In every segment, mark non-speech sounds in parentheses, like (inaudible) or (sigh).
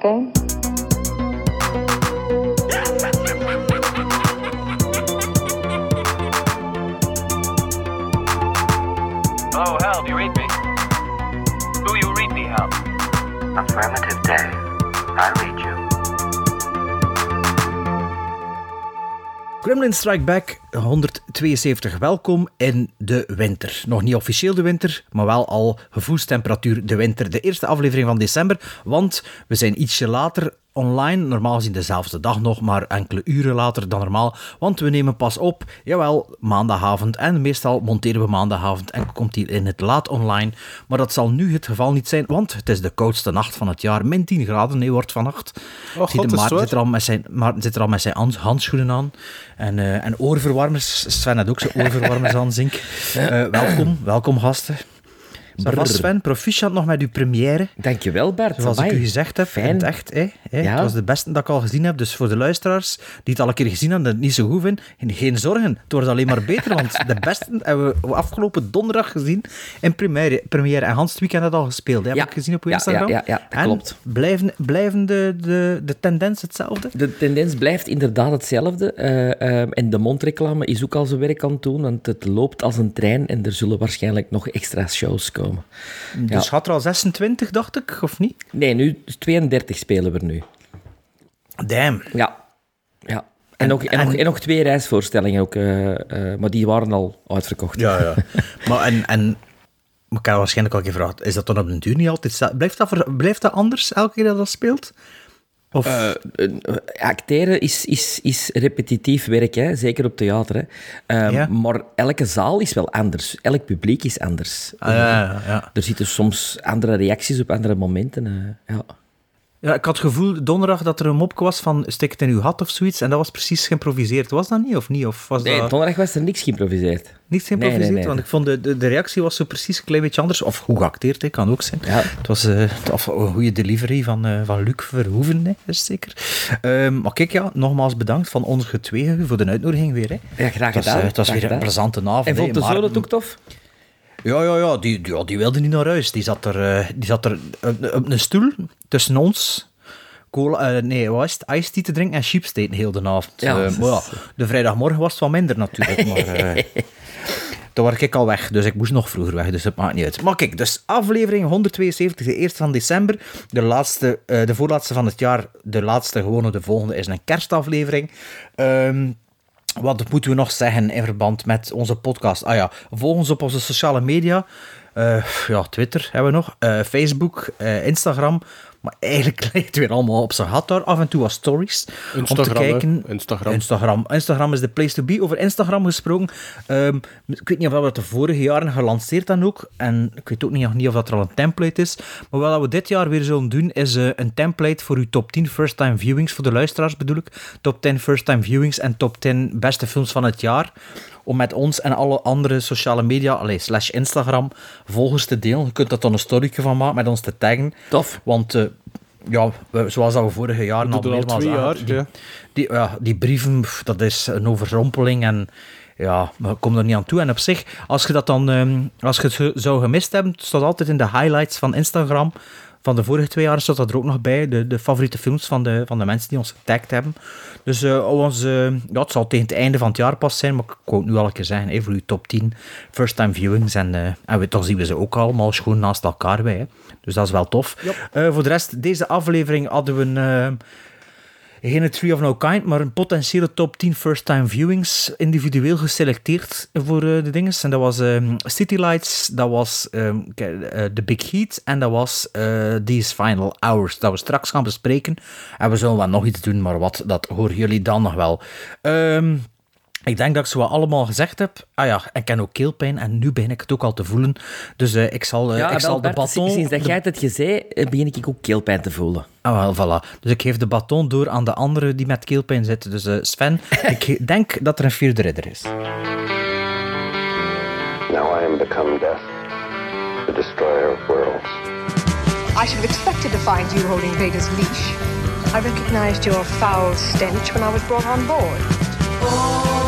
that oh, a? Hello, Hal, do you read me? Do you read me, Hal? Affirmative day. I read you. Gremlin Strike Back 172. Welkom in de winter. Nog niet officieel de winter, maar wel al gevoelstemperatuur de winter. De eerste aflevering van december, want we zijn ietsje later online. Normaal gezien dezelfde dag nog, maar enkele uren later dan normaal. Want we nemen pas op, jawel, maandagavond. En meestal monteren we maandagavond en komt hij in het laat online. Maar dat zal nu het geval niet zijn, want het is de koudste nacht van het jaar. Min 10 graden, nee, wordt vannacht. Oh, Zie de God, Maarten zit er al met zijn, Maarten zit er al met zijn hand- handschoenen aan. En, eh, en oorverwarmers. Sven had ook zijn oorverwarmers aan, Zink. (laughs) Eh, welkom, welkom gasten. Va, Sven, proficiat nog met uw première. Dankjewel Bert. Zoals ik u gezegd heb, Fijn. het echt. Hè, hè. Ja. Het was de beste dat ik al gezien heb. Dus voor de luisteraars die het al een keer gezien hebben en het niet zo goed vinden, geen zorgen. Het wordt alleen maar beter, want de beste hebben we afgelopen donderdag gezien in première. première. En Hans het weekend had al gespeeld. Hè? Heb Ja. ik gezien op uw Ja, Instagram. ja, ja, ja, dat en klopt. Blijven, blijven de, de, de tendens hetzelfde? De tendens blijft inderdaad hetzelfde. eh, ehm, en de mondreclame is ook al zijn werk aan het doen, want het loopt als een trein en er zullen waarschijnlijk nog extra shows komen. Dus had er al 26, dacht ik, of niet? Nee, nu 32 spelen we er nu. Damn. Ja. ja. En, nog, en, nog, en nog twee reisvoorstellingen ook, eh, eh, maar die waren al uitverkocht. Ja, ja. (laughs) maar en, en maar ik heb waarschijnlijk al gevraagd, is dat dan op de duur niet altijd... Blijft dat, blijft dat anders elke keer dat dat speelt? Of... Eh, eh, acteren is, is, is repetitief werk, hè? zeker op theater. Hè? Ehm, Ja. Maar elke zaal is wel anders. Elk publiek is anders. Ah, ja, ja, ja. Er zitten soms andere reacties op andere momenten. eh, ja. Ja, ik had het gevoel donderdag dat er een mopje was van stik het in uw hat of zoiets. En dat was precies geïmproviseerd. Was dat niet of niet? Of was Nee, dat donderdag was er niks geïmproviseerd. niet geïmproviseerd? Nee, nee, nee. Want ik vond de, de, de reactie was zo precies een klein beetje anders. Of goed geacteerd, hè, kan ook zijn. Ja. Het was eh, of een goede delivery van, eh, van Luc Verhoeven, hè, is zeker. Ehm, maar kijk, ja, nogmaals bedankt van ons tweeën voor de uitnodiging weer. Hè. Ja, graag Het was, gedaan. eh, het was weer een gedaan. plezante avond. En vond de maar- zoon het ook tof? Ja, ja, ja. Die, die, ja, die wilde niet naar huis. Die zat er, eh, die zat er op, op een stoel tussen ons. Cola, eh, nee, wat is het? Iced tea te drinken en chips te eten heel de avond. Ja, Eh, maar ja, de vrijdagmorgen was het wat minder natuurlijk. Maar eh, (laughs) toen was ik al weg, dus ik moest nog vroeger weg. Dus het maakt niet uit. Maar kijk, dus aflevering 172, de eerste van december. De, laatste, eh, de voorlaatste van het jaar. De laatste, gewoon de volgende, is een kerstaflevering. Ehm wat moeten we nog zeggen in verband met onze podcast? Ah ja, volg ons op onze sociale media. Eh, ja, Twitter hebben we nog. eh, Facebook, eh, Instagram. Maar eigenlijk (laughs) lijkt het weer allemaal op zijn gat daar. Af en toe wat stories. om te Instagram, kijken. Instagram. Instagram. Instagram is de place to be. Over Instagram gesproken. ehm, ik weet niet of we dat de vorige jaren gelanceerd dan ook. En ik weet ook niet, niet of dat er al een template is. Maar wat we dit jaar weer zullen doen, is eh, een template voor uw top 10 first-time viewings. Voor de luisteraars bedoel ik. Top 10 first-time viewings en top 10 beste films van het jaar. Om met ons en alle andere sociale media, allee, slash Instagram, volgers te delen. Je kunt dat dan een storyje van maken met ons te taggen. Tof. Want eh, ja, we- zoals dat we vorige jaar al twee jaar, die, ja. die, ja, die brieven, pff, dat is een overrompeling en ja, we komen er niet aan toe. En op zich, als je dat dan, ehm, als je het zo- zou gemist hebben, staat altijd in de highlights van Instagram. Van de vorige twee jaar staat dat er ook nog bij, de, de favoriete films van de, van de mensen die ons getagd hebben. Dus eh, ons, eh, ja, het zal tegen het einde van het jaar pas zijn, maar ik wou het nu al een keer zeggen, hè, voor uw top 10 first-time viewings. En, eh, en we, dan zien we ze ook allemaal schoon naast elkaar bij. Hè. Dus dat is wel tof. Voor de rest, deze aflevering hadden we een... geen Tree of No Kind, maar een potentiële top 10 first-time viewings individueel geselecteerd voor eh, de dinges. En dat was ehm, City Lights, dat was ehm, eh, The Big Heat en dat was eh, These Final Hours, dat we straks gaan bespreken. En we zullen wel nog iets doen, maar wat, dat horen jullie dan nog wel. Ehm, ik denk dat ik zo wat allemaal gezegd heb. Ah ja, en ik ken ook keelpijn en nu begin ik het ook al te voelen. Dus eh, ik zal, eh, Ja, ik wel, zal de baton... Sinds dat jij het gezegd eh, begin ik ook keelpijn te voelen. Ah, wel, voilà. Dus ik geef de baton door aan de anderen die met keelpijn zitten. Dus eh, Sven, (laughs) ik denk dat er een vierde ridder is. Now I am become death, the destroyer of worlds. I should have expected to find you holding Vader's leash. I recognized your foul stench when I was brought on board.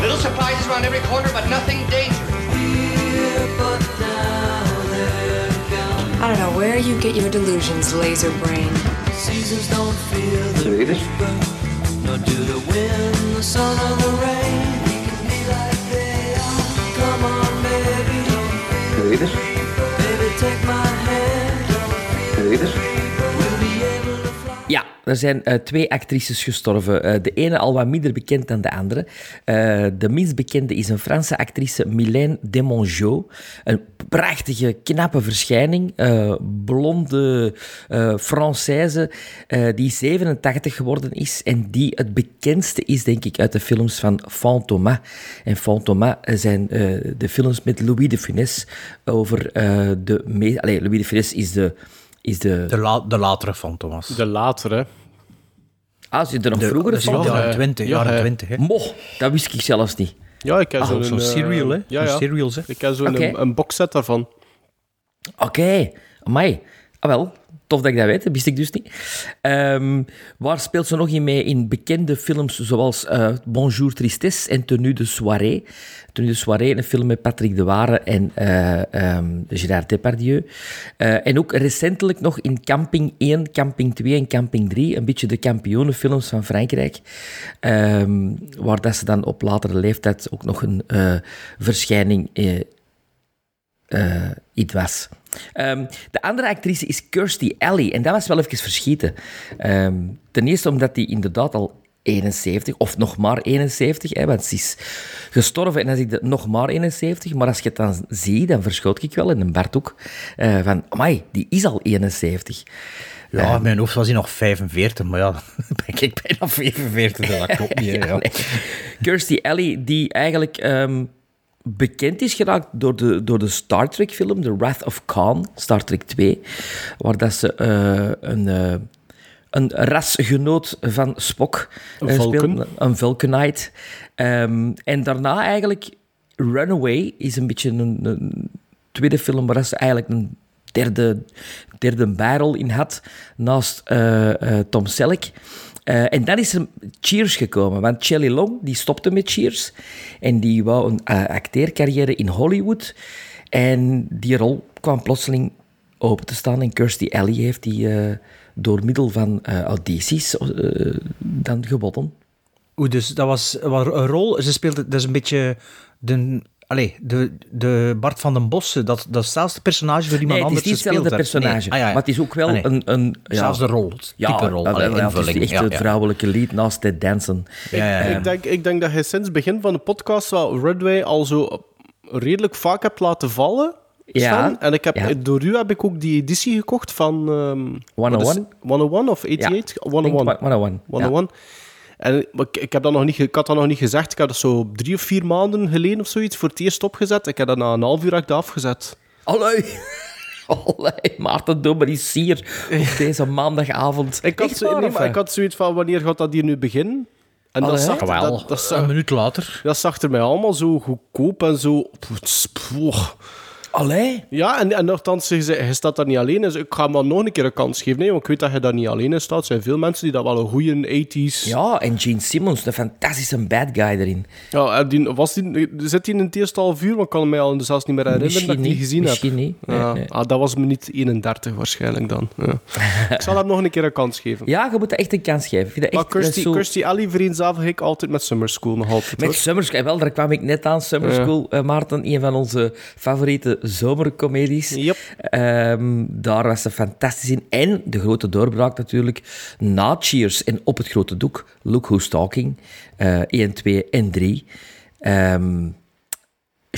Little surprises around every corner, but nothing dangerous. And you get your delusions, laser brain. Seasons don't fear the Read it. nor do the wind, the sun, or the rain. We can be like they are. Come on, baby, don't fear Read the it. Baby, take my hand, don't fear Read the it. Ja, er zijn eh, twee actrices gestorven. Eh, de ene al wat minder bekend dan de andere. Eh, de minst bekende is een Franse actrice, Mylène Demongeau. Een prachtige, knappe verschijning. blonde Française, die 87 geworden is en die het bekendste is, denk ik, uit de films van Fantomas. En Fantomas zijn de films met Louis de Funès over de... Allee, Louis de Funès is de... Is de, De, la- de latere van Thomas. De latere. Ah, zit er nog De- vroeger van? de jaren eh, 20. ja, jaren eh, 20 hè. Mo, dat wist ik zelfs niet. Ja, ik heb Ah, zo'n... Zo'n eh, serial, hè? Ja, ja. serials, hè? Ik heb zo'n Oké. een, een boxset daarvan. Oké, amai. Ah wel, tof dat ik dat weet, dat wist ik dus niet. Ehm, waar speelt ze nog in mee? In bekende films zoals eh, Bonjour Tristesse en Tenue de Soirée. Tenue de Soirée, een film met Patrick de Ware en eh, ehm, Gérard Depardieu. Eh, en ook recentelijk nog in Camping 1, Camping 2 en Camping 3, een beetje de kampioenenfilms van Frankrijk. Ehm, waar dat ze dan op latere leeftijd ook nog een eh, verschijning iets was. Ehm, de andere actrice is Kirstie Alley. En dat was wel even verschieten. Ten eerste omdat die inderdaad al 71, of nog maar 71, hè, want ze is gestorven en dan zie ik dat nog maar 71. Maar als je het dan ziet, dan verschoot ik wel in een Bart ook. eh, van, amai, die is al 71. Ja, in mijn hoofd was hij nog 45, maar ja, (laughs) dan ben ik bijna 45, dus dat klopt niet. hè, (laughs) ja. nee. Kirstie Alley, die eigenlijk ehm, bekend is geraakt door de, door de Star Trek-film, The Wrath of Khan, Star Trek 2, waar dat ze eh, een, eh, een rasgenoot van Spock Een eh, speelt, een Vulcanite. Ehm, en daarna eigenlijk Runaway is een beetje een, een tweede film waar ze eigenlijk een derde, derde bijrol in had, naast eh, eh, Tom Selleck. En dan is er Cheers gekomen, want Shelley Long die stopte met Cheers en die wou een acteercarrière in Hollywood. En die rol kwam plotseling open te staan en Kirstie Alley heeft die door middel van eh, audities eh, dan gewonnen. Oeh, dus dat was was een rol. Ze speelde, dat is een beetje de, allez, de, de Bart van den Bossen, dat, dat is hetzelfde personage voor iemand Nee, het is anders niet hetzelfde personage, Nee. Ah, ja, ja. maar het is ook wel Ah, nee. een... een ja, rol, het ja, type rol, ja, allee, ja, het is invulling, echt ja, het vrouwelijke lied naast. Ja, ja, ja. Ik, denk, ik denk dat je sinds het begin van de podcast wel Runway al zo redelijk vaak hebt laten vallen. Ja. En ik heb, ja. door u heb ik ook die editie gekocht van... ehm, is 101? het? 101 of 88? Ja, 101. denk 101, ja. 101. En ik, ik, heb dat nog niet, ik had dat nog niet gezegd. Ik had dat zo drie of vier maanden geleden of zoiets voor het eerst opgezet. Ik heb dat na een half uur afgezet. Allee. (laughs) Allee, Maarten, doe maar eens hier op (laughs) deze maandagavond. Ik had, zo, nee, maar ik had zoiets van, wanneer gaat dat hier nu beginnen? En dat Allee. zag, Wel, dat, dat, zag, een minuut later. dat zag er mij allemaal zo goedkoop en zo... Pff, Allee. Ja, en, en nogthans, je, zei, je staat daar niet alleen. Dus ik ga hem wel nog een keer een kans geven. Nee, want ik weet dat je daar niet alleen in staat. Er zijn veel mensen die dat wel een goede 80s... Ja, en Gene Simmons, een fantastische bad guy erin. Ja, die, was die, zit hij in het eerste half uur? Maar ik kan mij al zelfs niet meer herinneren Misschien dat ik die niet, gezien misschien heb. niet. Nee, Ja. nee. Ah, dat was me niet 31 waarschijnlijk dan. Ja. (laughs) ik zal hem nog een keer een kans geven. Ja, je moet dat echt een kans geven. Vind dat maar echt, Kirstie, zo... Kirstie Alley ik altijd met Summer School nog altijd. Met hoor. Summer School, wel, daar kwam ik net aan. Summer. School, eh, Maarten, een van onze favoriete zomercomedies. Yep. Ehm, daar was ze fantastisch in. En de grote doorbraak natuurlijk na Cheers en op het grote doek. Look Who's Talking. eh 1, 2 en 3. Ehm,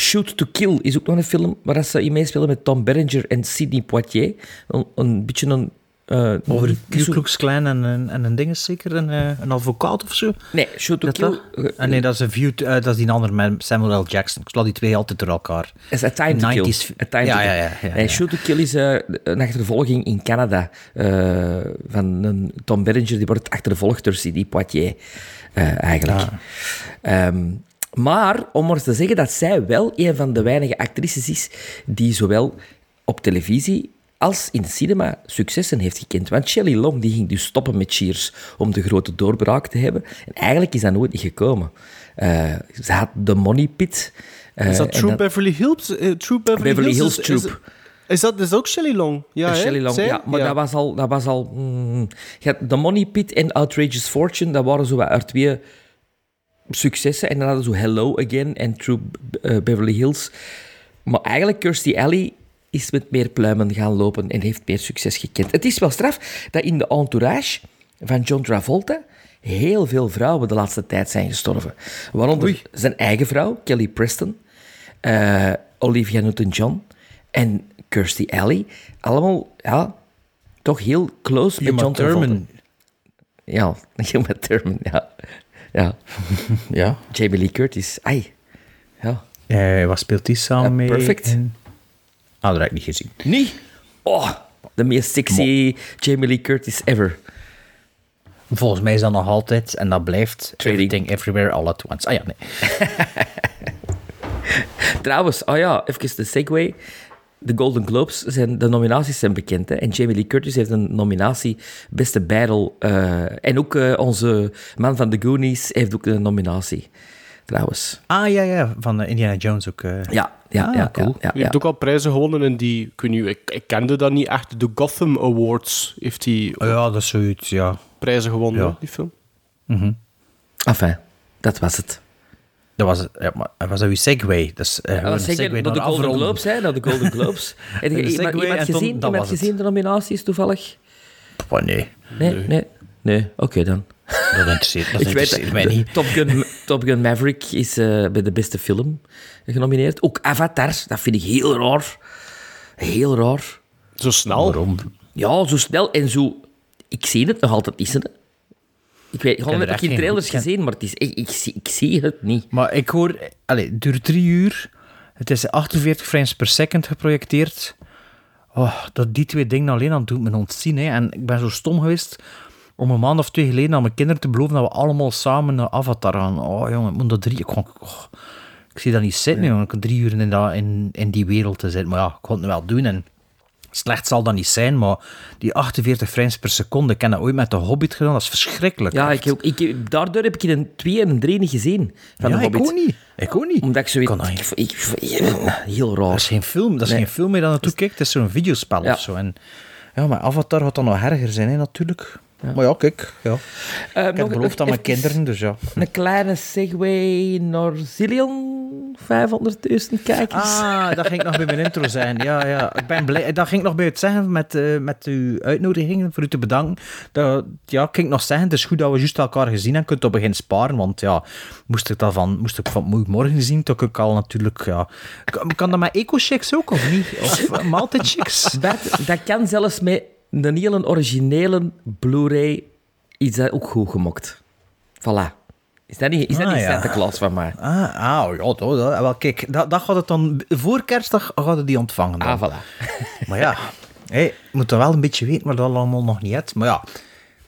Shoot to Kill is ook nog een film waar ze in meespelen met Tom Berenger en Sidney Poitier. Een, een beetje een... eh, Over de Ku Klux Klan en, een- en een ding is zeker, een, eh, een advocaat of zo. Nee, Shoot to Dat Kill... dat? Ah, nee, dat is, een view, eh, dat is die andere met Samuel L. Jackson. Ik sla die twee altijd door elkaar. is A Time to Kill. 90s. A Time Ja, to ja, ja, ja, Nee, ja. Shoot to Kill is eh, een achtervolging in Canada eh, van een Tom Berenger. Die wordt achtervolgd door Sidney Poitier, eh, eigenlijk. Ehm, maar om maar te zeggen dat zij wel een van de weinige actrices is die zowel op televisie als in de cinema successen heeft gekend. Want Shelley Long die ging dus stoppen met Cheers om de grote doorbraak te hebben. En eigenlijk is dat nooit niet gekomen. Eh, ze had de Money Pit. eh, Is dat en True Beverly Hills? eh, True Beverly, Beverly Hills, Hills is- is- Troop. Is dat dus ook Shelley Long? Ja? Shelley Long, Zij? ja, maar Dat, was al, dat was al... mm, The Money Pit en Outrageous Fortune, dat waren zo wat uit twee successen. En dan hadden ze zo Hello Again en True eh, Beverly Hills. Maar eigenlijk, Kirstie Alley is met meer pluimen gaan lopen en heeft meer succes gekend. Het is wel straf dat in de entourage van John Travolta heel veel vrouwen de laatste tijd zijn gestorven. Waaronder zijn eigen vrouw, Kelly Preston, eh, Olivia Newton-John en Kirstie Alley. Allemaal, ja, toch heel close met Uma John Travolta. Thurman. Ja, (laughs) Uma Thurman, ja. Ja, Ja. Jamie Lee Curtis. Ai, ja. Eh, wat speelt die samen Ja, mee? Perfect. in- Ah, dat heb ik niet gezien. Niet? Oh, de meest sexy Jamie Lee Curtis ever. Volgens mij is dat nog altijd, en dat blijft, Trading. Everything Everywhere All At Once. Ah ja, nee. (laughs) Trouwens, oh ja, even de segue. De Golden Globes, zijn, de nominaties zijn bekend. Hè? En Jamie Lee Curtis heeft een nominatie Beste Battle. eh, en ook eh, onze man van The Goonies heeft ook een nominatie. Trouwens. Ah ja, ja, van eh, Indiana Jones ook. eh. Ja, ja, Ah, ja. cool. Ja, ja, Die heeft ook al prijzen gewonnen in die... Ik, weet niet, ik, ik kende dat niet echt. De Gotham Awards heeft hij Oh ja, dat is zoiets, ja. prijzen gewonnen, die film. Enfin, dat was het. Dat was, ja, maar, was dat uw segue? Dat is eh, Ja, gewoon dat de Golden afronden. Globes, (laughs) hè? Naar de Golden Globes. Heb je iemand, iemand gezien, dat iemand het. gezien de nominaties toevallig? Oh, nee, Nee, nee. Nee, oké dan. Dat interesseert, dat (laughs) Ik weet mij niet. Top Gun, Top Gun Maverick is eh, bij de beste film genomineerd. Ook Avatar, dat vind ik heel raar. Heel raar. Zo snel. Waarom? Ja, zo snel en zo... Ik zie het nog altijd niet. Ik weet, gewoon heb ik echt geen trailers ik gezien, maar het is ik, zie, ik zie het niet. Maar ik hoor... Allez, het duurt drie uur. Het is 48 frames per second geprojecteerd. Oh, dat die twee dingen alleen aan doet me ontzien. Hè. En ik ben zo stom geweest om een maand of twee geleden aan mijn kinderen te beloven dat we allemaal samen naar Avatar gaan. Oh jongen, ik moet dat drie... Ik, kon- oh, ik zie dat niet zitten, jongen. Ik kan drie uur in, dat, in, in die wereld te zitten. Maar ja, ik kon het wel doen en... Slecht zal dat niet zijn, maar die 48 frames per seconde, ik heb dat ooit met de Hobbit gedaan, dat is verschrikkelijk. Ja, ik, ook- ik, daardoor heb ik in een 2 en een 3 niet gezien. Van ja, de ik Hobbit. ook niet. Ik ook niet. Omdat ik zo weet... Ik, ik, ik- heel raar. Dat is geen film, dat is Nee. geen film meer dat naartoe kijkt, het is zo'n videospel Ja. of zo. En, ja, maar Avatar gaat dan nog erger zijn, hè, natuurlijk. Maar ja, kijk, ja. Eh, ik heb beloofd aan mijn kinderen, dus ja. (laughs) Een kleine segue naar Zillion. 500.000 kijkers. Ah, dat ging ik nog bij mijn intro zijn. Ja, ja. Ik ben blij. Dat ging ik nog bij het zeggen met, eh, met uw uitnodiging, voor u te bedanken. Dat, ja, ik ging nog zeggen, het is goed dat we juist elkaar gezien hebben. Kunt op begin sparen, want ja, moest ik dat van, moest ik van morgen zien, toch ik al natuurlijk, ja. Kan, kan dat met eco-chicks ook, of niet? Of maaltijdchicks? (laughs) Bert, dat kan zelfs met een hele originele Blu-ray is dat ook goed gemokt. Voilà. Is dat niet, is dat Ah, niet ja. Santa Claus van mij? Ah, ah ja, dat, dat, wel, kijk, dat, dat gaat het dan, voor kerstdag gaat het die ontvangen dan. Ah, voilà. (laughs) Maar ja, hey, moet dan wel een beetje weten waar dat allemaal nog niet. Maar ja,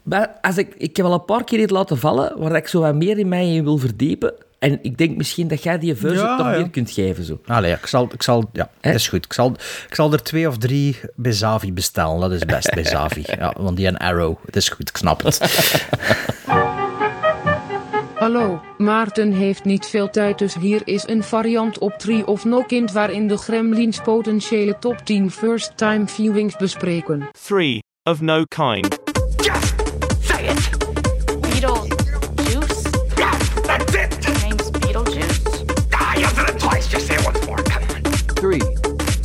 Maar als ik, ik heb al een paar keer iets laten vallen waar ik zo wat meer in mij in wil verdiepen. En ik denk misschien dat jij die versie Ja, toch ja. meer kunt geven. Zo. Allee, ja, ik zal, ik zal, ja, is goed. Ik zal, ik zal er twee of drie bij Zavi bestellen. Dat is best (laughs) bij Zavi. Ja, want die een Arrow. Het is goed, ik snap het. (laughs) Hallo, Maarten heeft niet veel tijd dus hier is een variant op Tree of No Kind waarin de Gremlins potentiële top 10 first time viewings bespreken. Three of no kind.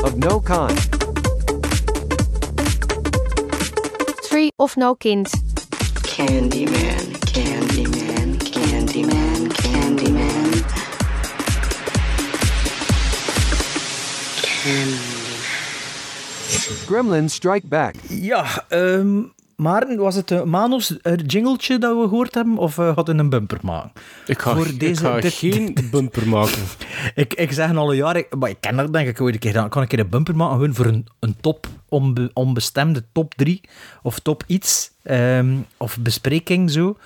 Of no kind. Three of no kind. Candyman, Candyman, Candyman, Candyman. Candyman. Gremlins Strike Back. Ja, ehm Maarten, was het een Manos eh, jingletje dat we gehoord hebben? Of eh had het een bumper maken? Ik ga, Voor ik deze- ga dit- geen bumper maken. (laughs) Ik, ik zeg al een jaar, ik, maar ik ken dat denk ik ooit een keer. Dan kan ik een keer een bumper maken voor een, een top, onbe- onbestemde top 3 of top iets. ehm, of bespreking zo.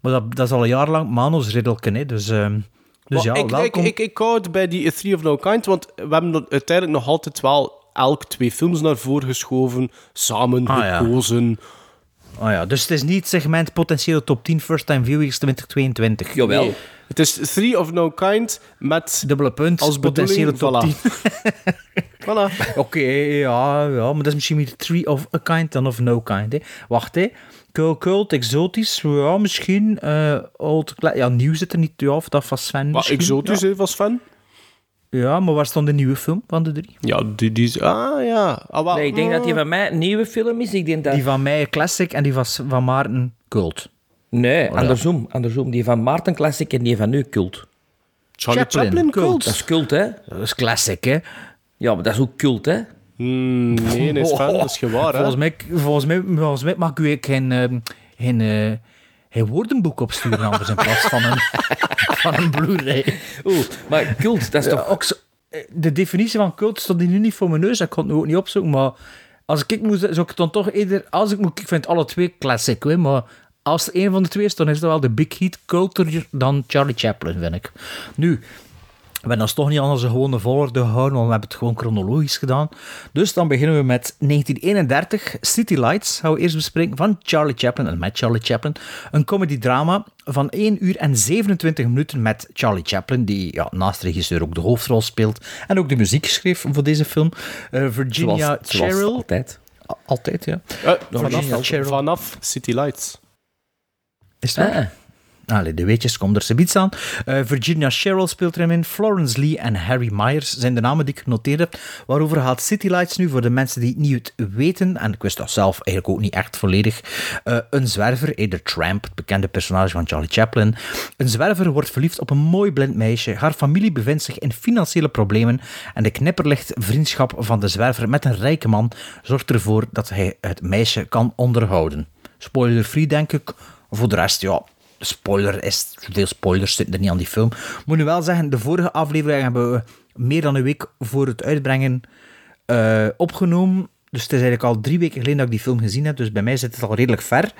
Maar dat, dat is al een jaar lang Manos riddelken, hè. Dus, ehm, dus Maar ja, ik, welkom. Ik, ik, ik hou het bij die Three of No Kind, want we hebben uiteindelijk nog altijd wel elk twee films naar voren geschoven, samen Ah, ja. Ah ja, dus het is niet het segment potentiële top 10 first time viewings 2022. Jawel. Nee, Het is Three of No Kind met Dubbele punt, als potentiële top voilà. 10. (laughs) Voilà. Oké, ja, ja, maar dat is misschien meer Tree of a Kind dan of No Kind. Hè. Wacht, hè. Cult, cult, exotisch, ja, misschien. eh old, ja, nieuw zit er niet, ja, of dat van Sven Maar exotisch, ja. hè, was fan. Ja, maar waar stond de nieuwe film van de drie? Ja, die, die is... Ah, ja. Ah, Nee, ik denk dat die van mij een nieuwe film is. Ik denk dat... Die van mij classic en die van, van Maarten cult. Nee, Oh, ja. andersom, andersom. Die van Maarten Classic en die van nu cult. Charlie Chaplin, Chaplin, cult. Dat is cult, hè? Dat is classic, hè. Ja, maar dat is ook cult, hè? Hmm, nee, nee, Sven, dat (laughs) is gewaar, hè. Volgens mij, volgens mij, volgens mij mag u geen, ehm, geen, eh, geen woordenboek opsturen anders in plaats van een, (laughs) van een Blu-ray. Oeh, maar cult, dat is toch... ook zo- eh, de definitie van cult stond nu niet voor mijn neus. Ik kon het nu ook niet opzoeken, maar als ik moest, zou ik dan toch eerder... Als ik, moet, ik vind alle twee classic, hè, maar als er een van de twee is, dan is het wel de Big Hit culter dan Charlie Chaplin, vind ik. Nu, we hebben ons toch niet anders een gewone volgorde gehouden, want we hebben het gewoon chronologisch gedaan. Dus dan beginnen we met 1931, City Lights, gaan we eerst bespreken, van Charlie Chaplin en met Charlie Chaplin. Een comedy-drama van 1 uur en 27 minuten met Charlie Chaplin, die ja, naast de regisseur ook de hoofdrol speelt en ook de muziek schreef voor deze film. Eh, Virginia Zoals, zoals Cheryl. altijd. Altijd, ja. Virginia vanaf, Cheryl. vanaf City Lights. Is? Ah, Allee, de weetjes komen er zoiets aan. Eh, Virginia Cheryl speelt erin in. Florence Lee en Harry Myers zijn de namen die ik genoteerd heb. Waarover gaat City Lights nu voor de mensen die het niet weten, en ik wist dat zelf eigenlijk ook niet echt volledig. Eh, een zwerver, eh, de Tramp, het bekende personage van Charlie Chaplin. Een zwerver wordt verliefd op een mooi blind meisje. Haar familie bevindt zich in financiële problemen en de knipperlicht vriendschap van de zwerver met een rijke man zorgt ervoor dat hij het meisje kan onderhouden. Spoiler-free, denk ik. Voor de rest, ja, spoiler is, veel spoilers zitten er niet aan die film. Moet nu wel zeggen, de vorige aflevering hebben we meer dan een week voor het uitbrengen eh, opgenomen. Dus het is eigenlijk al drie weken geleden dat ik die film gezien heb, dus bij mij zit het al redelijk ver.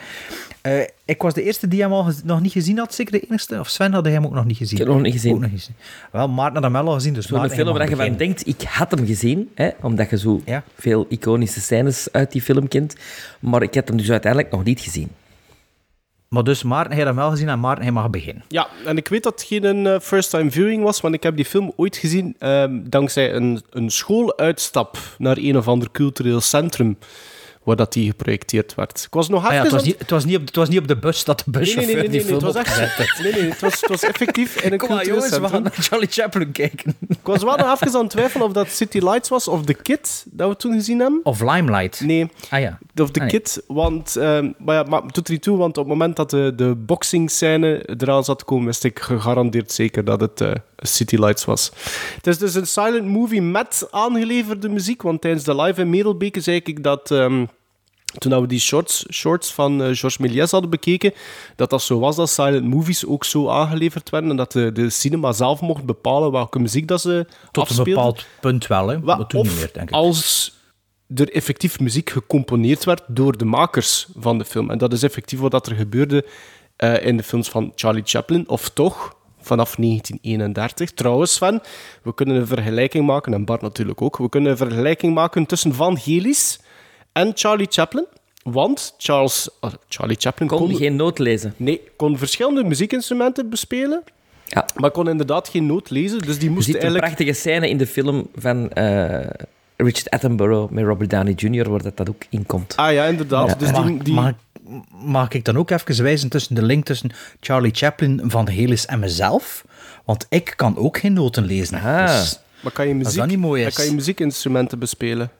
Eh, ik was de eerste die hem al nog niet gezien had, zeker de enige. Of Sven had hij hem ook nog niet gezien? Ik heb hem nog niet gezien. Ook nog niet gezien. Wel, Maarten had hem wel al gezien, dus Zo'n film waar je van denkt, ik had hem gezien, hè, omdat je zo Ja. veel iconische scènes uit die film kent. Maar ik heb hem dus uiteindelijk nog niet gezien. Maar dus Maarten, hij had hem wel gezien en Maarten, hij mag beginnen. Ja, en ik weet dat het geen eh, first-time viewing was, want ik heb die film ooit gezien ehm, dankzij een, een schooluitstap naar een of ander cultureel centrum waar dat die geprojecteerd werd. Ik was nog Ah ja, het, was niet, het, was niet op, het was niet op de bus dat de Nee, nee, nee, nee, die nee, film het was echt... Nee, nee, het was, het was effectief in een Kom maar jongens, we gaan naar Charlie Chaplin kijken. Ik was wel nog even aan het twijfelen of dat City Lights was of The Kid dat we toen gezien hebben. Of Limelight. Nee, Ah ja. Of The nee. Kid, want... ehm, maar ja, maar het doet er niet toe, want op het moment dat de, de boxingscène eraan zat te komen, wist ik gegarandeerd zeker dat het eh, City Lights was. Het is dus een silent movie met aangeleverde muziek, want tijdens de live in Merelbeke zei ik dat... ehm, toen we die shorts, shorts van eh, Georges Méliès hadden bekeken, dat dat zo was dat silent movies ook zo aangeleverd werden en dat de, de cinema zelf mocht bepalen welke muziek dat ze Tot een bepaald punt wel, hè. Wa- maar toen of niet meer, denk ik. als er effectief muziek gecomponeerd werd door de makers van de film. En dat is effectief wat er gebeurde eh, in de films van Charlie Chaplin. Of toch, vanaf 1931. Trouwens, Sven, we kunnen een vergelijking maken, en Bart natuurlijk ook, we kunnen een vergelijking maken tussen Van Gelis en Charlie Chaplin. Want Charles, ah, Charlie Chaplin Kon kon, geen noot lezen. nee, kon verschillende muziekinstrumenten bespelen, Ja. maar kon inderdaad geen noot lezen. Dus die Je moest een eigenlijk... prachtige scène in de film van eh, Richard Attenborough met Robert Downey Jr., waar dat, dat ook in komt. Ah ja, inderdaad. Dus mag, die, die... mag, mag ik dan ook even wijzen tussen de link tussen Charlie Chaplin, Van Helis en mezelf? Want ik kan ook geen noten lezen. Ah. Dus Maar kan je muziek, dat niet mooi dan is. kan je muziekinstrumenten bespelen?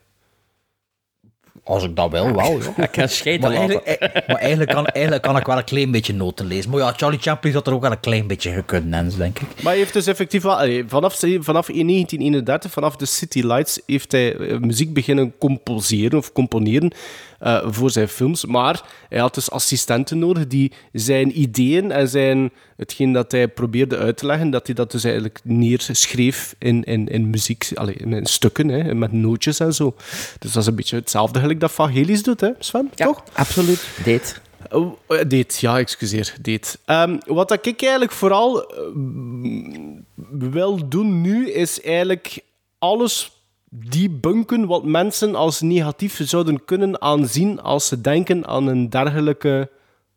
Als ik dat wil, wel. Ja. (laughs) Ik kan scheten Maar, eigenlijk, eh, maar eigenlijk, kan, eigenlijk kan ik wel een klein beetje noten lezen. Maar ja, Charlie Chaplin had er ook wel een klein beetje gekund, Nens, denk ik. Maar hij heeft dus effectief wel... allee, Vanaf, vanaf 1931, vanaf de City Lights, heeft hij eh, muziek beginnen composeren of componeren eh, voor zijn films. Maar hij had dus assistenten nodig die zijn ideeën en zijn, hetgeen dat hij probeerde uit te leggen, dat hij dat dus eigenlijk neerschreef in, in, in muziek, allee, in, stukken, hè, met nootjes en zo. Dus dat is een beetje hetzelfde gelijk dat Vangelis doet, hè, Sven? Ja, Toch? absoluut. Deed. Oh, eh, Date, ja, excuseer. Date. Ehm, wat dat ik eigenlijk vooral eh, wil doen nu, is eigenlijk alles debunken wat mensen als negatief zouden kunnen aanzien als ze denken aan een dergelijke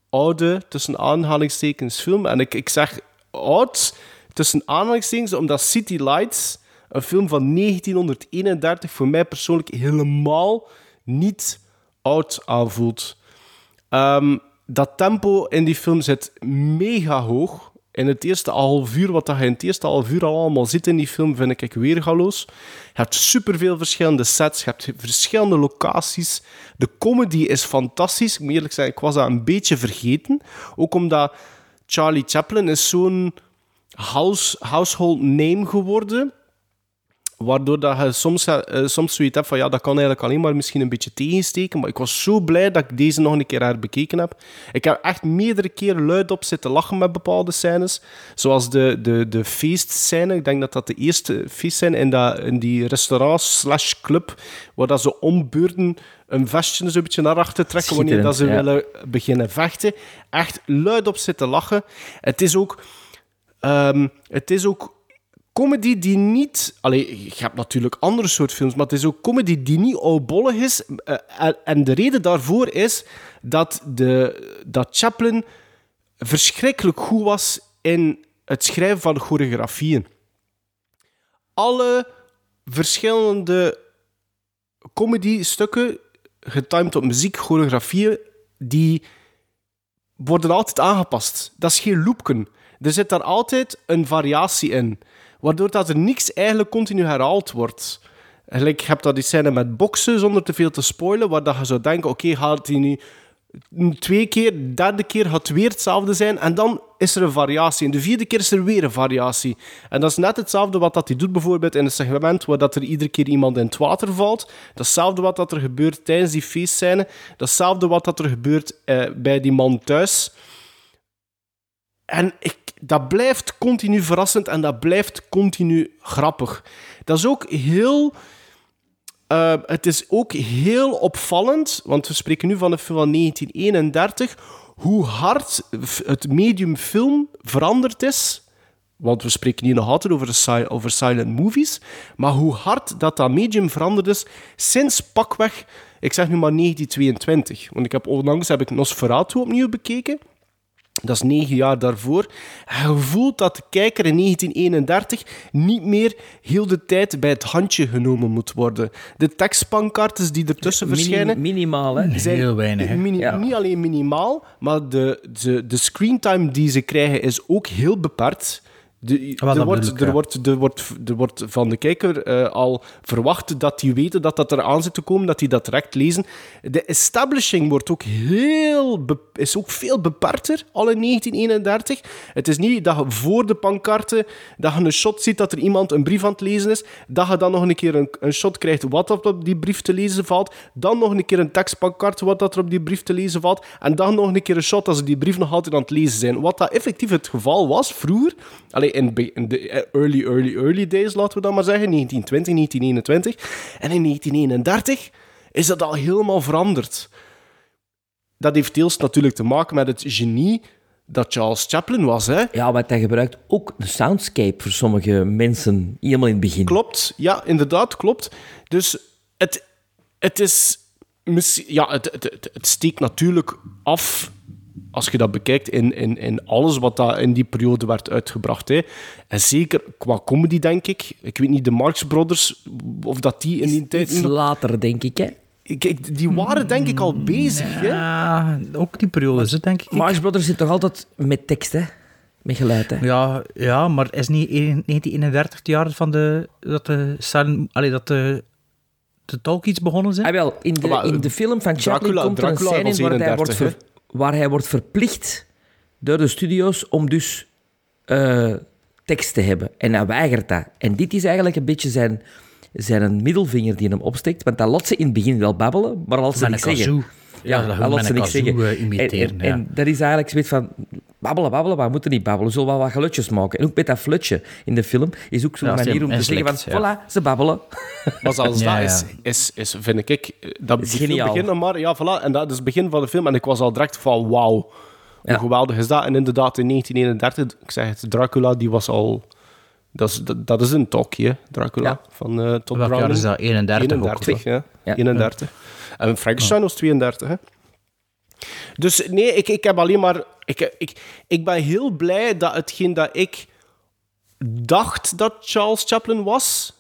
oude, tussen aanhalingstekens, film. En ik, ik zeg oud, tussen aanhalingstekens, omdat City Lights een film van 1931 voor mij persoonlijk helemaal niet oud aanvoelt. Ehm, dat tempo in die film zit mega hoog. In het eerste half uur, wat je in het eerste half uur al allemaal zit in die film, vind ik weergaloos. Je hebt superveel verschillende sets, je hebt verschillende locaties. De comedy is fantastisch. Ik moet eerlijk zeggen, ik was dat een beetje vergeten. Ook omdat Charlie Chaplin is zo'n house, household name geworden. Waardoor dat je soms, eh, soms zoiets hebt van ja, dat kan eigenlijk alleen maar misschien een beetje tegensteken. Maar ik was zo blij dat ik deze nog een keer herbekeken heb. Ik heb echt meerdere keren luidop zitten lachen met bepaalde scènes. Zoals de, de, de feestscène. Ik denk dat dat de eerste feestscène in, dat, in die restaurant slash club. Waar dat ze ombeurten een vestje zo'n beetje naar achter trekken wanneer dat ze ja. willen beginnen vechten. Echt luidop zitten lachen. Het is ook... ehm, het is ook comedy die niet... Allee, je hebt natuurlijk andere soort films, maar het is ook comedy die niet oudbollig is. Eh, en- en de reden daarvoor is dat, de, dat Chaplin verschrikkelijk goed was in het schrijven van choreografieën. Alle verschillende comedy-stukken, getimed op muziek, choreografieën, die worden altijd aangepast. Dat is geen loopken. Er zit daar altijd een variatie in, waardoor dat er niks eigenlijk continu herhaald wordt. Gelijk, je hebt dat die scène met boksen, zonder te veel te spoilen, waar dat je zou denken, oké, gaat hij nu twee keer, de derde keer gaat het weer hetzelfde zijn, en dan is er een variatie. En de vierde keer is er weer een variatie. En dat is net hetzelfde wat dat hij doet bijvoorbeeld in een segment waar dat er iedere keer iemand in het water valt. Dat is hetzelfde wat dat er gebeurt tijdens die feestscène. Dat is hetzelfde wat dat er gebeurt eh, bij die man thuis. En ik, dat blijft continu verrassend en dat blijft continu grappig. Dat is ook heel... eh, het is ook heel opvallend, want we spreken nu van een film van 1931, hoe hard het medium film veranderd is. Want we spreken hier nog altijd over, over silent movies. Maar hoe hard dat, dat medium veranderd is sinds pakweg, ik zeg nu maar 1922. Want ik heb onlangs heb ik Nosferatu opnieuw bekeken. Dat is negen jaar daarvoor. Je voelt dat de kijker in 1931 niet meer heel de tijd bij het handje genomen moet worden. De tekstpancartes die ertussen Mini- verschijnen... minimaal, hè? zijn Heel weinig, hè? mini- Ja. Niet alleen minimaal, maar de, de, de screentime die ze krijgen is ook heel beperkt. De, Wel, er, wordt, ik, er, ja. wordt, er, wordt, er wordt van de kijker eh, al verwacht dat die weten dat dat eraan zit te komen, dat die dat direct lezen. De establishing wordt ook heel is ook veel beperkter, al in 1931. Het is niet dat je voor de pancarten dat je een shot ziet dat er iemand een brief aan het lezen is, dat je dan nog een keer een, een shot krijgt wat op op die brief te lezen valt, dan nog een keer een tekstpancarte wat dat er op die brief te lezen valt, en dan nog een keer een shot als ze die brief nog altijd aan het lezen zijn. Wat dat effectief het geval was vroeger, in, de early, early, early days, laten we dat maar zeggen, 1920, 1921, en in 1931 is dat al helemaal veranderd. Dat heeft deels natuurlijk te maken met het genie dat Charles Chaplin was, hè. Ja, want hij gebruikt ook de soundscape voor sommige mensen, helemaal in het begin. Klopt, ja, inderdaad, klopt. Dus het, het is... Ja, het, het steekt natuurlijk af, als je dat bekijkt, in, in, in alles wat daar in die periode werd uitgebracht. Hè. En zeker qua comedy, denk ik. Ik weet niet, de Marx Brothers, of dat die in die tijd... Iets later, denk ik, hè? Kijk, die waren denk ik al bezig, hè. Ja, ook die periode denk ik. Marx Brothers zit toch altijd met tekst, hè? Met geluid, hè? Ja, ja, maar is niet 1931 het jaar van de, dat de, silent, allee, dat de, de talkies begonnen zijn? Ah, wel, in de, Maar, in de film van Chaplin Dracula- komt er een Dracula scène was in waar hij, 31, wordt ver- waar hij wordt verplicht door de studio's om dus eh, tekst te hebben. En hij weigert dat. En dit is eigenlijk een beetje zijn, zijn middelvinger die hem opsteekt, want hij laat ze in het begin wel babbelen, maar als ze niks een zeggen... kazoo. Ja, dat laat ze niks zeggen. eh, imiteren, En, en, ja. en dat is eigenlijk zoiets van... Babbelen, babbelen, maar we moeten niet babbelen. We zullen wel wat geluidjes maken. En ook met dat flutje in de film is ook zo'n Ja, manier om te zeggen van... ja. Voilà, ze babbelen. Maar zelfs (laughs) Ja, dat ja. is, is, is, vind ik, eh, dat Is die film geniaal. begint nog maar, ja, voilà, en dat is het begin van de film, en ik was al direct van, wauw, Ja. hoe geweldig is dat? En inderdaad, in 1931, ik zeg het, Dracula, die was al, dat is, dat, dat is een hè, Dracula, Ja. van eh Todd Welk jaar is dat? 31 ook, 31, ja. Ja. 31. En Frankenstein was 32, hè. Dus nee, ik, ik heb alleen maar... Ik, ik, ik ben heel blij dat hetgeen dat ik dacht dat Charles Chaplin was,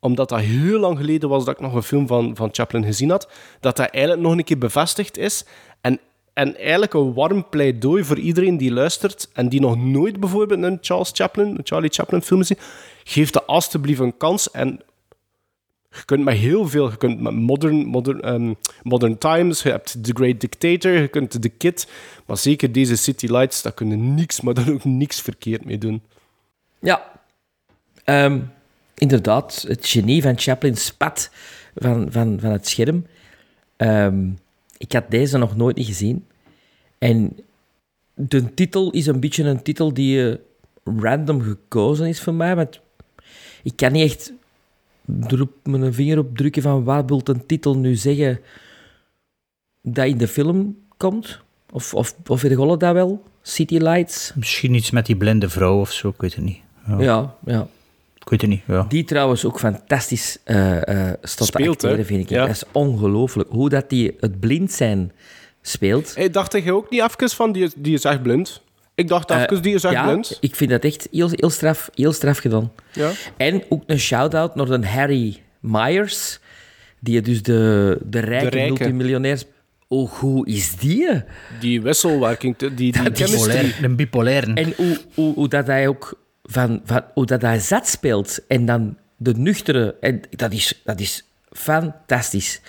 omdat dat heel lang geleden was dat ik nog een film van, van Chaplin gezien had, dat dat eigenlijk nog een keer bevestigd is. En, en eigenlijk een warm pleidooi voor iedereen die luistert en die nog nooit bijvoorbeeld een Charles Chaplin, een Charlie Chaplin film gezien, geef de alstublieft een kans en je kunt met heel veel. Je kunt met Modern, modern, ehm, modern Times, je hebt The Great Dictator, je kunt The Kid. Maar zeker deze City Lights, daar kun je niks, maar dan ook niks verkeerd mee doen. Ja. Ehm, inderdaad, het genie van Chaplin spat van, van, van het scherm. Ehm, ik had deze nog nooit niet gezien. En de titel is een beetje een titel die eh, random gekozen is voor mij. Want ik kan niet echt erop mijn vinger op drukken van wat wil een titel nu zeggen dat in de film komt. Of, of, of dat wel? City Lights? Misschien iets met die blinde vrouw of zo, ik weet het niet. Ja. Ja, ja. Ik weet het niet, ja. Die trouwens ook fantastisch eh eh stond te Speelt, hè? acteren, vind ik. Ja. Dat is ongelooflijk. Hoe dat die het blind zijn speelt. Hey, dacht je ook niet even van, die, die is echt blind? Ik dacht Eh, even, die is echt ja, blind. ik vind dat echt heel, heel, straf, heel straf gedaan. Ja. En ook een shout-out naar de Harry Myers, die dus de, de rijke, De rijke. multimiljonairs... Oh, hoe is die? Die wisselwerking, die, die. Bipolair, een bipolaire. En hoe, hoe, hoe dat hij ook van, van hoe dat hij zat speelt en dan de nuchtere, en dat is, dat is fantastisch.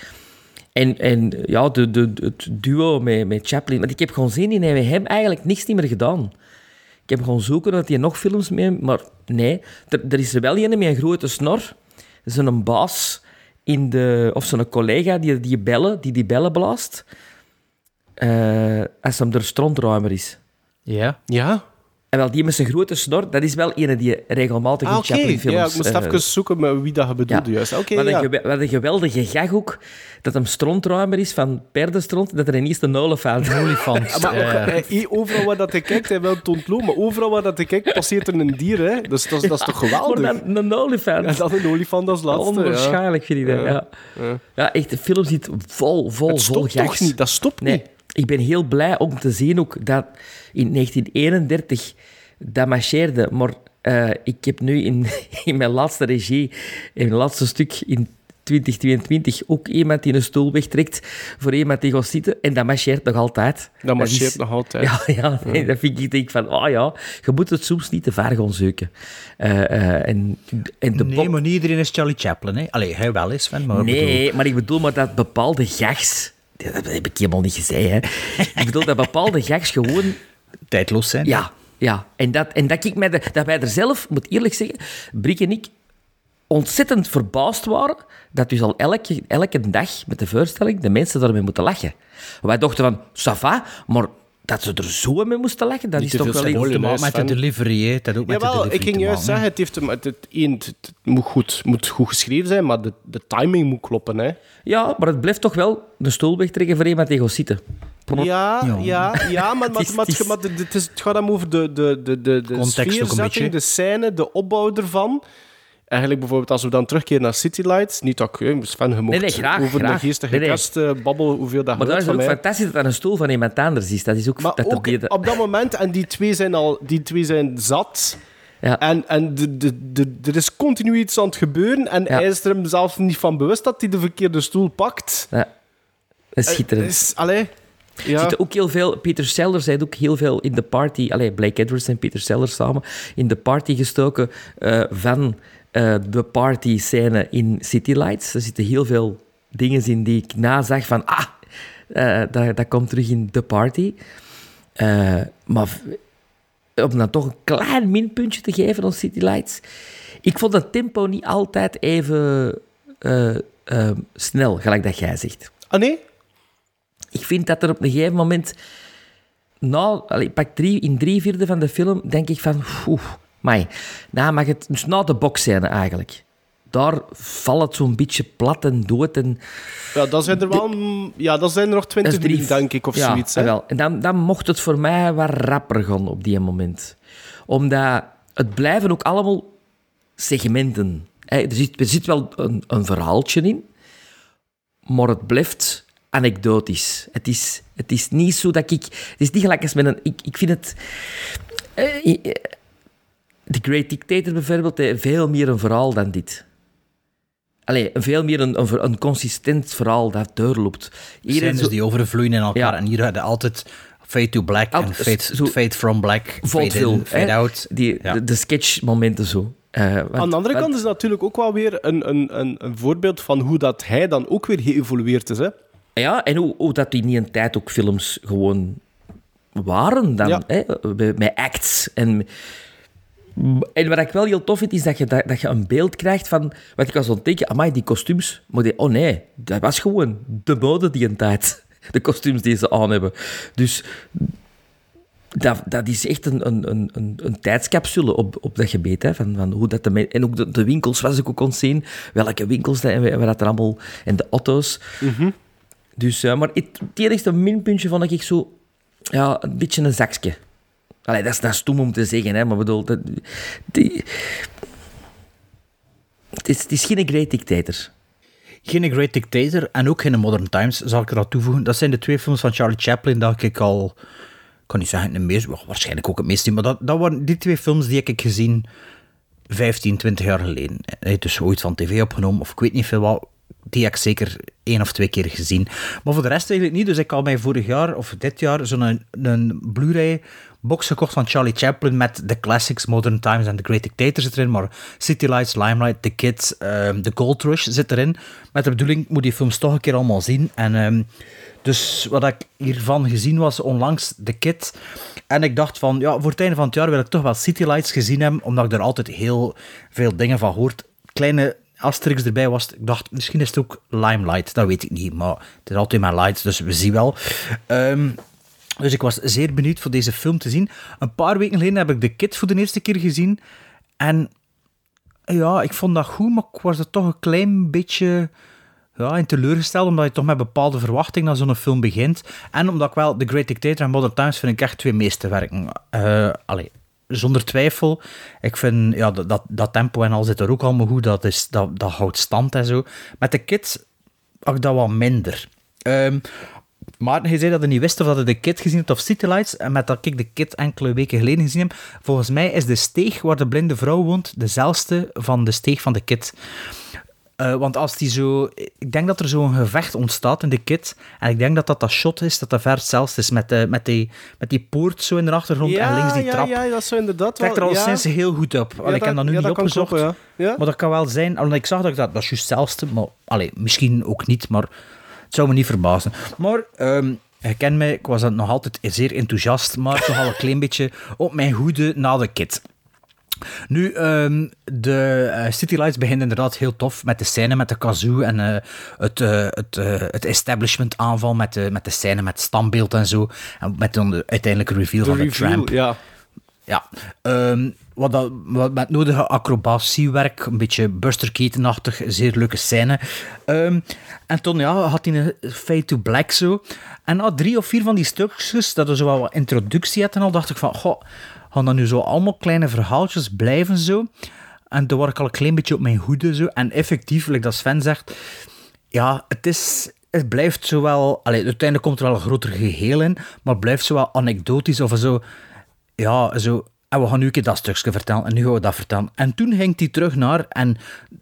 En, en ja, de, de, het duo met, met Chaplin, want ik heb gewoon zin in hem eigenlijk niks niet meer gedaan. Ik heb gewoon zoeken dat hij nog films mee, maar nee, er, er is er wel een met een grote snor, zijn baas in de, of zijn collega die die bellen, die die bellen blaast, eh, als hem er strontruimer is. Ja. Ja? En wel, die met zijn grote snor, dat is wel een die regelmatig Ah, in oké. Chaplin-films... Ja, ik moest eh, even zoeken met wie dat je bedoelde juist. Oké, wat, een ja. wat een geweldige gag ook, dat hem strontruimer is van perdenstront, dat er ineens een (laughs) olifant Een olifant. Maar ook, eh, eh, eh, overal waar dat hij kijkt, hij wel toont loon, maar overal waar dat hij kijkt, passeert er een dier. Hè? Dus dat, is- dat is toch geweldig? Maar dan een olifant. En dan een olifant als laatste. Onwaarschijnlijk vind ik dat, ja. Ja. Ja, echt, de film zit vol, vol, Het vol stopt toch gags. niet? Dat stopt Nee, niet. Ik ben heel blij om te zien ook dat in 1931 dat marcheerde. Maar eh, ik heb nu in, (laughs) in mijn laatste regie, in mijn laatste stuk in 2022, ook iemand die een stoel wegtrekt voor iemand die gaat zitten. En dat marcheert nog altijd. Dat marcheert is- nog altijd. Ja, ja, nee, dat vind ik denk van, oh ja, je moet het soms niet te ver gaan zoeken. Eh, eh, en, en de nee, maar niet iedereen is Charlie Chaplin. Hè. Allee, hij wel is, Sven, maar... bedoel- Nee, maar ik bedoel maar dat bepaalde gags... Dat heb ik helemaal niet gezegd, hè. Ik bedoel dat bepaalde gags gewoon... Tijdloos zijn. Ja, ja. En dat, en dat, ik mij de- dat wij er zelf, moet eerlijk zeggen, Brik en ik ontzettend verbaasd waren dat dus al elke, elke dag met de voorstelling de mensen daarmee moeten lachen. Wij dachten van, ça va, maar dat ze er zo mee moesten lachen, dat Niet is te toch wel iets... symbolen, Maar met de delivery, hè. Dat ook met de delivery ik ging te juist maken, zeggen, het, heeft, het, het, één, het, het moet, goed, moet goed geschreven zijn, maar de, de timing moet kloppen. Hè. Ja, maar het blijft toch wel de stoel wegtrekken voor iemand die gaat zitten. Ja, Ja. ja, ja, maar, (laughs) maar, maar, het is- maar het, het, is, het gaat hem over de, de, de, de, de sfeerzetting, de scène, de opbouw ervan. Eigenlijk bijvoorbeeld als we dan terugkeren naar City Lights, niet dat ik, Sven, je mocht nee, graag, over graag. een geestige Nee, nee. kast eh, babbelen, hoeveel dat Maar daar is ook mij. fantastisch dat dat een stoel van iemand anders is. Dat is ook... Maar dat ook er op dat moment, en die twee zijn al die twee zijn zat. Ja. En, en de, de, de, er is continu iets aan het gebeuren. En Ja. hij is er hem zelf niet van bewust dat hij de verkeerde stoel pakt. Ja. Dat is schitterend. Eh, Is, allee, Er ja. zitten ook heel veel... Peter Sellers heeft ook heel veel in de party... Allee, Blake Edwards en Peter Sellers samen in de party gestoken eh, van eh, de party-scène in City Lights. Er zitten heel veel dingen in die ik nazag van... Ah, eh, dat, dat komt terug in de party. Eh, maar om dan toch een klein minpuntje te geven aan City Lights... Ik vond het tempo niet altijd even snel, gelijk dat jij zegt. Ah, nee? Ik vind dat er op een gegeven moment... Nou, ik pak drie, in drie vierde van de film denk ik van... maar nou mag het... Dus na de boxscène eigenlijk. Daar valt het zo'n beetje plat en dood en... Ja, dat zijn er wel... Ja, dat zijn er nog twintig drie- denk ik, of ja, zoiets. Hè? Wel. En dan, dan mocht het voor mij wat rapper gaan op die moment. Omdat het blijven ook allemaal segmenten. Er zit, er zit wel een, een verhaaltje in, maar het blijft anekdotisch. Het is, het is niet zo dat ik... Het is niet gelijk als met een... Ik, ik vind het... eh, The Great Dictator bijvoorbeeld heeft veel meer een verhaal dan dit. Allee, veel meer een, een, een consistent verhaal dat doorloopt. Hier zo- die overvloeien in elkaar. Ja. En hier hadden altijd Fade to Black en Fade, zo- fade from Black, Fade in, Fade hè. out. Die, Ja. de, de sketchmomenten zo. Eh, want- Aan de andere want- kant is het natuurlijk ook wel weer een, een, een, een voorbeeld van hoe dat hij dan ook weer geëvolueerd is. Hè? Ja, en hoe, hoe dat die niet een tijd ook films gewoon waren dan, Ja. hè, met- met acts. En, en wat ik wel heel tof vind, is dat je, dat, dat je een beeld krijgt van... Wat ik was denken, amai, die kostuums. Maar die, oh nee, dat was gewoon de mode die een tijd. (laughs) De kostuums die ze aan hebben. Dus dat, dat is echt een, een, een, een, een tijdscapsule op, op dat gebied. Hè, van, van hoe dat de, en ook de, de winkels, was ik ook kon zien. Welke winkels dat, en waar dat er allemaal... En de auto's. Dus, eh, maar het, het enigste minpuntje vond ik zo... Ja, een beetje een zakje. Allee, dat is, dat is stom om te zeggen, hè, maar bedoel... Dat, die, het, is, het is geen great dictator. Geen Great Dictator en ook geen Modern Times, zal ik er aan toevoegen. Dat zijn de twee films van Charlie Chaplin dat ik al... Ik kan niet zeggen, de meest, waarschijnlijk ook het meest, maar dat, dat waren die twee films die ik gezien 15, 20 jaar geleden. Hij heeft dus ooit van tv opgenomen, of ik weet niet veel wat. Die heb ik zeker één of twee keer gezien. Maar voor de rest eigenlijk niet. Dus ik had mij vorig jaar, of dit jaar, zo'n een, Blu-ray box gekocht van Charlie Chaplin met de classics, Modern Times en The Great Dictator zit erin. Maar City Lights, Limelight, The Kids, ehm, The Gold Rush zit erin. Met de bedoeling, moet die films toch een keer allemaal zien. En... ehm, dus wat ik hiervan gezien was onlangs The Kid. En ik dacht van, ja, voor het einde van het jaar wil ik toch wel City Lights gezien hebben, omdat ik er altijd heel veel dingen van hoort. Kleine asterix erbij was, ik dacht, misschien is het ook Limelight, dat weet ik niet, maar het is altijd mijn lights, dus we zien wel. Ehm, dus ik was zeer benieuwd voor deze film te zien. Een paar weken geleden heb ik The Kid voor de eerste keer gezien. En ja, ik vond dat goed, maar ik was er toch een klein beetje ja, in teleurgesteld, omdat je toch met bepaalde verwachting naar zo'n film begint. En omdat ik wel The Great Dictator en Modern Times vind ik echt twee meesterwerken. Eh allee, zonder twijfel. Ik vind ja, dat, dat, tempo en al zit er ook allemaal goed. Dat, is, dat, dat houdt stand en zo. Met de kids had ik dat wat minder. Ehm Maarten, je zei dat je niet wist of dat je de kid gezien hebt of City Lights. En met dat ik de kid enkele weken geleden gezien heb. Volgens mij is de steeg waar de blinde vrouw woont dezelfde van de steeg van de kid. Eh, want als die zo... Ik denk dat er zo'n gevecht ontstaat in de kit. En ik denk dat dat dat shot is, dat dat ver hetzelfde is. Met, de, met, die, met die poort zo in de achtergrond en links die ja, trap. Ja, dat zou inderdaad trekt er al ja. sinds heel goed op. Allee, ik dat- heb dat nu ja, niet dat opgezocht. kloppen, ja. Ja. Maar dat kan wel zijn. Allee, ik zag dat ik dat... Dat is juist hetzelfde. Maar allee, misschien ook niet, maar het zou me niet verbazen. Maar... ehm je kent mij, ik was nog altijd zeer enthousiast, maar toch al een klein beetje op mijn hoede na de kit. Nu, ehm, de eh, City Lights begint inderdaad heel tof met de scène met de kazoo en eh, het, eh, het, het establishment aanval met de, met de scène met standbeeld en zo. En met dan de uiteindelijke reveal De van de tramp. ja. Ja, ehm, wat, dat, wat met nodige acrobatiewerk, een beetje Buster Keaton-achtig, zeer leuke scène. Ehm, en toen ja, had hij een Fade to Black zo. En na drie of vier van die stukjes, dat er zo wel wat introductie had en al, dacht ik van, goh, gaan dat nu zo allemaal kleine verhaaltjes blijven zo? En toen was ik al een klein beetje op mijn hoede zo. En effectief, like dat Sven zegt, ja, het is... Het blijft zowel... Allee, uiteindelijk komt er wel een groter geheel in, maar het blijft zowel anekdotisch of zo ja, zo. En we gaan nu een keer dat stukje vertellen en nu gaan we dat vertellen. En toen ging hij terug naar en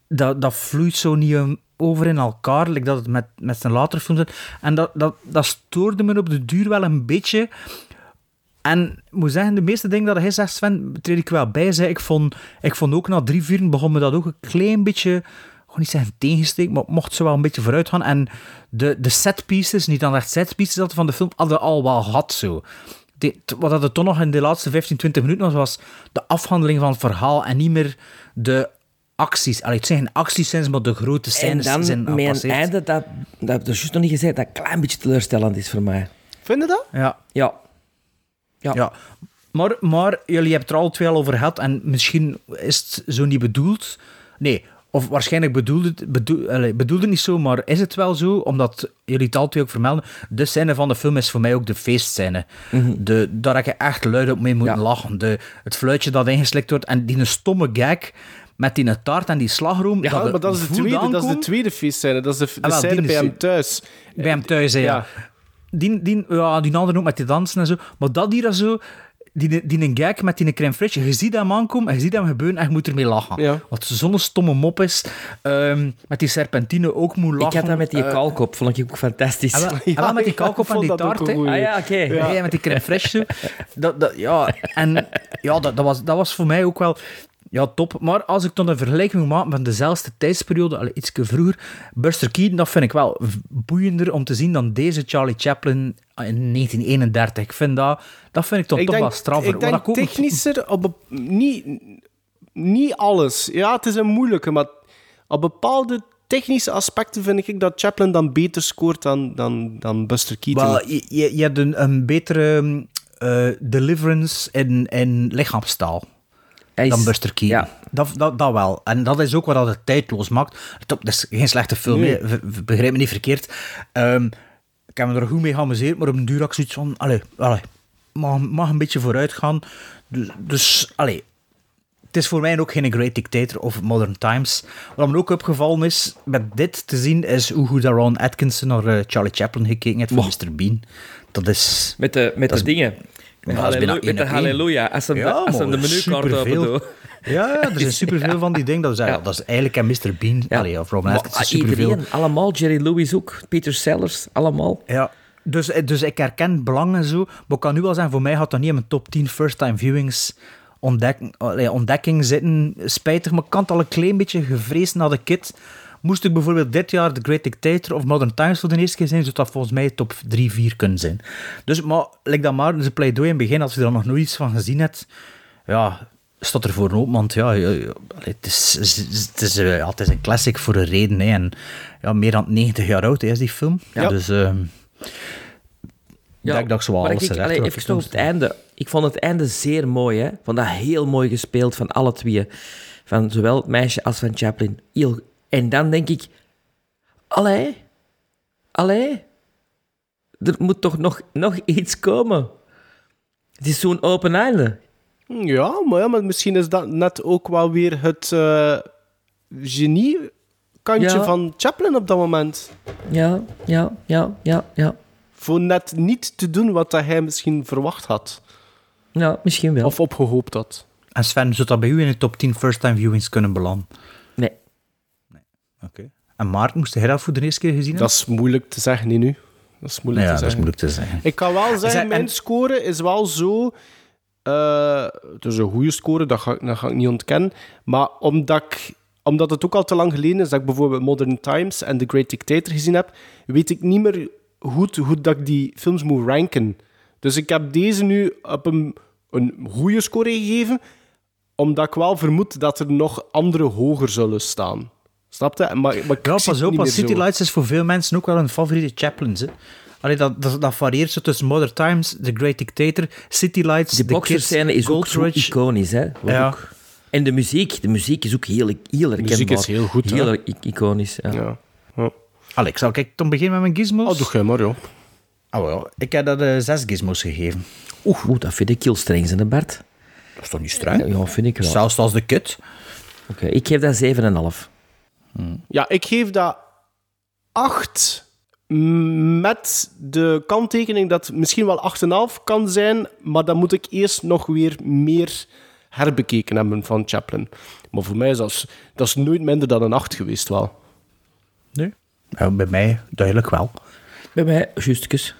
dat, dat vloeit zo niet um, over in elkaar, dat het met, met zijn later films. En dat, dat, dat stoorde me op de duur wel een beetje. En ik moet zeggen, de meeste dingen dat hij zegt, Sven, treed ik wel bij. Zei. Ik, vond, ik vond ook na drie, vier begon me dat ook een klein beetje, ik ga niet zeggen tegensteken, maar het mocht zo wel een beetje vooruit gaan. En de, de set pieces, niet dan echt set pieces dat van de film, hadden al wel gehad zo. Die, t- wat dat er toch nog in de laatste 15, 20 minuten was, was de afhandeling van het verhaal en niet meer de acties. Allee, het zijn geen actiescènes, maar de grote En scènes zijn dan met een passeerd. einde dat, dat juist nog niet gezegd, dat een klein beetje teleurstellend is voor mij. Vind je dat? Ja. Ja. Ja. ja. Maar, maar jullie hebben het er al twee al over gehad en misschien is het zo niet bedoeld. Nee, of waarschijnlijk bedoelde het, bedoel, bedoelde het niet zo, maar is het wel zo? Omdat jullie het al twee ook vermelden. De scène van de film is voor mij ook de feestscène. de, daar heb je echt luid op mee moeten lachen. De, het fluitje dat ingeslikt wordt en die een stomme gag met die taart en die slagroom. Ja, het maar dat is, de tweede, dat is de tweede feestscène. Dat is de, de Ah, wel, scène bij hem thuis. Bij hem thuis, ja. Ja. Die, die, ja, die andere ook met die dansen en zo. Maar dat hier zo... die, die een gag met die crème fraîche, je ziet hem aankomen, en je ziet hem gebeuren en je moet ermee lachen. Ja. Wat zo'n stomme mop is. Ehm, met die serpentine ook moet lachen. Ik had dat met die Eh, kalkop, vond ik ook fantastisch. en wel, en wel met die (laughs) Ja, kalkop en die taart. Ah ja, oké. Ja, ja, met die crème fraîche. zo. Dat, dat, ja, en ja, dat, dat, was, dat was voor mij ook wel ja, top. Maar als ik dan een vergelijking maken met dezelfde tijdsperiode, al iets vroeger, Buster Keaton, dat vind ik wel boeiender om te zien dan deze Charlie Chaplin in 1931. Ik vind dat, dat vind ik toch, toch wel straffer. Ik denk technischer, op, niet, niet alles. Ja, het is een moeilijke, maar op bepaalde technische aspecten vind ik dat Chaplin dan beter scoort dan, dan, dan Buster Keaton. Wel, je, je, je hebt een, een betere eh, deliverance in, in lichaamstaal. Is- dan Buster Keaton. Ja. Dat, dat, dat wel. En dat is ook wat dat het tijdloos maakt. Top, dat is geen slechte film, Nee. begrijp me niet verkeerd. Ehm, ik heb me er goed mee geamuseerd, maar op een duur had ik zoiets van... Allee, allee, mag, mag een beetje vooruit gaan. Dus, dus allee, het is voor mij ook geen Great Dictator of Modern Times. Wat me ook opgevallen is, met dit te zien, is hoe goed Ron Atkinson naar eh, Charlie Chaplin gekeken heeft voor Mr. Bean. Dat is... Met de, met de is- dingen. Met, Ja, de halleluja. Als hem, Ja, als hem de menukaart open. Ja, ja, er zijn superveel van die dingen. Dat is, Ja. dat is eigenlijk een Mr. Bean. Allee, of ah, superveel. iedereen, allemaal. Jerry Lewis ook. Peter Sellers, allemaal. Ja, dus, dus ik herken het belang en zo. Maar ik kan nu wel zeggen, voor mij had dat niet in mijn top 10 first-time viewings ontdekking, allee, ontdekking zitten. Spijtig, maar ik had al een klein beetje gevreesd naar de kid. Moest ik bijvoorbeeld dit jaar The Great Dictator of Modern Times voor de eerste keer zijn, zou dat volgens mij top 3, 4 kunnen zijn. Dus, maar, like dat maar, de pleidooi in het begin, als je er nog nooit iets van gezien hebt, ja, staat er voor open, want ja, ja, ja, het, is, het, is, eh, ja, het is een classic voor een reden. Hè, en ja, meer dan 90 jaar oud hè, is die film. Ja. Dus ik denk dat ik zo wel maar alles ik, even op het einde. Ik vond het einde zeer mooi. Hè? Ik vond dat heel mooi gespeeld van alle twee. Van zowel het meisje als van Chaplin. Heel... En dan denk ik... Allee. Allee. Er moet toch nog, nog iets komen. Het is zo'n open einde. Ja, maar, ja, maar misschien is dat net ook wel weer het eh, genie-kantje Ja. van Chaplin op dat moment. Ja, ja, ja, ja, ja. Voor net niet te doen wat dat hij misschien verwacht had. Ja, misschien wel. Of opgehoopt had. En Sven, zou dat bij u in de top 10 first-time viewings kunnen belanden? Oké. En Maarten, moest jij dat voor de eerste keer gezien hebben? Dat is moeilijk te zeggen, nu. Dat is moeilijk ja, te dat is zeggen. moeilijk te zeggen. Ik kan wel zeggen, en- mijn score is wel zo... eh, het is een goede score, dat ga, ik- dat ga ik niet ontkennen. Maar omdat, ik, omdat het ook al te lang geleden is dat ik bijvoorbeeld Modern Times en The Great Dictator gezien heb, weet ik niet meer goed hoe dat ik die films moet ranken. Dus ik heb deze nu op een, een goede score gegeven, omdat ik wel vermoed dat er nog andere hoger zullen staan. Snap je? Maar, maar ik Ja, pas op, City zo. Lights is voor veel mensen ook wel een favoriete Chaplins. Hè. Allee, dat, dat, dat varieert zo tussen Modern Times, The Great Dictator, City Lights, Die The boxerscène is ook iconisch. Hè? Wat Ja. ook- En de muziek. De muziek is ook heel, heel herkenbaar. muziek is heel goed? Heel iconisch, ja. Ja. Ja. Allee, ik zal kijk, dan beginnen met mijn gizmos. Oh, doe jij maar, joh. Ah, wel, ik heb dat eh, zes gizmos gegeven. Oeh, oeh, dat vind ik heel streng, zijn, hè, Bart. Dat is toch niet streng? Ja, vind ik wel. Zelfs als de kut. Oké, ik geef dat 7,5. Ja, ik geef dat 8 met de kanttekening dat het misschien wel 8,5 kan zijn, maar dan moet ik eerst nog weer meer herbekeken hebben van Chaplin. Maar voor mij is dat, dat is nooit minder dan een 8 geweest wel. Nee. Ja, bij mij duidelijk wel. Bij mij, justjes.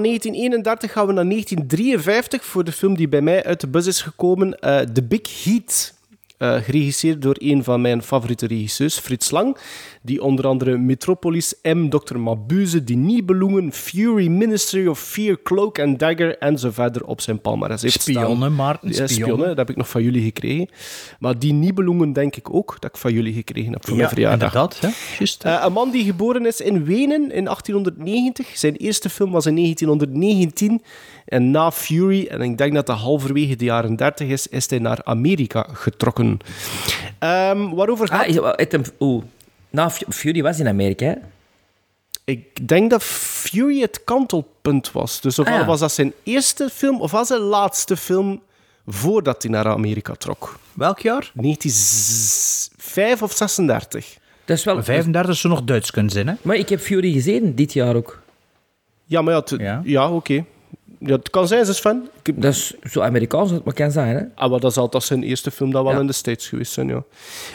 Van 1931 gaan we naar 1953 voor de film die bij mij uit de bus is gekomen. eh The Big Heat. Eh, geregisseerd door een van mijn favoriete regisseurs, Frits Lang. Die onder andere Metropolis, M, Dr. Mabuse, Die Nibelungen, Fury, Ministry of Fear, Cloak and Dagger en zo verder op zijn palmarès heeft staan. Spionnen, Maarten, Ja, spionnen. spionnen, dat heb ik nog van jullie gekregen. Maar Die Nibelungen denk ik ook, dat ik van jullie gekregen heb voor Ja, mijn verjaardag. inderdaad. Hè? Juist. Eh, een man die geboren is in Wenen in 1890. Zijn eerste film was in 1919. En na Fury, en ik denk dat dat halverwege de jaren 30 is, is hij naar Amerika getrokken. Ehm, waarover gaat Ah, het oeh. Nou, Fu- Fury was in Amerika, hè? Ik denk dat Fury het kantelpunt was. Dus ofwel Ah, ja. was dat zijn eerste film, of was zijn laatste film voordat hij naar Amerika trok. Welk jaar? 1905 of 36. Dat is wel... 35 zou nog Duits kunnen zijn, hè? Maar ik heb Fury gezien, dit jaar ook. Ja, maar Ja. ja, oké. Ja, het kan zijn, ze is fan. Ik Dat is zo Amerikaans het maar kan zijn, hè? Ah, maar dat zal dat zijn eerste film dat wel Ja. in de States geweest zijn, ja.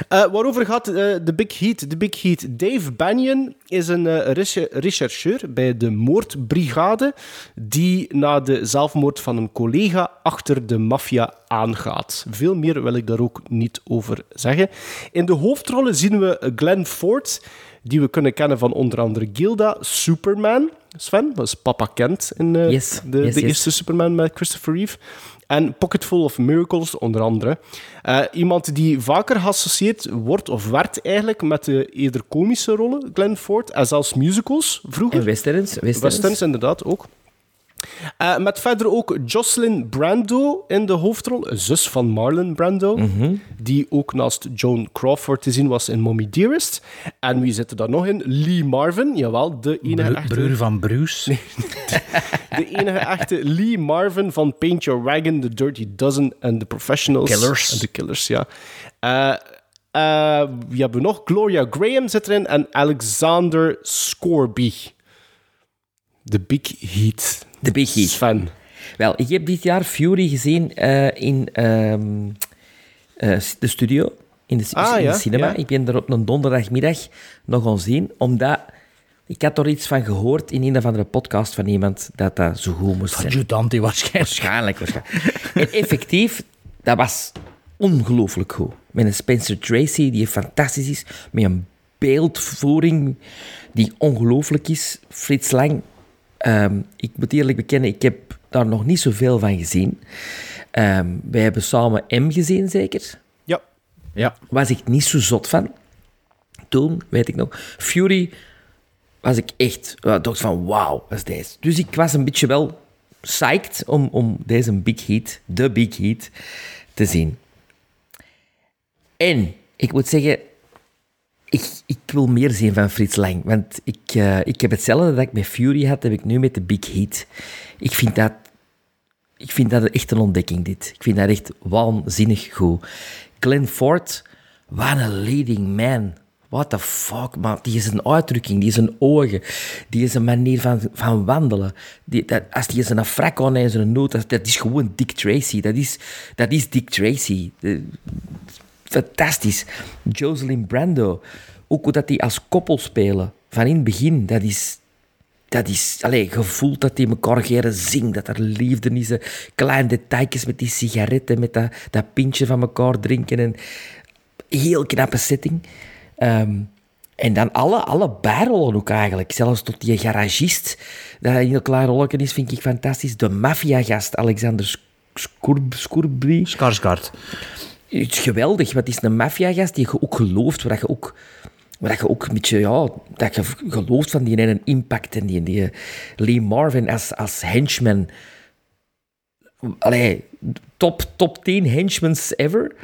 Eh, waarover gaat eh, The Big Heat? The Big Heat. Dave Banyan is een reche- rechercheur bij de moordbrigade die na de zelfmoord van een collega achter de maffia aangaat. Veel meer wil ik daar ook niet over zeggen. In de hoofdrollen zien we Glenn Ford, die we kunnen kennen van onder andere Gilda, Superman. Sven, dat is Papa Kent in eh, Yes, de, yes, de yes. eerste Superman met Christopher Reeve. En Pocketful of Miracles, onder andere. Eh, iemand die vaker geassocieerd wordt, of werd eigenlijk, met de eerder komische rollen, Glenn Ford. En zelfs musicals vroeger. En westerns. Westerns. Westerns, inderdaad, ook. Eh, met verder ook Jocelyn Brando in de hoofdrol, zus van Marlon Brando, die ook naast Joan Crawford te zien was in Mommy Dearest. En wie zit er dan nog in? Lee Marvin, jawel, de enige Bro- echte... Broer van Bruce. De enige echte Lee Marvin van Paint Your Wagon, The Dirty Dozen en The Professionals. Killers. En The Killers, ja. Eh, eh, wie hebben we nog? Gloria Graham zit erin en Alexander Scorby. The Big Heat. Big Heat. Sven. Wel, ik heb dit jaar Fury gezien eh, in ehm, eh, de studio, in de, Ah, in ja, de cinema. ja. Ik ben er op een donderdagmiddag nog gaan zien, omdat ik had er iets van gehoord in een of andere podcast van iemand dat dat zo goed moest zijn. Adjutantie waarschijnlijk. Waarschijnlijk, waarschijnlijk. En effectief, dat was ongelooflijk goed. Met een Spencer Tracy die fantastisch is, met een beeldvoering die ongelooflijk is. Frits Lang, ehm, ik moet eerlijk bekennen, ik heb daar nog niet zoveel van gezien. Ehm, wij hebben samen M gezien, zeker. Ja. Ja. Was ik niet zo zot van. Toen, weet ik nog. Fury was ik echt... Ik dacht van, wauw, wat is deze? Dus ik was een beetje wel psyched om, om deze Big Heat, de Big Heat, te zien. En, ik moet zeggen, ik, ik wil meer zien van Frits Lang. Want ik, eh, ik heb hetzelfde dat ik met Fury had, heb ik nu met de Big Heat. Ik vind dat, ik vind dat echt een ontdekking, dit. Ik vind dat echt waanzinnig goed. Glenn Ford, wat een leading man. What the fuck, man. Die is een uitdrukking, die is een ogen, die is een manier van, van wandelen. Die, dat, als die zijn frak aan en zijn noot, dat, dat is gewoon Dick Tracy. Dat is, dat is Dick Tracy. Fantastisch. Jocelyn Brando, ook hoe dat die als koppel spelen, van in het begin, dat is... Dat is, allee, gevoeld dat die elkaar geren zingen, dat er liefde is. Kleine detailjes met die sigaretten, met dat, dat pintje van elkaar drinken. En heel knappe setting. Ehm, en dan alle, alle bijrollen ook eigenlijk. Zelfs tot die garagist, dat een heel klein rolletje is, vind ik fantastisch. De maffiagast Alexander Sk- Scourb, Scourby. Skarsgård. Het is geweldig, het is een maffiagast die je ook gelooft, waar je ook, waar je ook een beetje, ja, dat je gelooft van die een impact en die, die Lee Marvin als, als henchman. Allee, top, top 10 henchmans ever.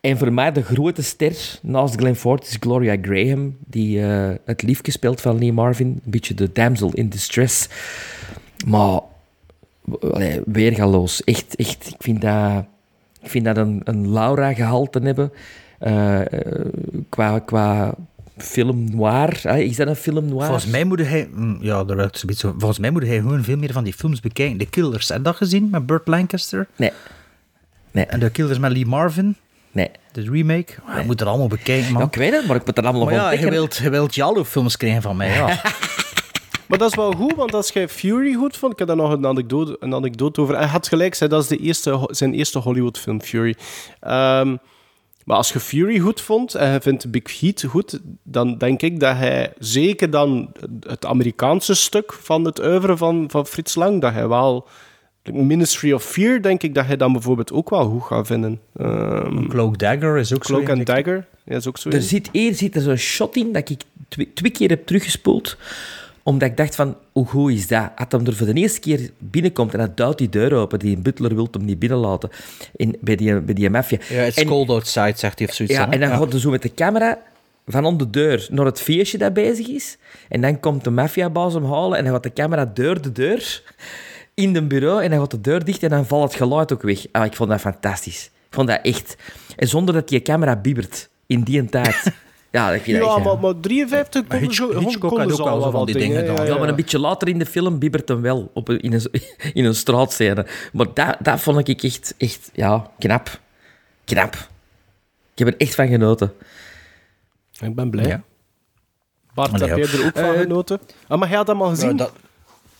En voor mij de grote ster naast Glenn Ford is Gloria Graham, die eh, het liefje speelt van Lee Marvin. Een beetje de damsel in distress. Maar allee, weergaloos. Echt, echt. Ik vind dat, ik vind dat een, een Laura-gehalte hebben. Eh, qua, qua film noir. Is dat een film noir? Volgens mij moet hij... mm, Ja, daar werd zoiets over. Volgens mij moet hij gewoon veel meer van die films bekijken. The Killers, heb je dat gezien met Burt Lancaster? Nee. Nee. En The Killers met Lee Marvin? Nee. De remake? Ah, je moet er allemaal bekijken, man. Ja, ik weet het, maar ik moet er allemaal Maar nog ja, je ontdekken. wilt, je wilt Jallo-films krijgen van mij, ja. (laughs) Maar dat is wel goed, want als jij Fury goed vond, ik heb daar nog een anekdote, een anekdote over. Hij had gelijk, zei, dat is de eerste, zijn eerste Hollywood-film, Fury. Ehm, maar als je Fury goed vond en je vindt Big Heat goed, dan denk ik dat hij zeker dan het Amerikaanse stuk van het oeuvre van, van Frits Lang, dat hij wel... Ministry of Fear, denk ik dat hij dan bijvoorbeeld ook wel goed gaat vinden. Ehm Cloak Dagger is ook zo. Cloak and. Dagger, ja, is ook zo. Er zit één zit er zo'n shot in dat ik twee, twee keer heb teruggespoeld. Omdat ik dacht van, hoe goed is dat? Als hem er voor de eerste keer binnenkomt en hij duwt die deur open, die butler wil hem niet binnenlaten in, bij die, bij die maffia. Ja, it's En- cold outside, zegt hij of zoiets. Ja, hè? en dan gaat hij zo met de camera van onder de deur naar het feestje dat bezig is. En dan komt de maffiabaas hem halen en dan gaat de camera deur de deur in de bureau en dan gaat de deur dicht en dan valt het geluid ook weg. Ah, ik vond dat fantastisch. Ik vond dat echt... En zonder dat die camera bibbert in die tijd. (laughs) Ja, dat vind ik Ja, echt... maar, maar 53 Maar konden Hitch- zo- Hitchcock konden had ze ook al zo van die dingen gedaan. Ja, maar een beetje later in de film bibbert hem wel op een, in, een, (laughs) in een straatscène. Maar dat, dat vond ik echt, echt ja, knap. Knap. Ik heb er echt van genoten. Ik ben blij. Ja. Bart, Allee, heb jij er ook van Eh, genoten? Ah, maar jij had dat al gezien? Dat-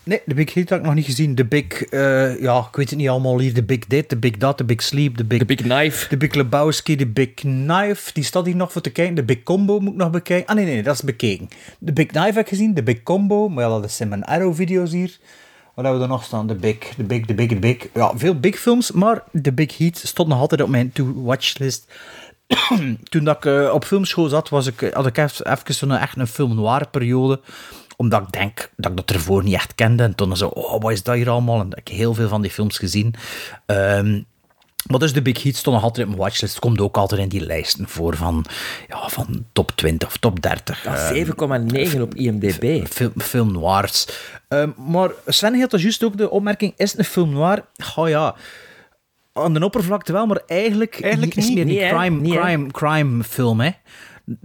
Nee, de Big Hit had ik nog niet gezien. De Big, eh, ja, ik weet het niet allemaal hier. De Big Dit, de Big Dat, de Big Sleep, de Big... De Big Knife. De Big Lebowski, de Big Knife, die staat hier nog voor te kijken. De Big Combo moet ik nog bekijken. Ah nee, nee, dat is bekeken. De Big Knife heb ik gezien, de Big Combo, maar ja, dat zijn mijn Arrow-video's hier. Wat hebben we er nog staan? De Big, de Big, de Big, de Big. Ja, veel Big films, maar de Big Heat stond nog altijd op mijn to-watch-list. (coughs) Toen dat ik eh, op filmschool zat, was ik, had ik even, even zo'n echt een film noir periode omdat ik denk dat ik dat ervoor niet echt kende. En toen zo, oh, wat is dat hier allemaal? En ik heb heel veel van die films gezien. Ehm, maar dus de Big Hit stond nog altijd op mijn watchlist. Komt ook altijd in die lijsten voor van, ja, van top 20 of top 30. Ja, Ehm, 7,9 op IMDb. film, film noirs. Ehm, maar Sven had dus juist ook de opmerking, is het een film noir? Oh ja, aan de oppervlakte wel, maar eigenlijk, Eigenlijk is het niet. meer een crime, crime, crime film, hè.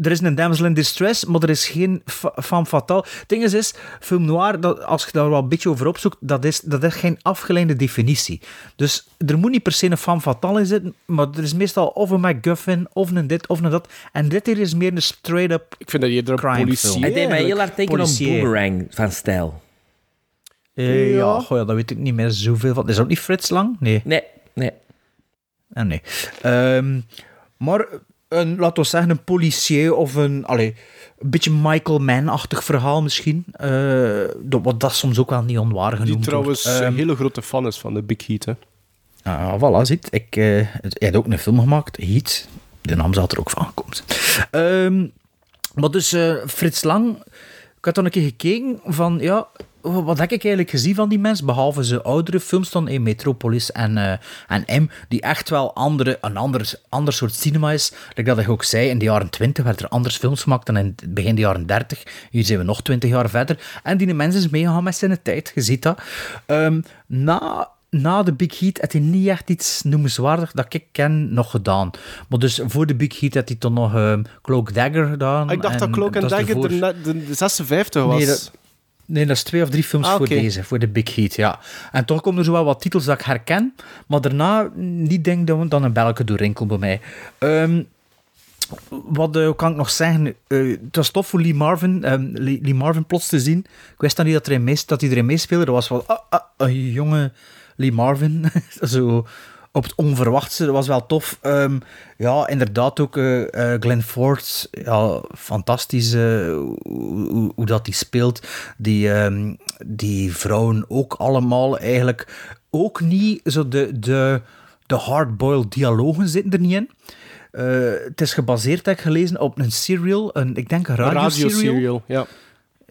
Er is een damsel in distress, maar er is geen femme fatale. Het ding is, is film noir, dat, als je daar wel een beetje over opzoekt, dat is, dat is geen afgeleide definitie. Dus er moet niet per se een femme fatale in zitten, maar er is meestal of een MacGuffin, of een dit, of een dat. En dit hier is meer een straight-up Ik vind dat je er een Crime politie film. Hij deed mij heel hard denken aan Boomerang van stijl. Eh, ja, Ja. goh, ja, dat weet ik niet meer zoveel van. Is dat ook niet Frits Lang? Nee. Nee, nee. Ah, nee. Ehm, maar een, laten we zeggen, een policier of een, allee, een beetje Michael Mann-achtig verhaal misschien. Eh, wat dat soms ook wel niet onwaar genoemd Die trouwens wordt. een Ehm, hele grote fan is van de Big Heat. Hè. Ah, voilà, ziet. Ik, eh, hij had ook een film gemaakt, Heat. De naam zal er ook van komen. Ehm maar dus, eh, Frits Lang, ik had dan een keer gekeken van, ja, wat heb ik eigenlijk gezien van die mensen, behalve ze oudere films dan in Metropolis en, eh, en M, die echt wel andere, een ander, ander soort cinema is. Like dat ik ook zei, in de jaren 20 werd er anders films gemaakt dan in het begin de jaren 30. Hier zijn we nog 20 jaar verder. En die mensen is meegegaan met zijn tijd, je ziet dat. Ehm, na na de Big Heat had hij niet echt iets noemenswaardig dat ik ken nog gedaan. Maar dus voor de Big Heat had hij dan nog ehm Cloak Dagger gedaan. Ah, ik dacht dat en Cloak and is Dagger ervoor- de, de, de 56 was. Nee, dat, nee, dat is twee of drie films Ah, voor oké. deze, voor de Big Heat, ja. En toch komen er zo wel wat titels dat ik herken, maar daarna niet denk dat dan een belke doorheen komen bij mij. Ehm, wat eh, kan ik nog zeggen? Eh, het was tof voor Lee Marvin, ehm, Lee, Lee Marvin plots te zien. Ik wist dan niet dat, er dat hij erin meespeelde. Dat was wel ah, ah, een jonge Lee Marvin. (laughs) Zo op het onverwachtste. Dat was wel tof. Ehm, ja, inderdaad ook eh, eh, Glenn Ford. Ja, fantastisch eh, hoe, dat hij speelt. Die, ehm, die vrouwen ook allemaal eigenlijk ook niet zo de... de de hardboiled dialogen zitten er niet in. Het is gebaseerd, heb ik gelezen, op een serial, een, ik denk een Een radio, serial. radio-serial, ja.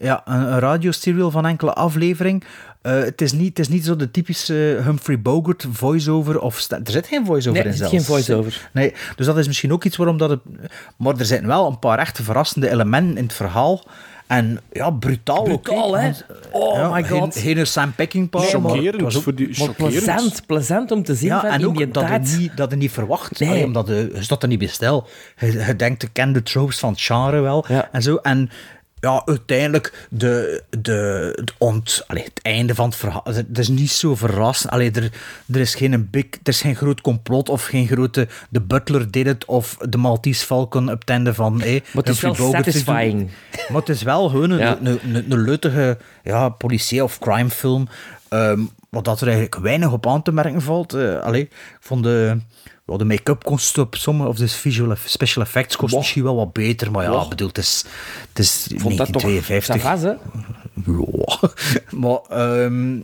Ja, een, een radio-serial van enkele aflevering. Eh, het, is niet, het is niet zo de typische Humphrey Bogart voice-over. Of er zit geen voice-over Nee, in er zit zelfs. geen voice-over. Nee, dus dat is misschien ook iets waarom dat het... Maar er zitten wel een paar echt verrassende elementen in het verhaal. En ja, brutaal, Brutaal, hè? Oh my god. Geen, geen Sam Peckinpah. maar het Chockerend was ook- voor die... Maar chockerend. plezant, plezant om te zien ja, van en ook dat je, niet, dat je niet verwacht. Nee. Allee, omdat je, je staat er niet bij stil. Je, je denkt, ik ken de tropes van het genre wel. Ja. En, zo. en ja, uiteindelijk de, de, het ont, allee, het einde van het verhaal. Het is niet zo verrassend. Allee, er, er, is geen big, er is geen groot complot of geen grote. De Butler deed het of de Maltese Falcon op het einde van. Hey, Maar het is wel satisfying. Maar het is wel gewoon een, Ja. een, een, een leutige ja, politie- of crimefilm. ehm wat dat er eigenlijk weinig op aan te merken valt. Allee, ik vond de, ja, de make-up kost op sommige, of de visual special effects kost Wow. misschien wel wat beter. Maar ja, Wow. bedoel, het is, het is vond dat toch 1952. savas, hè? Ja. (laughs) maar ehm,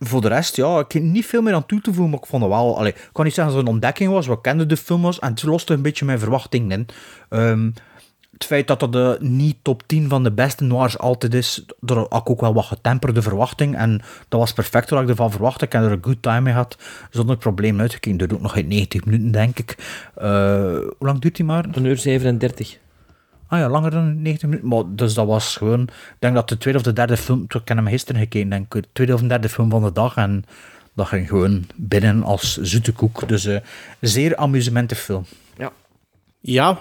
voor de rest, ja, ik heb niet veel meer aan toe te voegen, maar ik vond het wel... Allee, ik kan niet zeggen dat het een ontdekking was, we kenden de film was, en het loste een beetje mijn verwachtingen in. Ehm, het feit dat dat de niet top 10 van de beste noirs altijd is, daar had ik ook wel wat getemperde verwachting. En dat was perfect wat ik ervan verwachtte. Ik heb er een good time mee gehad, zonder probleem uitgekeken. Dat doet nog geen 90 minuten, denk ik. Eh, hoe lang duurt die maar? Een uur 37. Ah ja, langer dan 90 minuten. Maar, dus dat was gewoon... Ik denk dat de tweede of de derde film... Ik heb hem gisteren gekeken, denk ik. De tweede of de derde film van de dag. En dat ging gewoon binnen als zoete koek. Dus eh zeer amusemente film. Ja. Ja.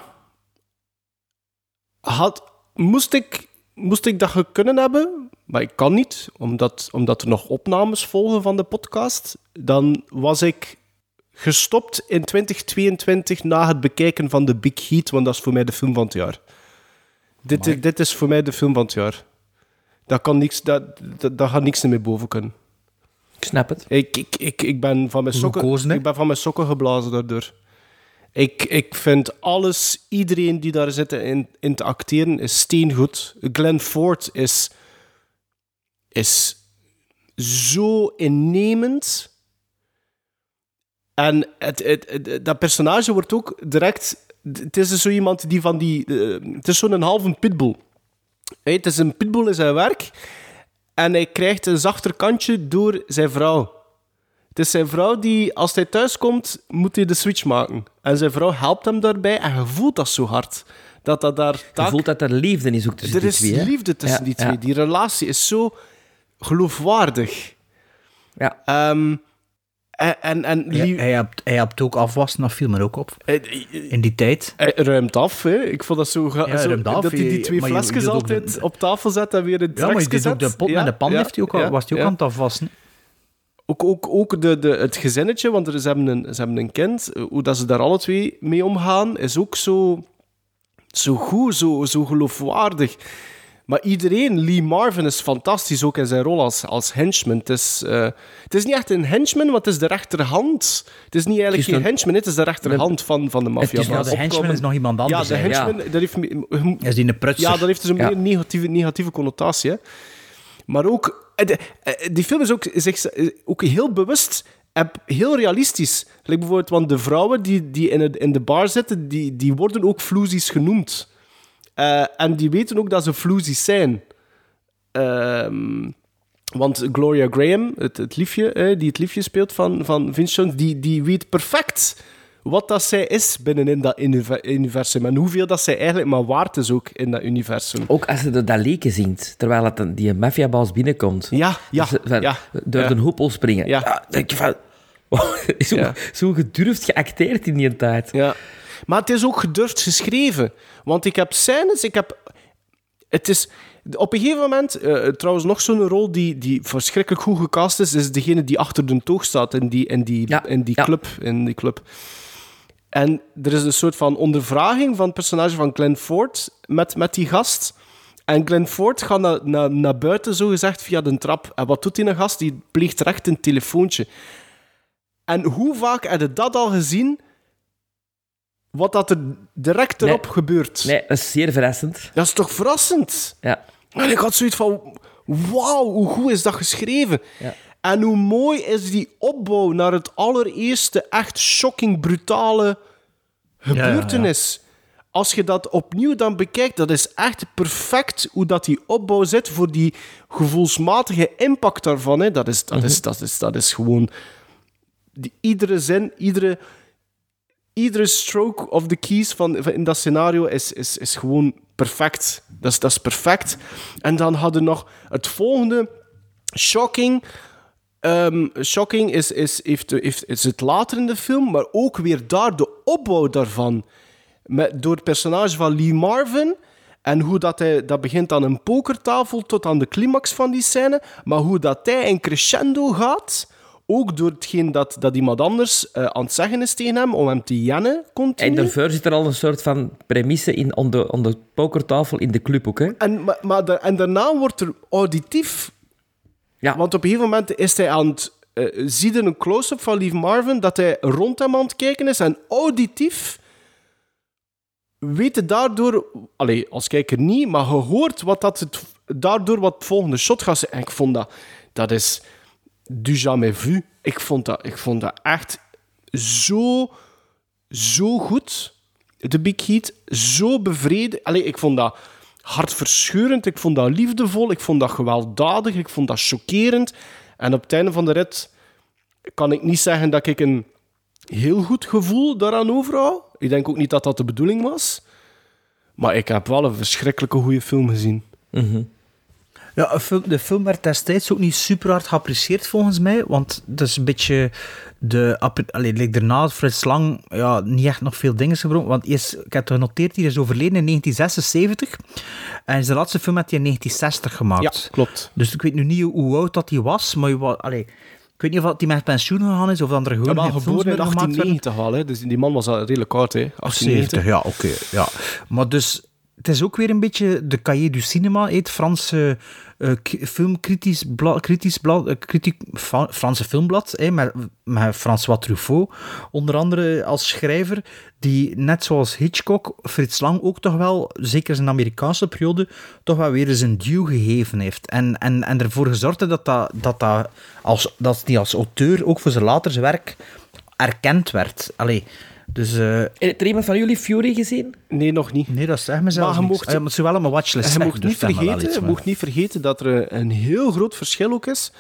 Had, moest, ik, moest ik dat kunnen hebben, maar ik kan niet, omdat, omdat er nog opnames volgen van de podcast, dan was ik gestopt in 2022 na het bekijken van The Big Heat, want dat is voor mij de film van het jaar. Dit, is- dit is voor mij de film van het jaar. Dat, kan niks, dat, dat, gaat niks meer boven kunnen. Ik snap het. Ik, ik, ik, ik, ben van mijn sokken, ik ben van mijn sokken geblazen daardoor. Ik, ik vind alles, iedereen die daar zit in, in te acteren, is steengoed. Glenn Ford is, is zo innemend. En het, het, dat personage wordt ook direct... Het is dus zo iemand die van die... eh, het is zo'n halve pitbull. Het is een pitbull in zijn werk. En hij krijgt een zachter kantje door zijn vrouw. Het is zijn vrouw die, als hij thuis komt, moet hij de switch maken. En zijn vrouw helpt hem daarbij en je voelt dat zo hard. Dat dat daar... Je voelt dat er liefde is ook tussen er die is twee. hè? liefde tussen Ja, die ja. twee. Die relatie is zo geloofwaardig. Ja. Ehm, en en, en Hij, hebt, hij hebt ook afwassen, dat viel me ook op. In die tijd. hij ruimt af. Hè. Ik vond dat zo... ga- Ja, zo ruimt af. dat hij die twee flesjes altijd de- op tafel zet en weer in het Ja, maar je ook de pot Ja, met de pan ja, heeft hij ook al, ja, was hij ook ja. aan het afwassen. Ook, ook, ook de, de, het gezinnetje, want er, ze, hebben een, ze hebben een kind. Hoe dat ze daar alle twee mee omgaan, is ook zo, zo goed, zo, zo geloofwaardig. Maar iedereen, Lee Marvin is fantastisch, ook in zijn rol als, als henchman. Het is, eh, het is niet echt een henchman, want het is de rechterhand. Het is niet eigenlijk is geen een- henchman, het is de rechterhand van, van de maffia. is- Ja, de henchman is nog iemand Ja, anders. de hè. henchman, dat heeft... Is die een prutser? ja, dat heeft dus een Ja. meer negatieve, negatieve connotatie. Hè. Maar ook, eh, die film is ook, zich, eh, ook heel bewust en heel realistisch. Like bijvoorbeeld, want de vrouwen die, die in, het, in de bar zitten, die, die worden ook floesies genoemd. Eh, en die weten ook dat ze floesies zijn. Ehm, want Gloria Graham, het, het liefje, eh, die het liefje speelt van, van Vince Jones, die, die weet perfect wat dat zij is binnen in dat univer- universum. En hoeveel dat zij eigenlijk maar waard is ook in dat universum. Ook als ze de dat leken zingt, terwijl het een- die maffiabaas binnenkomt. Ja, ja, Dus, van, ja. Door Ja. de hoepel springen. Ja. denk je van... (laughs) zo, zo gedurfd geacteerd in die tijd. Ja. Maar het is ook gedurfd geschreven. Want ik heb scènes, ik heb... Het is... Op een gegeven moment, eh, trouwens nog zo'n rol die, die verschrikkelijk goed gecast is, is degene die achter de toog staat in die, in die, Ja, in die, ja. club, in die club. En er is een soort van ondervraging van het personage van Glenn Ford met, met die gast. En Glenn Ford gaat naar, naar, naar buiten, zo gezegd, via de trap. En wat doet die een gast? Die pleegt recht een telefoontje. En hoe vaak heb je dat al gezien? Wat dat er direct Nee. erop gebeurt. Nee, dat is zeer verrassend. Dat is toch verrassend? Ja. En ik had zoiets van... Wauw, hoe goed is dat geschreven? Ja. En hoe mooi is die opbouw naar het allereerste echt shocking, brutale gebeurtenis. Als je dat opnieuw dan bekijkt, dat is echt perfect hoe dat die opbouw zit voor die gevoelsmatige impact daarvan. Hè. Dat, is, dat, is, dat, is, dat is gewoon... Die, iedere zin, iedere, iedere stroke of the keys van, van in dat scenario is, is, is gewoon perfect. Dat is, dat is perfect. En dan hadden we nog het volgende. Shocking. Ehm, shocking is, is, heeft, heeft, is het later in de film, maar ook weer daar de opbouw daarvan. Met, door het personage van Lee Marvin. En hoe dat hij, dat begint aan een pokertafel tot aan de climax van die scène. Maar hoe dat hij in crescendo gaat, ook door hetgeen dat, dat iemand anders eh, aan het zeggen is tegen hem, om hem te jennen continu. En daarvoor zit er al een soort van premisse in on de, de pokertafel in de club ook, hè? En, maar, maar en daarna wordt er auditief... Ja. Want op een gegeven moment is hij aan het... eh zie je een close-up van Lieve Marvin, dat hij rond hem aan het kijken is. En auditief weet je daardoor... Allee, als kijker niet, maar je hoort wat dat het, daardoor wat volgende shot gaat. En ik vond dat... Dat is du jamais vu. Ik vond dat, ik vond dat echt zo... Zo goed de Big Heat zo bevredigend. Allee, ik vond dat hartverscheurend, ik vond dat liefdevol, ik vond dat gewelddadig, ik vond dat chockerend. En op het einde van de rit kan ik niet zeggen dat ik een heel goed gevoel daaraan overhoud. Ik denk ook niet dat dat de bedoeling was. Maar ik heb wel een verschrikkelijke goede film gezien. Een film- de film werd destijds ook niet super hard geapprecieerd volgens mij, want dat is een beetje de... Allee, daarna, Frits Lang, ja, niet echt nog veel dingen gebroken, want eerst, ik heb het genoteerd, hij is overleden in 1976 en is de laatste film met hij in 1960 gemaakt. Ja, klopt. Dus ik weet nu niet hoe oud dat hij was, maar allee, ik weet niet of hij met pensioen gegaan is of dat er gewoon geen films geboren in meer gemaakt werden. 1890 al, hè. dus die man was al redelijk oud. Hè. 70, 1890. ja, oké. ja. Maar dus, het is ook weer een beetje de cahier du cinema, hè, het Franse eh, filmkritisch blad, kritisch blad, eh, kritiek, Fra- Franse filmblad, met, met François Truffaut, onder andere als schrijver, die net zoals Hitchcock, Frits Lang ook toch wel, zeker in zijn Amerikaanse periode, toch wel weer eens een duw gegeven heeft. En, en, en ervoor gezorgd dat, dat, dat, dat, als, dat die als auteur ook voor zijn later werk erkend werd. Allee, dus... eh, Heeft er iemand van jullie Fury gezien? Nee, nog niet. Nee, dat zegt me zelfs Maar mocht- Ah, wel op mijn watchlist je mocht dus niet, zeg vergeten, je mocht niet vergeten dat er een, heel groot verschil ook is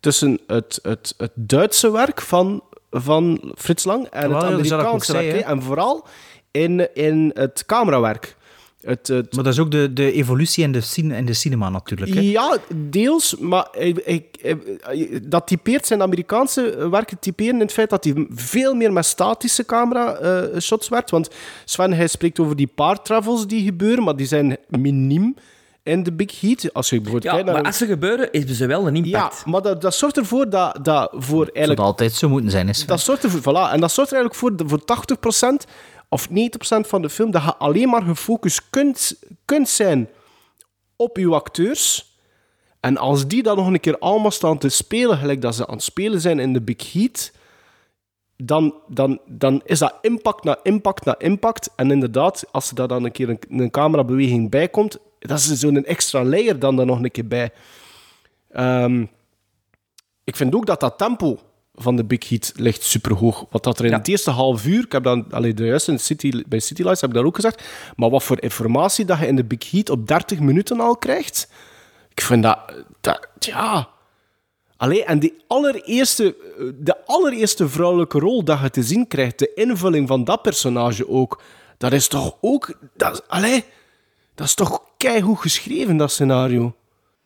tussen het, het, het Duitse werk van, van Frits Lang en Wel, het Amerikaanse werk. En vooral in, in het camerawerk. Het, het, Maar dat is ook de, de evolutie in de, cine, in de cinema natuurlijk. Hè? ja, deels, maar ik, ik- ik- dat typeert zijn Amerikaanse werken typeren in het feit dat hij veel meer met statische camera-shots werkt. Want Sven, hij spreekt over die paar travels die gebeuren, maar die zijn miniem in de Big Heat. Als je bijvoorbeeld Ja, kijkt naar maar een- als ze gebeuren, hebben ze wel een ja, impact. maar dat, dat zorgt ervoor dat, dat voor Dat zou eigenlijk altijd zo moeten zijn. Is dat zorgt ervoor, voilà, en dat zorgt er eigenlijk voor, voor 80% of 90% van de film dat je alleen maar gefocust kunt, kunt zijn op je acteurs. En als die dan nog een keer allemaal staan te spelen, gelijk dat ze aan het spelen zijn in de Big Heat, dan, dan, dan is dat impact na impact na impact. En inderdaad, als er daar dan een keer een, een camerabeweging bij komt, dat is zo'n extra layer dan er nog een keer bij. Ehm, ik vind ook dat dat tempo van de Big Heat ligt superhoog. Wat dat er in Ja. het eerste half uur, ik heb dan allee, de juiste in City, bij City Lights heb ik dat ook gezegd, maar wat voor informatie dat je in de Big Heat op 30 minuten al krijgt, ik vind dat, dat ja. Allee, en die allereerste, de allereerste vrouwelijke rol dat je te zien krijgt, de invulling van dat personage ook, dat is toch ook, dat, is- allee, dat is toch keigoed geschreven, dat scenario.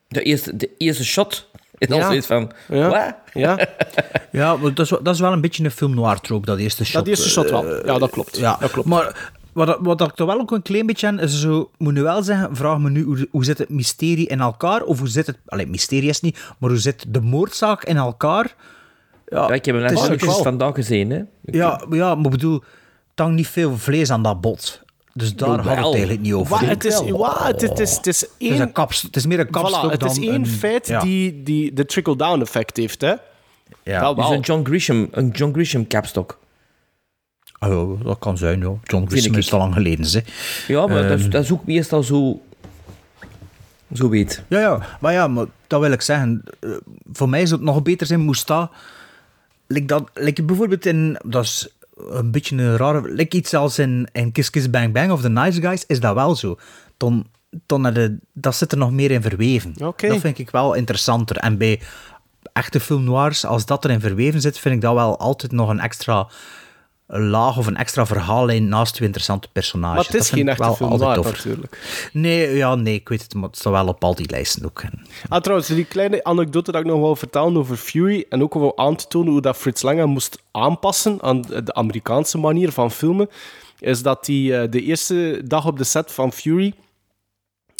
De eerste, de eerste shot (laughs) is al Ja. zoiets van... Ja. Wat? Ja, (laughs) Ja, maar dat is, wel- dat is wel een beetje een film noir trope, dat eerste shot. dat eerste shot wel. Eh, Ja, dat klopt. Ja, dat klopt. maar wat, dat- wat ik toch wel ook een klein beetje aan is zo, moet nu wel zeggen, vraag me nu hoe, hoe zit het mysterie in elkaar, of hoe zit het, allee, mysterie is niet, maar hoe zit de moordzaak in elkaar? Ja, ik heb hem net vandaag gezien, hè. Ja, maar ja, maar ik bedoel, het hangt niet veel vlees aan dat bot. Dus daar Jawel. gaat het eigenlijk niet over. Het, is, het, is- het is, het is Het is, één, een kaps, het is meer een kapstok voilà, het is één een- feit ja. die, die de trickle-down effect heeft. Hè? Ja. Dat Dus wel. een John Grisham, een John Grisham capstok. Oh, ja, dat kan zijn, ja. John Grisham is al lang geleden, zeg. Ja, maar dat, is, Ehm. dat is ook meestal zo... Zo weet. Ja, ja, maar ja, maar dat wil ik zeggen. Eh, Voor mij zou het nog beter zijn, moest dat... Like dat like bijvoorbeeld in... Dat is een beetje een rare... Like iets als in, in Kiss Kiss Bang Bang of The Nice Guys, is dat wel zo. Dan, dan je- dat zit er nog meer in verweven. Dat vind ik wel interessanter. En bij echte film noirs, als dat erin verweven zit, vind ik dat wel altijd nog een extra laag of een extra verhaallijn naast twee interessante personages. Maar het Dat is vind geen echte wel film natuurlijk. Nee, ja, nee, ik weet het, maar het staat wel op al die lijsten ook. Ah, trouwens, die kleine anekdote dat ik nog wil vertellen over Fury en ook wel aan te tonen hoe dat Fritz Lang hem moest aanpassen aan de Amerikaanse manier van filmen, is dat hij eh, de eerste dag op de set van Fury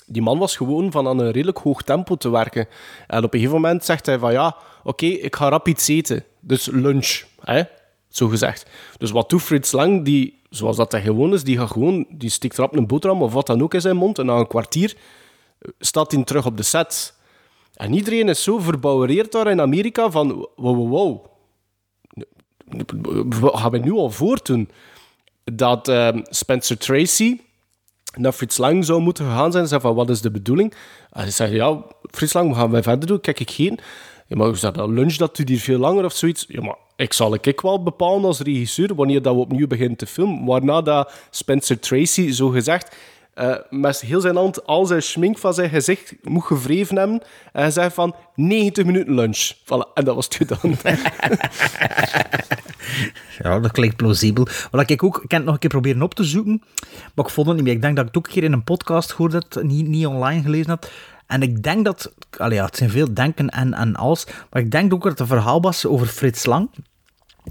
die man was gewoon van aan een redelijk hoog tempo te werken. En op een gegeven moment zegt hij van ja, oké, ik ga rap iets eten. Dus lunch, hè? Zo gezegd. Dus wat doet Frits Lang, die, zoals dat hij gewoon is, die gaat gewoon, die stikt rap een boterham of wat dan ook in zijn mond. En na een kwartier eh, staat hij terug op de set. En iedereen is zo verbouwereerd daar in Amerika van wow, wow, wow. Wat gaan we nu al voortdoen? Dat ehm, Spencer Tracy naar Frits Lang zou moeten gegaan zijn en zei van, wat is de bedoeling? En hij zei, ja, Frits Lang, we gaan wij verder doen? Kijk ik geen. Ja, maar zeg, dat lunch, dat duurt hier veel langer of zoiets. Ja, maar ik zal ik wel bepalen als regisseur wanneer dat we opnieuw beginnen te filmen. Waarna dat Spencer Tracy, zo gezegd, eh, met heel zijn hand al zijn schmink van zijn gezicht moet gevreven hebben. En hij zei van, 90 minuten lunch. En dat was het dan. (laughs) Ja, dat klinkt plausibel. Wat ik ook, ik heb het nog een keer proberen op te zoeken, maar ik vond het niet meer. Ik denk dat ik het ook een keer in een podcast gehoord had, niet, niet online gelezen had. En ik denk dat, allee, ja, het zijn veel denken en, en alles, maar ik denk ook dat het een verhaal was over Frits Lang.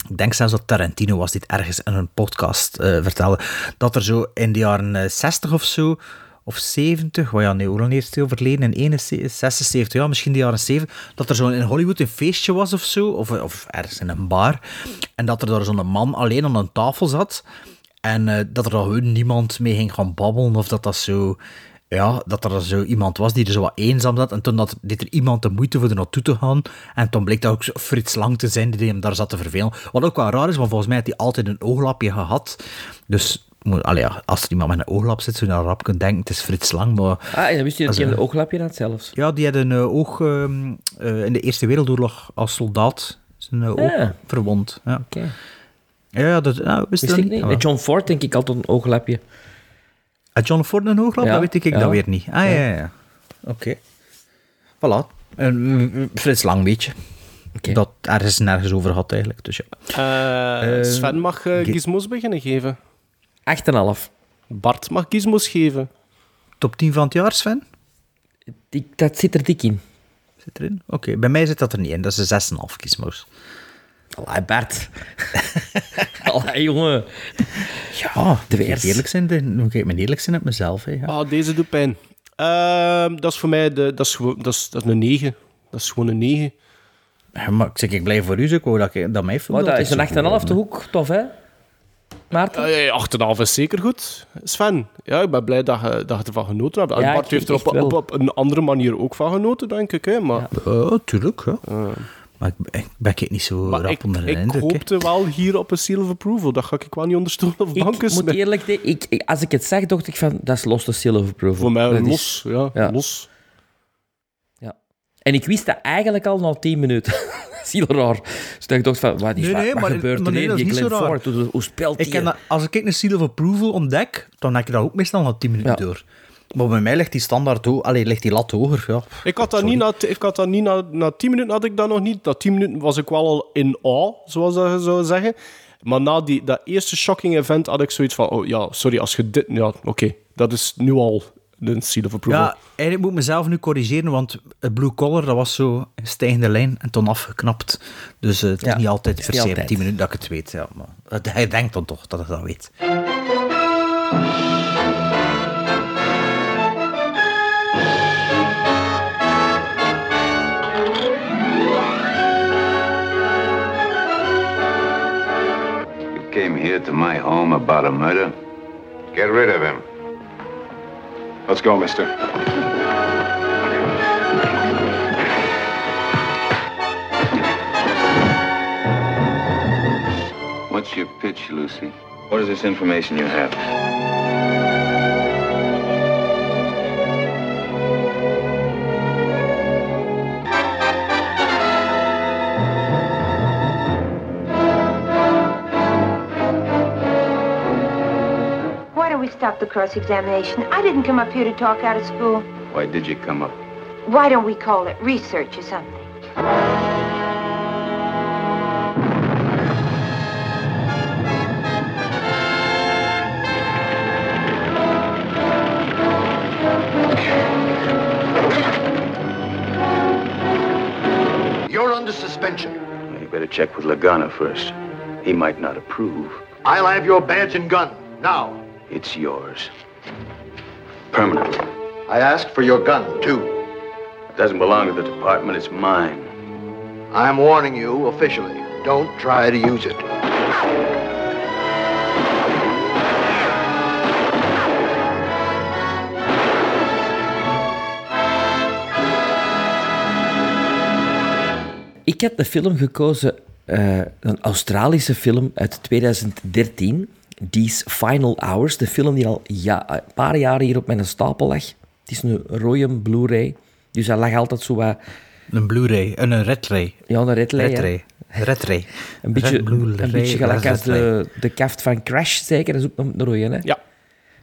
Ik denk zelfs dat Tarantino was dit ergens in een podcast eh, vertelde. Dat er zo in de jaren eh, 60 of zo, of 70, well ja, nee, hoe lang heeft overleden? In 71, 76, ja, misschien de jaren 70. Dat er zo in Hollywood een feestje was of zo, of, of ergens in een bar. En dat er daar zo'n man alleen aan een tafel zat. En eh, dat er dan niemand mee ging gaan babbelen, of dat dat zo ja, dat er zo iemand was die er zo wat eenzaam zat. En toen dat, deed er iemand de moeite voor er naartoe te gaan. En toen bleek dat ook Frits Lang te zijn die hem daar zat te vervelen. Wat ook wel raar is, want volgens mij had hij altijd een ooglapje gehad. Dus moet- allee, ja, als er iemand met een ooglap zit, zou je dan rap kunnen denken, het is Frits Lang. Maar, Ah, en dan wist je dat hij een- ooglapje had zelfs. ja, die had een eh, oog ehm, eh, in de Eerste Wereldoorlog als soldaat. Zijn eh, oog Ah. verwond. Ja, ja dat nou, wist, Wist ik niet. Met John Ford denk ik altijd een ooglapje. Had John Ford een ooglap? Ja, Dat weet ik, ik ja. dat weer niet. Ah, ja, ja. ja. Oké. Voilà. En, mm, Frits Lang, weet je. Oké. Dat ergens nergens over had eigenlijk. Dus ja. Eh, Eh, Sven mag eh, ge- gizmos beginnen geven. 8,5. Bart mag gizmos geven. Top 10 van het jaar, Sven? Die- Dat zit er dik in. Zit erin? Oké, bij mij zit dat er niet in. Dat is een 6,5 gizmos. Allee, Bert. (laughs) Allee, jongen. Ja, de moet ik weers. eerlijk zijn. de- Moet ik mijn eerlijk zijn met mezelf. Hè, ja. Ah, deze doet pijn. Ehm, dat is voor mij de, dat is, gewoon- dat is, dat is een 9. Dat is gewoon een 9. Ja, Maar ik zeg, ik blijf voor u, zo, ik wou dat, ik- dat mij Maar dat is een 8,5 de hoek. Tof, hè? Maarten? Uh, 8,5 is zeker goed, Sven. Ja, ik ben blij dat je, dat je ervan genoten hebt. Ja, Bart heeft er op, wel. op, op een andere manier ook van genoten, denk ik. Hè? Maar, Ja, tuurlijk. Ja. Maar ik, ik ben ik niet zo maar rap ik, onder de ik indruk. hè. hoopte wel hier op een seal of approval. Dat ga ik wel niet onder stoel of Ik banken moet smijten. eerlijk zeggen, ik, ik- als ik het zeg, dacht ik van, dat is los de silver approval. Voor mij Dat is- los. Ja, ja. los. Ja. En ik wist dat eigenlijk al na 10 minuten. (laughs) dat is heel raar. Dus dat ik dacht van, wat, is, Nee, nee, wat maar- gebeurt maar er nee, hier? niet zo Glenn. Ford, hoe, hoe speelt Ik die? dat, als ik een seal of approval ontdek, dan denk ik dat ook meestal na 10 minuten Ja. door. Maar bij mij ligt die standaard ho- Allee, ligt die lat hoger. Ja. Ik had dat niet, na, ik had dat niet na, na 10 minuten had ik dat nog niet. Na 10 minuten was ik wel al in awe, zoals dat je zou zeggen. Maar na die, dat eerste shocking event had ik zoiets van: oh ja, sorry, als je dit. Ja, oké, dat is nu al een seal of approval. ja, eigenlijk moet ik mezelf nu corrigeren, want het blue collar, dat was zo een stijgende lijn en toen afgeknapt. Dus eh, het is niet altijd per se altijd. 10 minuten dat ik het weet. Ja, maar het- hij denkt dan toch dat ik dat weet. Came here to my home about a murder? Get rid of him. Let's go, mister. What's your pitch, Lucy? What is this information you have? We stop the cross-examination? I didn't come up here to talk out of school. Why did you come up? Why don't we call it research or something? You're under suspension. You better check with Lagana first. He might not approve. I'll have your badge and gun. Now. It's yours. Permanently. I asked for your gun, too. It doesn't belong to the department, it's mine. I'm warning you officially. Don't try to use it. Ik heb de film gekozen, eh, een Australische film uit 2013. These Final Hours. De film die al ja, een paar jaar hier op mijn stapel lag. Het is een rode Blu-ray. Dus hij lag altijd zo wat... Een Blu-ray, een een Red Ray. Ja, een Red Ray, Red. Ray. Red Ray. Een beetje, Red een beetje gelijk als de, de kaft van Crash, zeker. Dat is ook een een rode, hè? Ja.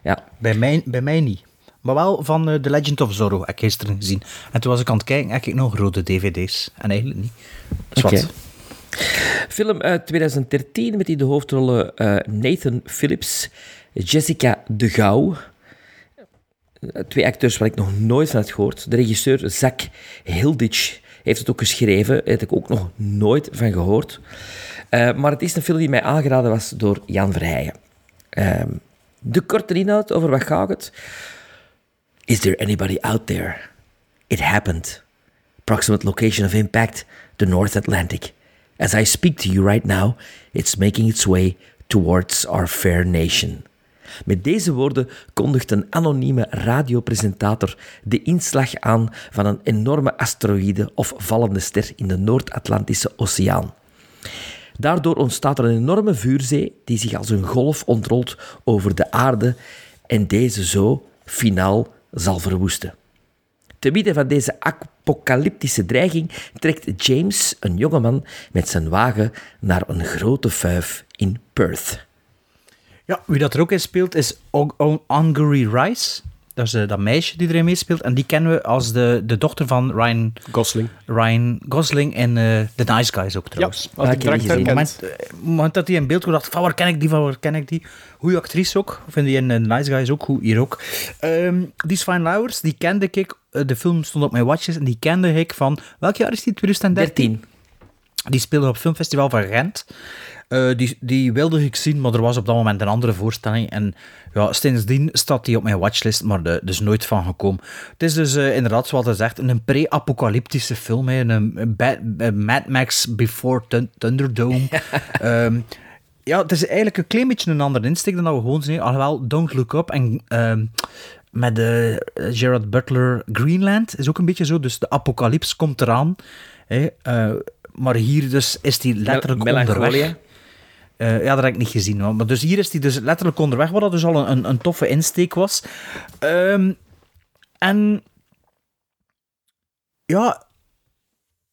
Ja. Bij mij, bij mij niet. Maar wel van eh, The Legend of Zorro heb ik gisteren gezien. En toen was ik aan het kijken, heb ik nog rode dvd's. En eigenlijk niet. Dat is Oké. wat. Film uit 2013 met in de hoofdrollen eh, Nathan Phillips, Jessica de Gouw. Eh, Twee acteurs waar ik nog nooit van had gehoord. De regisseur Zach Hilditch heeft het ook geschreven. Daar heb ik ook nog nooit van gehoord. Eh, maar het is een film die mij aangeraden was door Jan Verheijen. Ehm, de korte inhoud, over wat gaat het? Is there anybody out there? It happened. Approximate location of impact, the North Atlantic. As I speak to you right now, it's making its way towards our fair nation. Met deze woorden kondigt een anonieme radiopresentator de inslag aan van een enorme asteroïde of vallende ster in de Noord-Atlantische Oceaan. Daardoor ontstaat er een enorme vuurzee die zich als een golf ontrolt over de aarde en deze zo finaal zal verwoesten. Te midden van deze apocalyptische dreiging trekt James, een jongeman, met zijn wagen naar een grote vuif in Perth. Ja, wie dat er ook in speelt is Angry Rice. Dat is eh, dat meisje die erin meespeelt. En die kennen we als de, de dochter van Ryan Gosling. Ryan Gosling in eh, The Nice Guys ook trouwens. ik direct Op het moment, eh, moment dat hij in beeld kwam, dacht van waar ken ik die, van waar ken ik die? Goeie actrice ook. Vind die in The Nice Guys ook goed, hier ook. Ehm die Fine Lowers, die kende ik. de film stond op mijn watches en die kende ik van... Welk jaar is die? 2013? 13. Die speelde op het filmfestival van Gent. Eh, die, die wilde ik zien, maar er was op dat moment een andere voorstelling. En ja, sindsdien staat die op mijn watchlist, maar er is nooit van gekomen. Het is dus eh, inderdaad, zoals hij zegt, een pre-apocalyptische film. Hè. Een, Mad Max Before Thun- Thunderdome. (laughs) Ehm, ja, het is eigenlijk een klein beetje een andere insteek dan dat we gewoon zien. Alhoewel, Don't Look Up en ehm, met eh, Gerard Butler Greenland is ook een beetje zo. Dus de apocalyps komt eraan. Maar hier dus is hij letterlijk Mel- onderweg. Eh, ja, dat heb ik niet gezien. hoor. Maar dus hier is hij dus letterlijk onderweg, wat dat dus al een, een, een toffe insteek was. Ehm, en ja,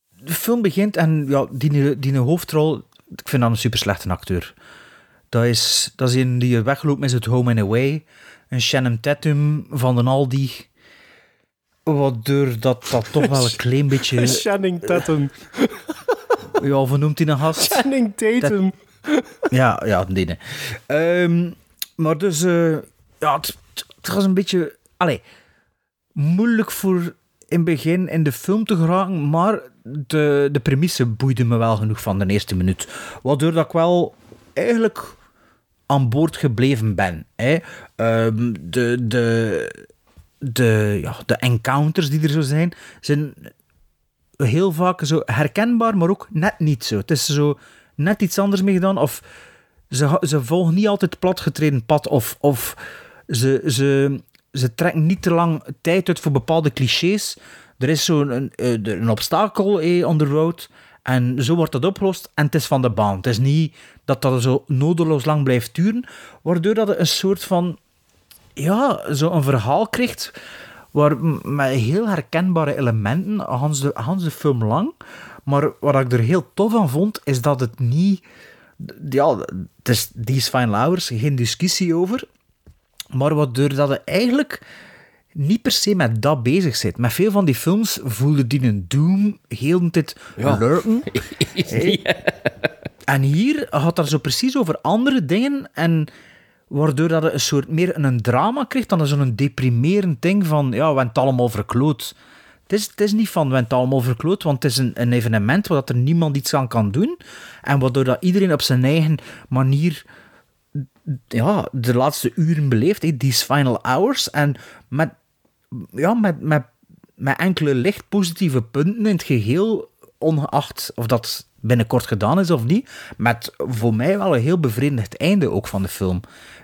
de film begint en ja, die, die hoofdrol, ik vind dat een super slechte acteur. Dat is, dat is een die wegloopt met het Home and Away. Een Shannon Tatum van den Aldi. Waardoor dat, dat toch wel een klein beetje... (laughs) Channing Tatum. (laughs) Ja, hoe noemt hij een gast? Channing Tatum. Ja, ja, die. nee. Ehm, maar dus, eh, ja, het, het was een beetje, allee, moeilijk voor in het begin in de film te geraken, maar de, de premisse boeide me wel genoeg van de eerste minuut. Waardoor dat ik wel eigenlijk aan boord gebleven ben. Hè. Ehm, de, de, de, ja, de encounters die er zo zijn, zijn heel vaak zo herkenbaar, maar ook net niet zo. Het is zo net iets anders mee gedaan, of ze, ze volgen niet altijd platgetreden pad, of, of ze, ze, ze trekken niet te lang tijd uit voor bepaalde clichés. Er is zo'n een, eh, een obstakel eh, en zo wordt dat opgelost, en het is van de baan. Het is niet dat dat zo nodeloos lang blijft duren, waardoor dat een soort van ja, zo een verhaal krijgt waar, met heel herkenbare elementen, Hans de, Hans de film lang. Maar wat ik er heel tof aan vond, is dat het niet... Ja, het is These Fine Hours, geen discussie over. Maar waardoor dat het eigenlijk niet per se met dat bezig zit. Met veel van die films voelde die een doom heel de tijd Ja. lurken. (laughs) Hey. En hier gaat het zo precies over andere dingen en waardoor dat het een soort meer een drama krijgt dan zo'n deprimerend ding van ja, we het allemaal verkloot. Het is, het is niet van we het allemaal verkloot, want het is een, een evenement waar dat er niemand iets aan kan doen en waardoor dat iedereen op zijn eigen manier ja, de laatste uren beleeft, these final hours. En met ja, met, met, met enkele licht positieve punten in het geheel, ongeacht of dat binnenkort gedaan is of niet, met voor mij wel een heel bevredigend einde ook van de film.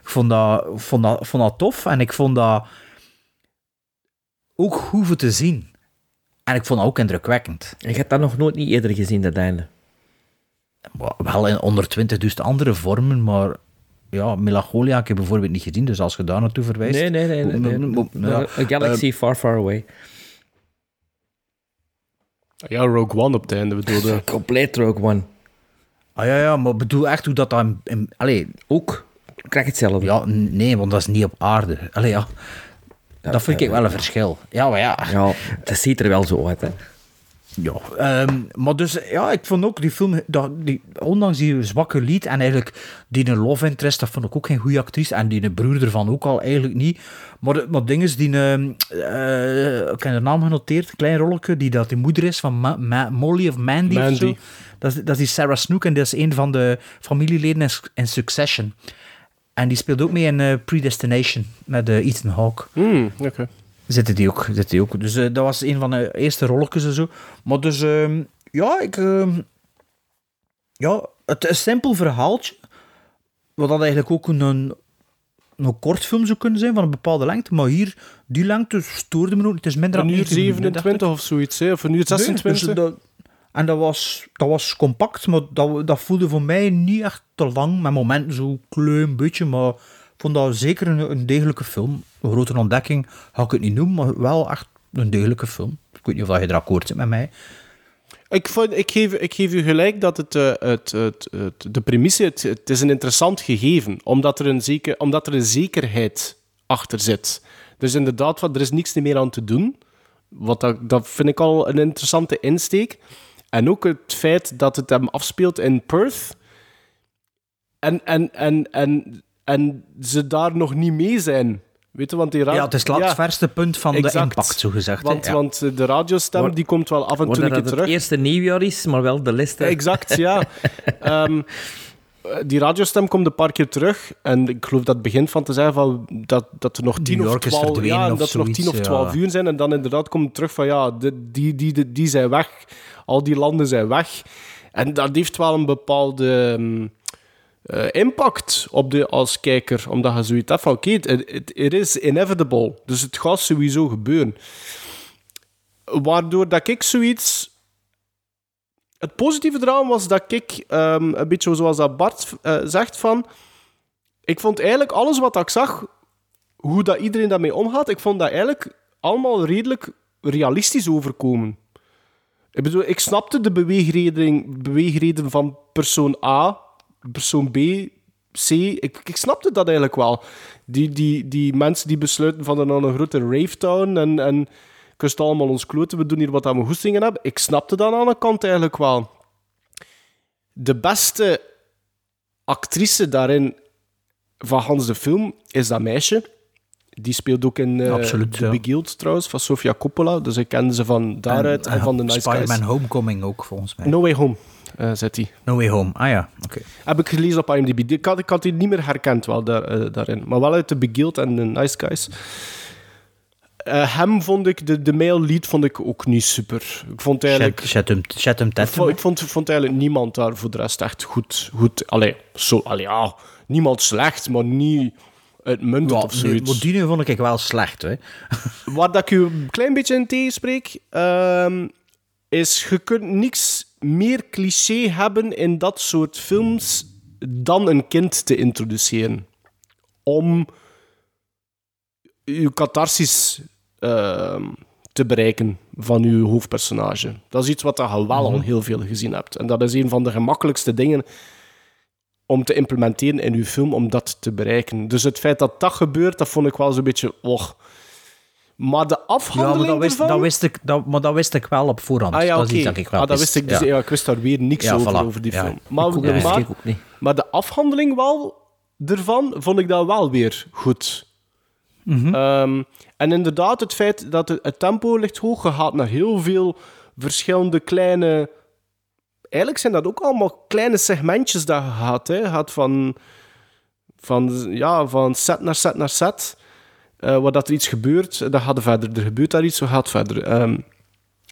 Ik vond dat, vond dat, vond dat tof en ik vond dat ook voor te zien. En ik vond dat ook indrukwekkend. Je hebt dat nog nooit niet eerder gezien, dat einde. Wel in onder 20 dus andere vormen, maar ja, Melancholia heb ik bijvoorbeeld niet gezien, dus als je daar naartoe verwijst... Nee, nee, nee. nee, ja. Galaxy Eh, Far, Far Away. Ja, Rogue One op het einde bedoelde. (laughs) Compleet Rogue One. Ah ja, ja, maar bedoel echt hoe dat dan... in- Allee, Ook. Ik krijg hetzelfde. ja, nee, want dat is niet op aarde. Allee, ja. Dat vind ik wel een verschil. Ja, maar ja. Ja, dat ziet er wel zo uit, hè. Ja, ehm, maar dus, ja, ik vond ook die film, dat, die, ondanks die zwakke lied en eigenlijk die een love interest, dat vond ik ook geen goede actrice. En die broer ervan ook al eigenlijk niet. Maar, de- maar dingen die, ehm, eh, ik heb de naam genoteerd, een klein rolletje, die dat die moeder is van Ma- Ma- Molly of Mandy, of zo. Dat is, dat is die Sarah Snook en dat is een van de familieleden in, in Succession. En die speelt ook mee in eh, Predestination met eh, Ethan Hawke. Hmm, oké. Zitten die ook, zitten die ook. Dus eh, dat was een van de eerste rolletjes en zo. Maar dus, ehm, ja, ik... ehm, ja, het is een simpel verhaaltje. Wat dat eigenlijk ook een, een, kort film zou kunnen zijn, van een bepaalde lengte. Maar hier, die lengte stoorde me ook. Het is minder Een dan uur 90 minuten, dacht ik. 27 of zoiets, hè? of een uur Nee, 26. dus dat- en dat was, dat was compact, maar dat, dat voelde voor mij niet echt te lang. Met momenten zo'n klein beetje, maar ik vond dat zeker een, een degelijke film. Een grote ontdekking ga ik het niet noemen, maar wel echt een degelijke film. Ik weet niet of je er akkoord zit met mij. Ik, vond, ik, geef, ik u gelijk dat eh, het, het, het- de premisse, het, het is een interessant gegeven, omdat er een, omdat er een zekerheid achter zit. Dus inderdaad, er is niks meer aan te doen. Wat dat, dat vind ik al een interessante insteek. En ook het feit dat het hem afspeelt in Perth. En, en, en, en, en ze daar nog niet mee zijn. Weet je, want die Ja, het is het verste punt van de impact, zo gezegd. hè. Want, Ja. want eh, de radiostem die komt wel af en toe een dat keer het terug. eerste nieuwjaar is, maar wel de liste. Exact, ja. (laughs) Ehm, eh, die radiostem komt een paar keer terug. En ik geloof dat het begint van te zeggen van dat, dat er nog tien of twaalf, ja, of dat er nog tien of ja. twaalf uur zijn. En dan inderdaad komt het terug van ja, die, die, die zijn weg. Al die landen zijn weg. En dat heeft wel een bepaalde ehm, eh, impact op de, als kijker. Omdat je zoiets hebt van oké, het is inevitable. Dus het gaat sowieso gebeuren. Waardoor dat ik zoiets het positieve eraan was dat ik, ehm, een beetje zoals dat Bart eh, zegt, van... Ik vond eigenlijk alles wat ik zag, hoe dat iedereen daarmee omgaat, ik vond dat eigenlijk allemaal redelijk realistisch overkomen. Ik bedoel, ik snapte de beweegreden van persoon A, persoon B, C. Ik, ik snapte dat eigenlijk wel. Die, die, die mensen die besluiten van dan een grote rave town en, en kust allemaal ons kloten, we doen hier wat aan we goestingen hebben. Ik snapte dat aan de kant eigenlijk wel. De beste actrice daarin van Hans de film is dat meisje. Die speelt ook in eh Absoluut, The ja. Yield trouwens, van Sofia Coppola. Dus ik kende ze van daaruit en, eh, van The Nice Spider-Man. Homecoming ook, volgens mij. No Way Home, eh zet hij. No Way Home, ah ja, oké. Heb ik gelezen op IMDb. Ik had, ik had die niet meer herkend wel daar, eh, daarin. Maar wel uit The Big Guild en The Nice Guys. Eh, hem vond ik, de, de male lead vond ik ook niet super. Ik vond eigenlijk... Ik Tatum. vond, ik vond, vond eigenlijk niemand daar voor de rest echt goed. goed allee, zo, allee, ja, niemand slecht, maar niet uitmuntend Ja, of zoiets. die vond ik wel slecht, hè. Waar dat ik u een klein beetje in tegenspreek, ehm, is je kunt niks meer cliché hebben in dat soort films dan een kind te introduceren. Om je catharsis ehm, te bereiken van je hoofdpersonage. Dat is iets wat je wel al Mhm. heel veel gezien hebt. En dat is een van de gemakkelijkste dingen om te implementeren in uw film, om dat te bereiken. Dus het feit dat dat gebeurt, dat vond ik wel zo'n beetje... Och. Maar de Ja, afhandeling maar dat wist, ervan... dat, wist ik, dat, maar dat wist ik wel op voorhand. Ah ja, dat is iets dat ik wel ah, dat wist. wist ik. Dus, ja. ik wist daar weer niks Ja, over, voilà. over die film. Maar, Ik ook, dat wist maar, ik ook niet. maar de afhandeling wel ervan, vond ik dat wel weer goed. Mhm. Ehm, en inderdaad, het feit dat het, het tempo ligt hoog, je gaat naar heel veel verschillende kleine... Eigenlijk zijn dat ook allemaal kleine segmentjes dat je gaat. Hè. Je gaat van, van, ja, van set naar set naar set. Eh, waar dat er iets gebeurt, en dan gaat er verder. Er gebeurt daar iets, zo gaat het verder. Ehm,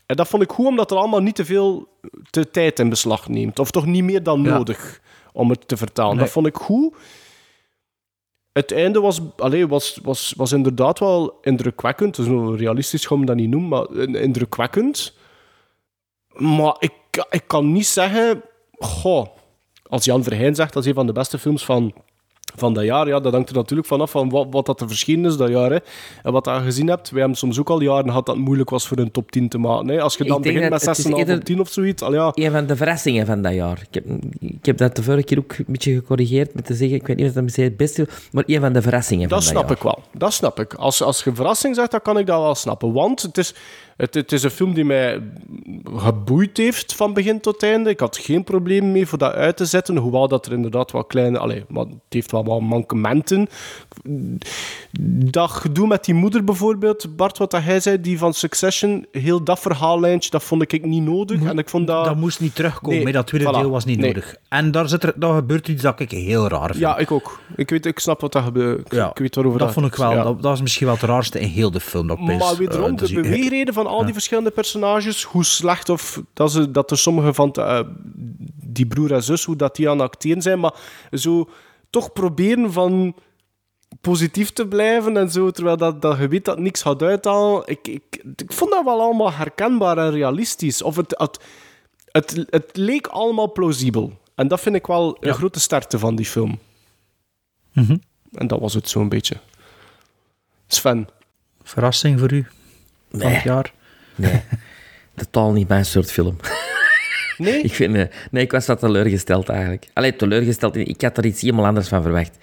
en dat vond ik goed, omdat er allemaal niet te veel te tijd in beslag neemt. Of toch niet meer dan Ja. nodig om het te vertalen. Nee. Dat vond ik goed. Het einde was, allee, was, was, was inderdaad wel indrukwekkend. Nog realistisch, ga ik dat niet noemen, maar in- indrukwekkend. Maar ik, ik kan niet zeggen... Goh, als Jan Verheyen zegt, dat is een van de beste films van, van dat jaar. Ja, dat hangt er natuurlijk vanaf van wat, wat dat er verschenen is dat jaar. Hè. En wat je gezien hebt. Wij hebben soms ook al jaren gehad dat het moeilijk was voor een top 10 te maken. Hè. Als je dan begint dat met het 6,5 is eerder- op 10 of zoiets. Al ja, Een van de verrassingen van dat jaar. Ik heb, ik heb dat de vorige keer ook een beetje gecorrigeerd met te zeggen, ik weet niet of dat misschien het beste maar een van de verrassingen Dat van snap dat ik wel. Dat snap ik. Als, als je verrassing zegt, dan kan ik dat wel snappen. Want het is, het, het is een film die mij geboeid heeft van begin tot einde. Ik had geen probleem mee voor dat uit te zetten. Hoewel dat er inderdaad wat kleine... Allee, maar het heeft wel wat mankementen. Dat gedoe met die moeder bijvoorbeeld, Bart, wat dat hij zei, die van Succession, heel dat verhaallijntje, dat vond ik niet nodig. En ik vond dat... Dat moest niet terugkomen, Nee, dat tweede voilà. deel was niet Nee. nodig. En daar, zit er, daar gebeurt iets dat ik heel raar vind. Ja, ik ook. Ik, weet, ik snap wat dat gebeurt. Ik, Ja, ik weet waarover dat vond ik wel, ja. dat, dat is misschien wel het raarste in heel de film. Dat Maar wederom, eh, dat de beweegreden van al die verschillende personages, hoe slecht of dat, ze, dat er sommige van eh, die broer en zus, hoe dat die aan het acteren zijn, maar zo toch proberen van positief te blijven en zo, terwijl dat, dat je weet dat niks gaat uithalen. Ik, ik, ik vond dat wel allemaal herkenbaar en realistisch. Of het, het, het, het leek allemaal plausibel. En dat vind ik wel een Ja. grote sterkte van die film. Mhm. En dat was het zo'n beetje. Sven. Verrassing voor u van Nee. het jaar? Nee, totaal niet mijn soort film. Nee? (laughs) Ik vind, eh, nee, ik was wat teleurgesteld eigenlijk. Allee, teleurgesteld. Ik had er iets helemaal anders van verwacht.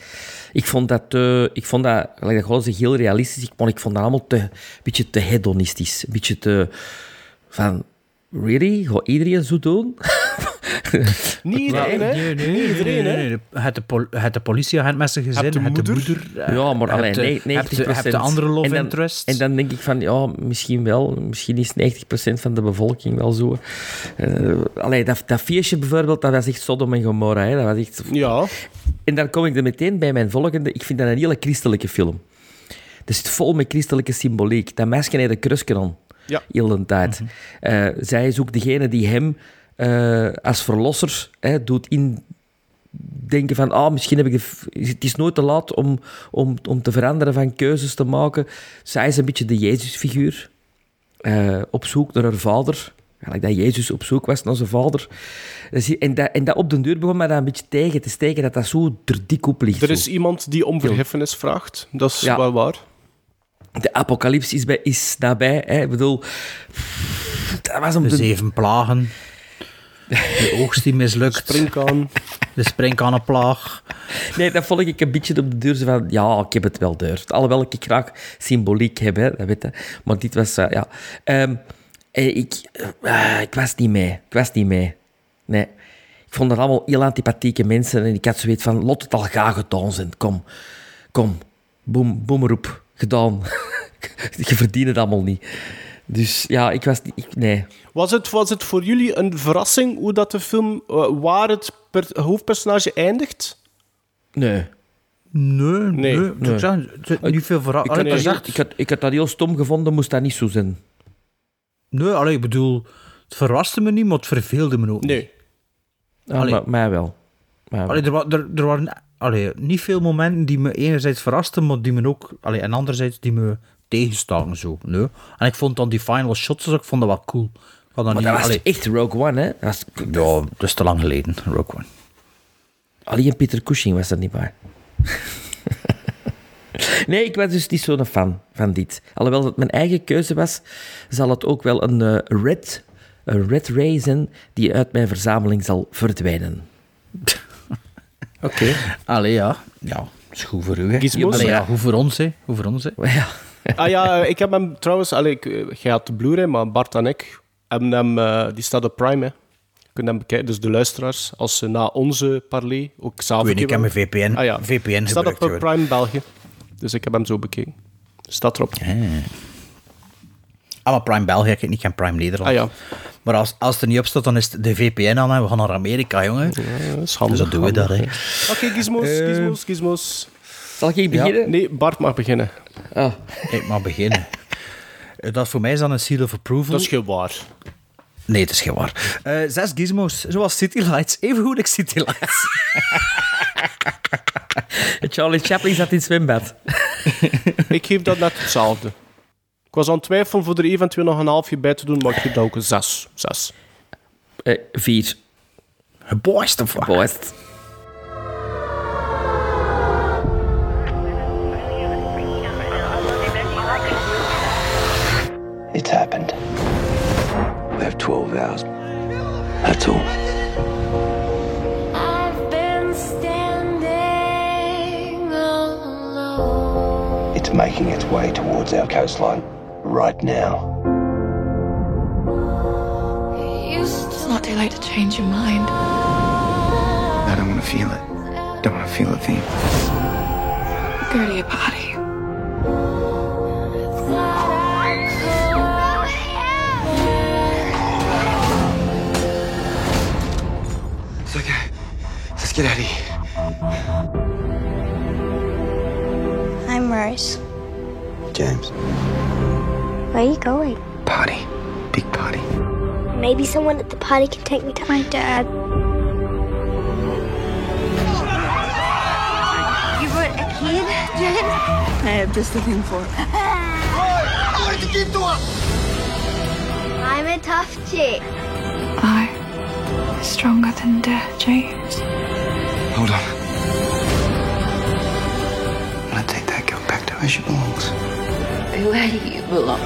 Ik vond dat, te, ik vond dat, like dat zeg, heel realistisch, maar ik vond dat allemaal te, een beetje te hedonistisch. Een beetje te van, really? Gaat iedereen zo doen? (laughs) (laughs) Niet iedereen, hè? Nee, nee, Niet nee, iedereen, nee. Het de, pol- de politieagent met zijn gezin, Heb de het de moeder. moeder. eh, Ja, maar alleen nee, heb 90 de- heb de andere love en dan, interest. En dan denk ik van, ja, misschien wel. Misschien is 90% van de bevolking wel zo. Uh, allee, dat, dat feestje bijvoorbeeld, dat was echt Sodom en Gomorra. Hè. Dat was echt... Ja. En dan kom ik er meteen bij mijn volgende. Ik vind dat een hele christelijke film. Het zit vol met christelijke symboliek. Dat meisje heeft een krusje aan. Ja. Heel de tijd. Eh, zij is ook degene die hem eh, als verlosser hè, doet indenken van ah, misschien heb ik... Het is nooit te laat om, om, om te veranderen van keuzes te maken. Zij is een beetje de Jezusfiguur. eh, op zoek naar haar vader. Eigenlijk dat Jezus op zoek was naar zijn vader. En, dat, en dat op de deur begon mij dat een beetje tegen te steken, dat dat zo er dik op ligt. Er zo. is iemand die om vergiffenis vraagt. Dat is Ja. wel waar. De apocalyps is, bij, is nabij. Hè. Ik bedoel, dat was om De de... zeven plagen. De oogst die mislukt. Springkaan. De springkanenplaag. Nee, dat vond ik een beetje op de deur. van, ja, ik heb het wel deur. Alhoewel ik graag symboliek heb, hè, dat weet je. Maar dit was, eh, ja... Ehm, eh, ik, ik was niet mee. Ik was niet mee. Nee. Ik vond dat allemaal heel antipathieke mensen. En ik had zoiets van, lot het al gaan gedaan zijn. Kom, kom. Boem, boem erop. Gedaan. (laughs) Je verdient het allemaal niet. Dus ja, ik was niet... ik- nee. Was het, was het voor jullie een verrassing hoe dat de film, eh, waar het per- hoofdpersonage eindigt? Nee. Nee, nee. Nee. Zit niet veel Ik verrassing. had, ik, had, ik had dat heel stom gevonden, moest dat niet zo zijn. Nee, allee, ik bedoel, het verraste me niet, maar het verveelde me ook niet. Nee. Ja, Allee. maar, mij wel. Mij wel. Er, er, er waren allee, niet veel momenten die me enerzijds verrasten, maar die me ook, allee, en anderzijds die me tegenstaken zo. Nee. En ik vond dan die final shots, ik vond dat wel cool. Dat Maar niet, dat was allee, echt Rogue One, hè? Dat was, ja, dat is te lang geleden, Rogue One. alleen Peter Cushing was er niet bij. (laughs) nee, ik was dus niet zo'n fan van dit. Alhoewel het mijn eigen keuze was, zal het ook wel een eh, red, een red ray zijn die uit mijn verzameling zal verdwijnen. Oké. Allee, ja. Ja, is goed voor u, hè. Gizmos? Allee, ja, goed voor ons, hè. Goed voor ons, hè. Ja. (laughs) Ah ja, eh, ik heb hem trouwens... Allee, ik, eh, jij had de Blu-ray, maar Bart en ik hebben hem... eh, die staat op Prime, hè. Je kunt hem bekijken. Dus de luisteraars, als ze na onze parley ook Ik weet niet, ik heb mijn VPN, Ah ja. VPN staat op. Prime België. Dus ik heb hem zo bekeken. Staat erop. Ah, maar Prime België, ik heb niet geen Prime Nederland. Ah ja. Maar als, als het er niet op staat, dan is het de VPN aan en we gaan naar Amerika, jongen. Ja, dat is handig. Dus dat doen we daar, hè. Oké, gizmos, Eh. gizmos, gizmos. Zal ik beginnen? Ja, nee, Bart mag beginnen. Ah. Ik mag beginnen. Eh, Dat voor mij is dan een seal of approval. Dat is geen waar. Nee, het is geen waar. Eh, zes gizmos, zoals City Lights. Even goed als City Lights. (laughs) Charlie Chaplin zat in het zwembad. (laughs) ik geef dat net hetzelfde. Ik was aan het twijfelen voor er eventueel nog een halfje bij te doen, maar ik geef dat ook een zes. Zes. Eh, vier. Boist of wat? It's happened. We have 12 hours. That's all. I've been standing alone. It's making its way towards our coastline right now. It's not too late to change your mind. I don't want to feel it. Don't want to feel a thing. Go to your party. Let's get out of here. I'm Rose. James. Where are you going? Party. Big party. Maybe someone at the party can take me to my dad. You brought a kid, James? I have just the thing for it. I'm a tough chick. I is stronger than death, James. Hold on. I'm gonna take that girl back to where she belongs. Where do you belong?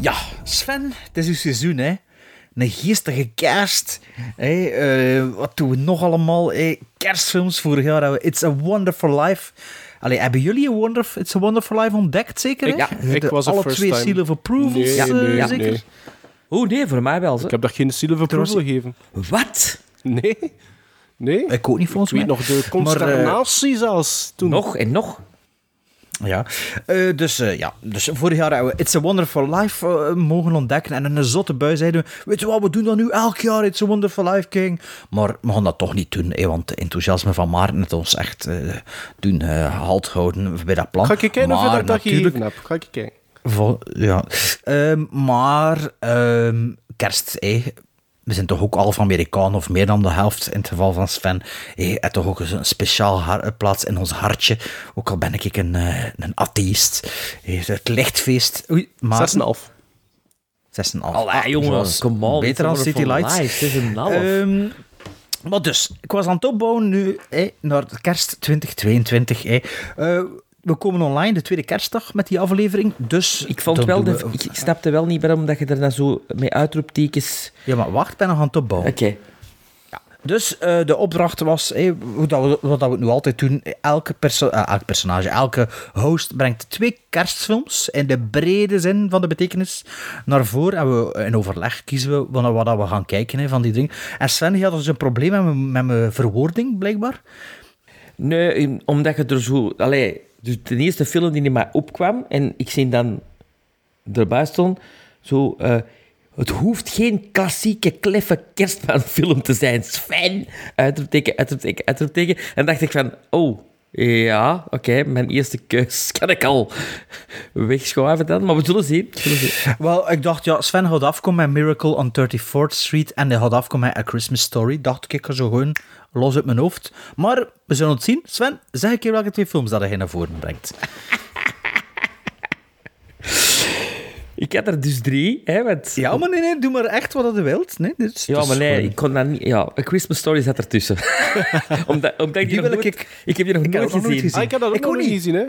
Ja, Sven, het is uw seizoen, hè. Een geestige kerst. Hè. eh, wat doen we nog allemaal? Hè? Kerstfilms. Vorig jaar hadden we It's a Wonderful Life. Allee, hebben jullie a Wonder, It's a Wonderful Life ontdekt, zeker? Hè? Ja, ik De- was Alle first twee time. seal of approvals, Nee, eh, nee, zeker? nee. Oeh, nee, voor mij wel. Zo. Ik heb dat geen seal of approval gegeven. Wat? Nee. Nee. Ik ook niet, volgens Ik weet mij. nog de Maar, eh, consternatie zelfs toen. Nog en nog. Ja, Eh, dus, eh, ja, dus vorig jaar hebben we It's a Wonderful Life eh, mogen ontdekken. En in een zotte bui zeiden we, weet je wat, we doen dat nu elk jaar, It's a Wonderful Life King. Maar we gaan dat toch niet doen, hè, want het enthousiasme van Maarten het ons echt eh, doen eh, halt houden bij dat plan. Ga ik kijken of je Maar dat natuurlijk-? Ga ik kijken. Vol- ja. Ehm, maar ehm, kerst, hé. We zijn toch ook half Amerikaan, of meer dan de helft in het geval van Sven. En toch ook een speciaal plaats in ons hartje. Ook al ben ik een, eh, een atheïst. Het lichtfeest. Oei, maar... 6,5. 6,5. Allee, Ah, jongen, zoals- come on, Beter dan City Lights. life, het is een half. Ehm, maar dus, ik was aan het opbouwen nu naar de kerst 2022. hé. Eh, we komen online de tweede kerstdag met die aflevering. Dus Ik, vond wel de, we- ik snapte wel niet waarom dat je er dan zo met uitroeptekens... Ja, maar wacht, ben nog aan het opbouwen. Oké. Dus eh, de opdracht was, hoe dat we, wat dat we nu altijd doen, elke, perso eh, elk personage, elke host brengt twee kerstfilms in de brede zin van de betekenis naar voren. En we in overleg kiezen we wat, wat we gaan kijken hè, van die dingen. En Sven die had dus een probleem met mijn- verwoording, blijkbaar. Nee, omdat je er zo... Allee, dus de eerste film die in mij opkwam, en ik zie dan erbij stond, zo... eh, het hoeft geen klassieke, kleffe kerstmanfilm te zijn. Sven! Uitroepteken, uitroepteken, uitroepteken. En dacht ik van, oh, ja, oké, mijn eerste keus (laughs) kan ik al wegschuiven dan. Maar we zullen zien. we zullen zien. Wel, ik dacht, ja, Sven gaat afkomen met Miracle on 34th Street en hij gaat afkomen met A Christmas Story. Dacht ik, zo gewoon los uit mijn hoofd. Maar we zullen het zien. Sven, zeg een keer welke twee films dat hij naar voren brengt. (laughs) Ik had er dus drie, hè, want... Ja, maar nee, nee, doe maar echt wat je wilt. Nee, dit is, Ja, maar nee, ik kon dat niet... Ja, A Christmas Story zat ertussen. (laughs) omdat, omdat ik die, nooit, ik- ik... heb die nog ik heb nooit nog nooit gezien. gezien. Ah, ik heb dat ook Ik nog ook niet gezien, hè?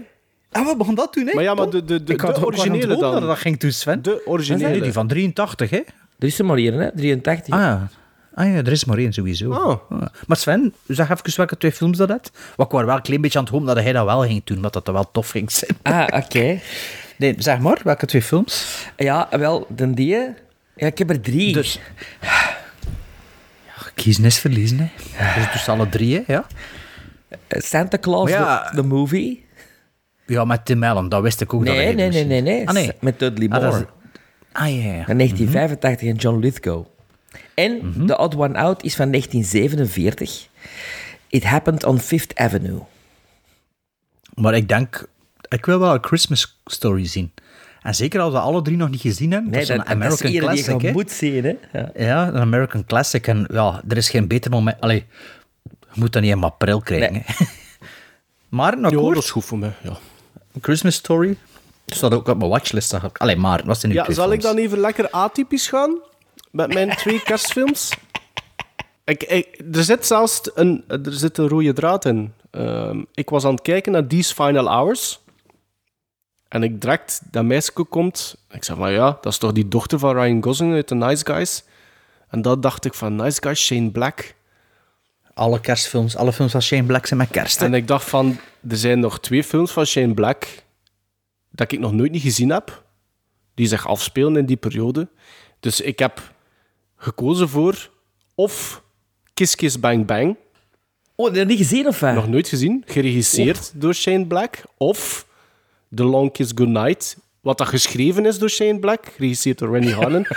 En we begonnen dat doen, hè? Maar ja, maar de, de, de, had originele dan. dat dat ging doen, Sven. De originele. Nee, die van 83, hè? Er is er maar hier, hè? 83. Ah ja. Ah ja, er is maar één sowieso. Oh. Ah. Maar Sven, zeg even welke twee films dat het. Wat ik was wel een klein beetje aan het hopen dat hij dat wel ging doen, wat dat er wel tof ging zijn. Ah, oké. (laughs) Nee, zeg maar, welke twee films? Ja, wel, de die... Ja, ik heb er drie. Dus... Ja, kiezen is verliezen, hè. Dus, dus alle drie, hè, ja. Eh, Santa Claus, ja- the movie. Ja, met Tim Allen, dat wist ik ook. dat Nee, hij nee, nee, nee, nee. Ah, nee. Met Dudley Ah, Moore. dat is- Ah, ja, ja. Van 1985 en John Lithgow. En Mhm. The Odd One Out is van 1947. It Happened on Fifth Avenue. Maar ik denk, ik wil wel een Christmas Story zien. En zeker als we alle drie nog niet gezien hebben. Nee, dat is dat, een dat is American die Classic. je hè. moet zien, hè. Ja. Ja, een American Classic. En ja, er is geen beter moment. Allee, je moet dat niet in april krijgen. (laughs) maar, een Ja, dat is goed voor mij. Ja, Een Christmas Story. staat ook op mijn watchlist. Allee, maar, wat zijn uw ja zal ik dan even lekker atypisch gaan? Met mijn twee (laughs) kerstfilms? Ik, ik, er zit zelfs een, er zit een rode draad in. Ehm, ik was aan het kijken naar These Final Hours. En ik direct, dat meisje komt. Ik zeg van ja, dat is toch die dochter van Ryan Gosling uit The Nice Guys. En dat dacht ik van Nice Guys, Shane Black. Alle kerstfilms, alle films van Shane Black zijn met kerst. hè? En ik dacht van, er zijn nog twee films van Shane Black dat ik nog nooit niet gezien heb, die zich afspelen in die periode. Dus ik heb gekozen voor of Kiss Kiss Bang Bang. Oh, dat heb je niet gezien of? Nog nooit gezien, geregisseerd door Shane Black. Of The Long Kiss Goodnight, wat dat geschreven is door Shane Black, geregisseerd door Rennie Harlan. (laughs)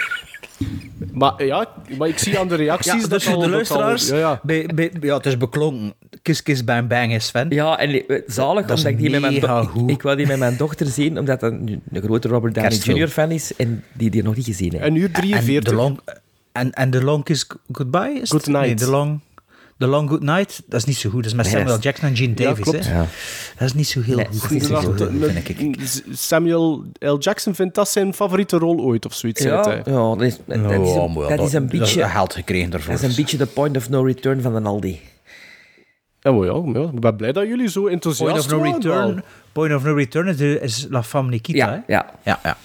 maar ja, maar ik zie aan de reacties Ja, dat dus voor al- de al- luisteraars, ja, ja. Bij, bij, ja, het is beklonken. Kiss Kiss Bang Bang is Sven. Ja, en eh, zalig, Dat omdat ik die met mijn mega do- goed. ik, wil die met mijn dochter zien, omdat dat een, een grote Robert Downey. Jr. fan is en die die nog niet gezien heeft. En nu En 43. The Long, en, en The Long Kiss Goodbye is? Good Night. Nee, The Long, The Long Good Night, dat is niet zo goed. Dat is met Samuel dat Jackson en Gene Ja, Davis. klopt. hè? Ja. Dat is niet zo heel Nee, goed. dat niet vind zo ik, goed. vind ik. Samuel L. Jackson vindt dat zijn favoriete rol ooit of zoiets. Ja, ja, dat is, dat is Oh, een, dat is een Dat beetje... geld gekregen daarvoor. Dat is een beetje de point of no return van de Aldi. Ja, maar ja, maar ja, ik ben blij dat jullie zo enthousiast Point of no return. Point of no return is, La Femme Nikita. Ja, hè? ja. ja, ja.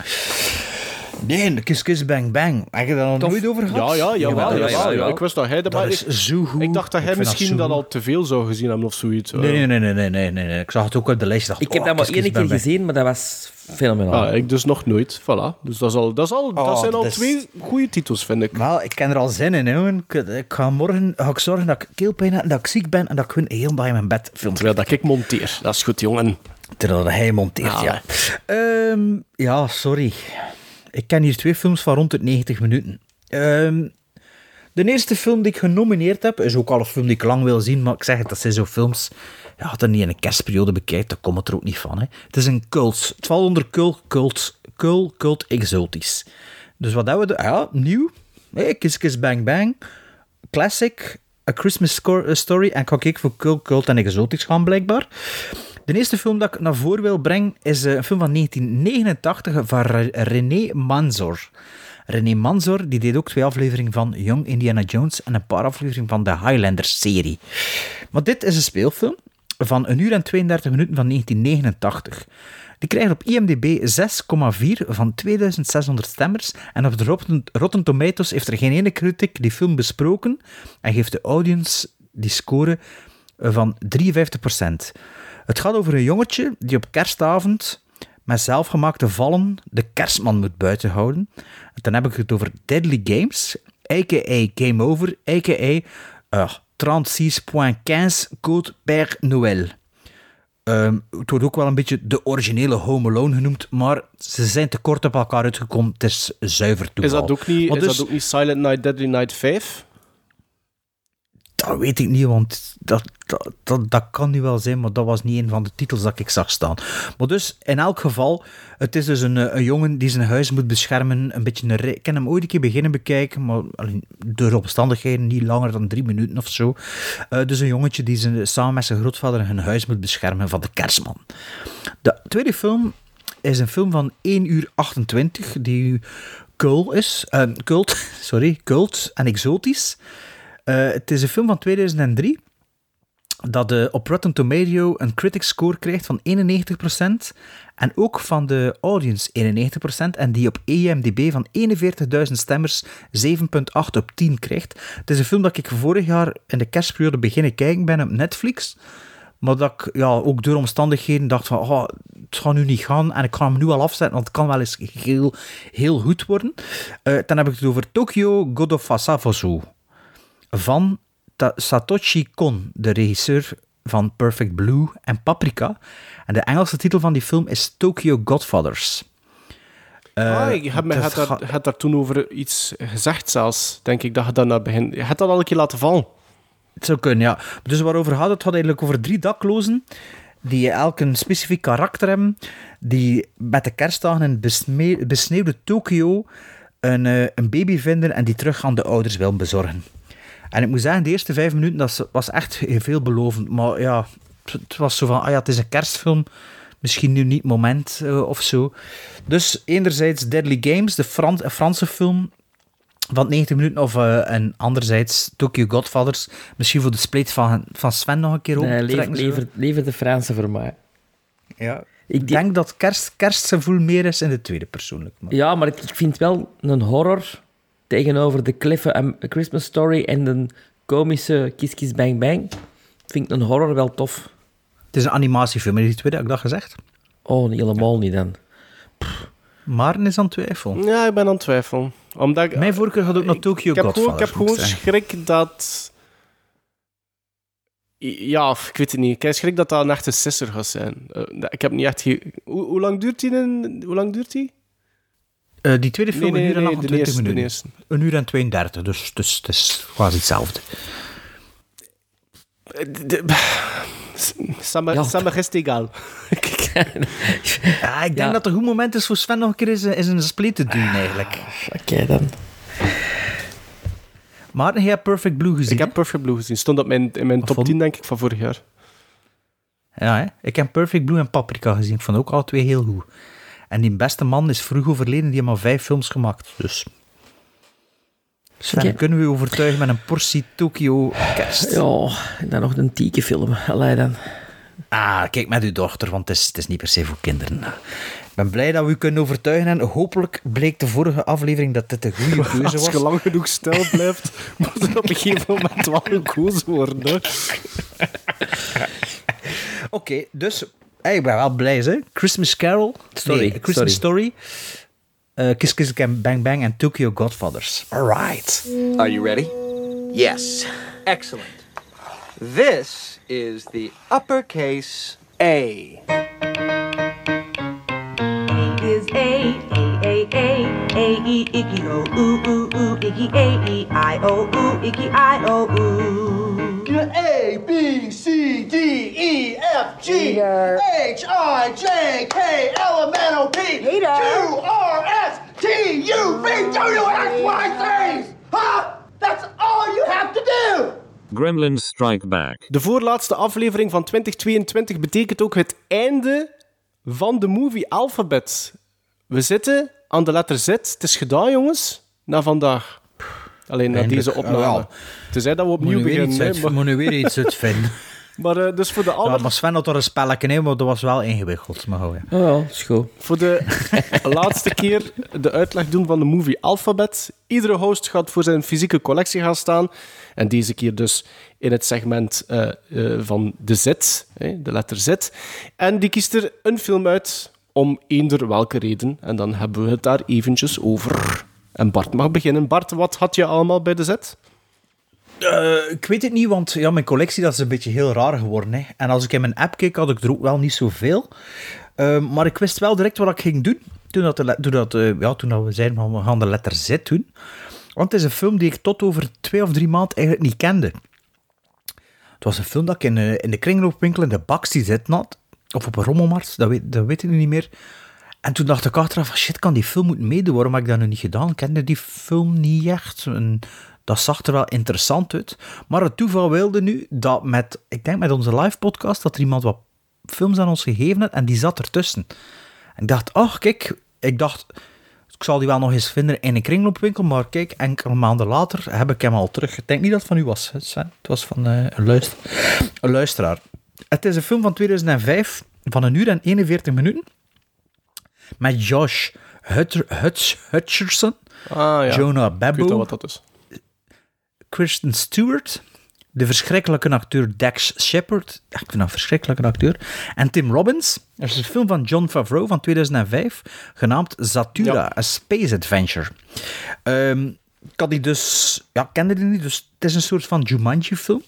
Nee, Kiss Kiss Bang Bang. Heb je daar nooit over gehad? Ja, ja, jawel, Jawel, jawel, jawel, ja. Ik wist dat hij dat, Dat maar is ik, zo goed. ik dacht dat hij misschien goed. al te veel zou gezien hebben of zoiets. Nee, nee, nee, nee, nee, nee, nee, nee. Ik zag het ook op de lijst. Dacht, Ik heb oh, dat maar één keer gezien, maar dat was fenomenaal. Ah, ik dus nog nooit. Voilà. Dus dat, is al, dat, is al, dat Oh, zijn al dat is- twee goede titels, vind ik. Wel, ik ken er al zin in, jongen. Ik, ik ga morgen ga ik zorgen dat ik keelpijn heb, dat ik ziek ben en dat ik gewoon heel dag in mijn bed film. Terwijl dat ik monteer. Dat is goed, jongen. Terwijl hij monteert, Ah. ja. Ehm, ja, sorry. Ik ken hier twee films van rond de 90 minuten. Ehm, de eerste film die ik genomineerd heb, is ook al een film die ik lang wil zien, maar ik zeg het, dat zijn zo films... Ja, dat niet in een kerstperiode bekijkt, dan komt het er ook niet van. Hè. Het is een cult. Het valt onder cult, cult, cult, cult exotisch. Dus wat hebben we... Ja, nieuw. Hey, Kiss Kiss Bang Bang. Classic. A Christmas Story. En ik ga kijken voor cult, cult en exotisch gaan, blijkbaar. De eerste film dat ik naar voren wil brengen is eh, een film van 1989 van Re- René Manzor. René Manzor die deed ook twee afleveringen van Young Indiana Jones en een paar afleveringen van de Highlander-serie. Maar dit is een speelfilm van 1 uur en 32 minuten van 1989. Die krijgt op IMDb 6,4 van 2600 stemmers. En op de Rotten, Tomatoes heeft er geen ene critic die film besproken. En geeft de audience die score van 53%. Het gaat over een jongetje die op kerstavond met zelfgemaakte vallen de kerstman moet buitenhouden. En dan heb ik het over Deadly Games, a.k.a. Game Over, a.k.a. Uh, 36.15 Code Père Noël. Ehm, het wordt ook wel een beetje de originele Home Alone genoemd, maar ze zijn te kort op elkaar uitgekomen. Het is zuiver toeval. Is dat ook niet, is dus- dat ook niet Silent Night, Deadly Night 5? Dat weet ik niet, want dat, dat, dat, kan nu wel zijn, maar dat was niet een van de titels dat ik zag staan. Maar dus, in elk geval, het is dus een, eh, een jongen die zijn huis moet beschermen. Een beetje een... Ik kan hem ooit een keer beginnen bekijken, maar door omstandigheden niet langer dan drie minuten of zo. Eh, dus een jongetje die zijn, samen met zijn grootvader hun huis moet beschermen van de kerstman. De tweede film is een film van 1 uur 28, die cult is. eh, cult, (laughs) sorry, cult en exotisch. Eh, het is een film van 2003 dat eh, op Rotten Tomato een critic score krijgt van 91% en ook van de audience 91% en die op IMDb van 41.000 stemmers 7.8 op 10 krijgt. Het is een film dat ik vorig jaar in de kerstperiode beginnen kijken ben op Netflix, maar dat ik ja, ook door omstandigheden dacht van oh, het gaat nu niet gaan en ik ga hem nu al afzetten, want het kan wel eens heel, heel goed worden. Eh, dan heb ik het over Tokyo God van Ta- Satoshi Kon, de regisseur van Perfect Blue en Paprika. En de Engelse titel van die film is Tokyo Godfathers. Eh, ah, me het het daar, toen over iets gezegd zelfs, denk ik, dat je dat naar begin... Je hebt dat al een keer laten vallen. Het zou kunnen, ja. Dus waarover gaat het? Het gaat eigenlijk over drie daklozen die elk een specifiek karakter hebben, die met de kerstdagen in besneeuwde Tokio een, eh, een baby vinden en die terug aan de ouders willen bezorgen. En ik moet zeggen, de eerste vijf minuten dat was echt veelbelovend. Maar ja, het- was zo van, ah ja, het is een kerstfilm. Misschien nu niet moment eh, of zo. Dus enerzijds Deadly Games, de Fran- Franse film van 90 minuten. Of, eh, en anderzijds Tokyo Godfathers. Misschien voor de split van, van Sven nog een keer Nee, optrekken. lever, lever, lever de Franse voor mij. Ja. Ik denk dat kerst, kerstgevoel meer is in de tweede persoonlijk. Maar. Ja, maar ik ik vind wel een horror tegenover de kleffe Am- Christmas Story en de komische Kiss Kiss Bang Bang. Vind ik een horror wel tof. Het is een animatiefilm, is die tweede, heb ik dat gezegd? Oh, niet helemaal niet dan. Maren is aan het twijfelen. Ja, ik ben aan het twijfelen. Omdat ik, Mijn voorkeur gaat ook naar Tokyo ik ik heb gewoon schrik dat... Ja, ik weet het niet. Ik heb schrik dat dat een echte sisser gaat zijn. Eh, ik heb niet echt... Hoe, hoe lang duurt die? In... Hoe lang duurt die? Eh, die tweede film, Nee, nee, een uur en nee, 28 de eerste, de minuten. eerste. Een uur en 32, dus, dus het is quasi hetzelfde. Samen (sighs) Ja. samen is het egal. (laughs) Ja, ik denk dat het een goed moment is voor Sven nog een keer eens, eens een split te doen, eigenlijk. Oké, dan. Maarten, jij hebt Perfect Blue gezien, Ik heb Perfect Blue gezien. Stond op mijn, in mijn top vond- 10, denk ik, van vorig jaar. Ja, hè? ik heb Perfect Blue en Paprika gezien. Ik vond ook alle twee heel goed. En die beste man is vroeg overleden, die heeft maar vijf films gemaakt. Dus... Sven, kunnen we je overtuigen met een portie Tokyo kerst? Ja, en dan nog een tieke film. Allee dan. Ah, kijk met uw dochter, want het is, het is niet per se voor kinderen. Ik ben blij dat we u kunnen overtuigen en hopelijk bleek de vorige aflevering dat dit een goede (laughs) keuze Als was. je lang genoeg stil blijft, (laughs) moet er op een gegeven moment wel gekozen worden. (laughs) Oké, dus hey, ik ben wel blij, hè? Christmas Carol, Story, nee, Christmas sorry. Story, eh, Kiss Kiss Bang Bang en Tokyo Godfathers. Alright. Are you ready? Yes. Excellent. This is the uppercase A. A is A, A, A, A, A, E, Icky, O, Ooh, Ooh, Ooh, Icky, A, E, I, O, Ooh, Icky, I, O, Ooh. A, B, C, D, E, F, G, H, I, J, K, L, M, N, O, P, Q, R, S, T, U, V, W, X, Y, Z. Huh? That's all you have to do. Gremlins Strike Back. De voorlaatste aflevering van 2022 betekent ook het einde van de movie Alphabet. We zitten aan de letter Z. Het is gedaan, jongens. Na vandaag. Alleen na deze opname. Ah, wel. Tenzij dat we opnieuw nu weer beginnen. maar- moet nu weer iets uitvinden. (laughs) Maar eh, dus voor de aller... Ja, maar Sven had er een spelletje in, maar dat was wel ingewikkeld. Maar goed, ja. Oh ja, is goed. Voor de (laughs) laatste keer de uitleg doen van de movie Alphabet. Iedere host gaat voor zijn fysieke collectie gaan staan. En deze keer dus in het segment eh, eh, van de Z, hè, de letter Z. En die kiest er een film uit om eender welke reden. En dan hebben we het daar eventjes over. En Bart mag beginnen. Bart, wat had je allemaal bij de Z? Eh, ik weet het niet, want ja, mijn collectie dat is een beetje heel raar geworden. Hè. En als ik in mijn app keek, had ik er ook wel niet zoveel. Uh, maar ik wist wel direct wat ik ging doen. Toen, dat dat, uh, ja, toen dat we zeiden, van, we gaan de letter Z doen. Want het is een film die ik tot over twee of drie maanden eigenlijk niet kende. Het was een film dat ik in, in de kringloopwinkel in de Baxi zitten had. Of op een rommelmarkt, dat weet, dat weet niet meer. En toen dacht ik achteraf shit, kan die film moeten meedoen? Waarom heb ik dat nu niet gedaan? Ik kende die film niet echt. En dat zag er wel interessant uit. Maar het toeval wilde nu dat met, ik denk met onze live podcast, dat er iemand wat films aan ons gegeven had en die zat ertussen. En ik dacht, ach kijk, ik dacht, ik zal die wel nog eens vinden in een kringloopwinkel, maar kijk, enkele maanden later heb ik hem al terug. Ik denk niet dat het van u was, hè. Het was van uh, een, luister, een luisteraar. Het is een film van 2005, van een uur en 41 minuten, met Josh Hutch, Hutcherson, ah, ja. Jonah Babbo, wat dat is. Kristen Stewart, de verschrikkelijke acteur Dax Shepard, ik vind dat een verschrikkelijke acteur, en Tim Robbins. Er is een film van John Favreau van 2005, genaamd Zatura, Ja. A Space Adventure. Ehm, ik had die dus... Ja, kende die niet, dus het is een soort van Jumanji-film.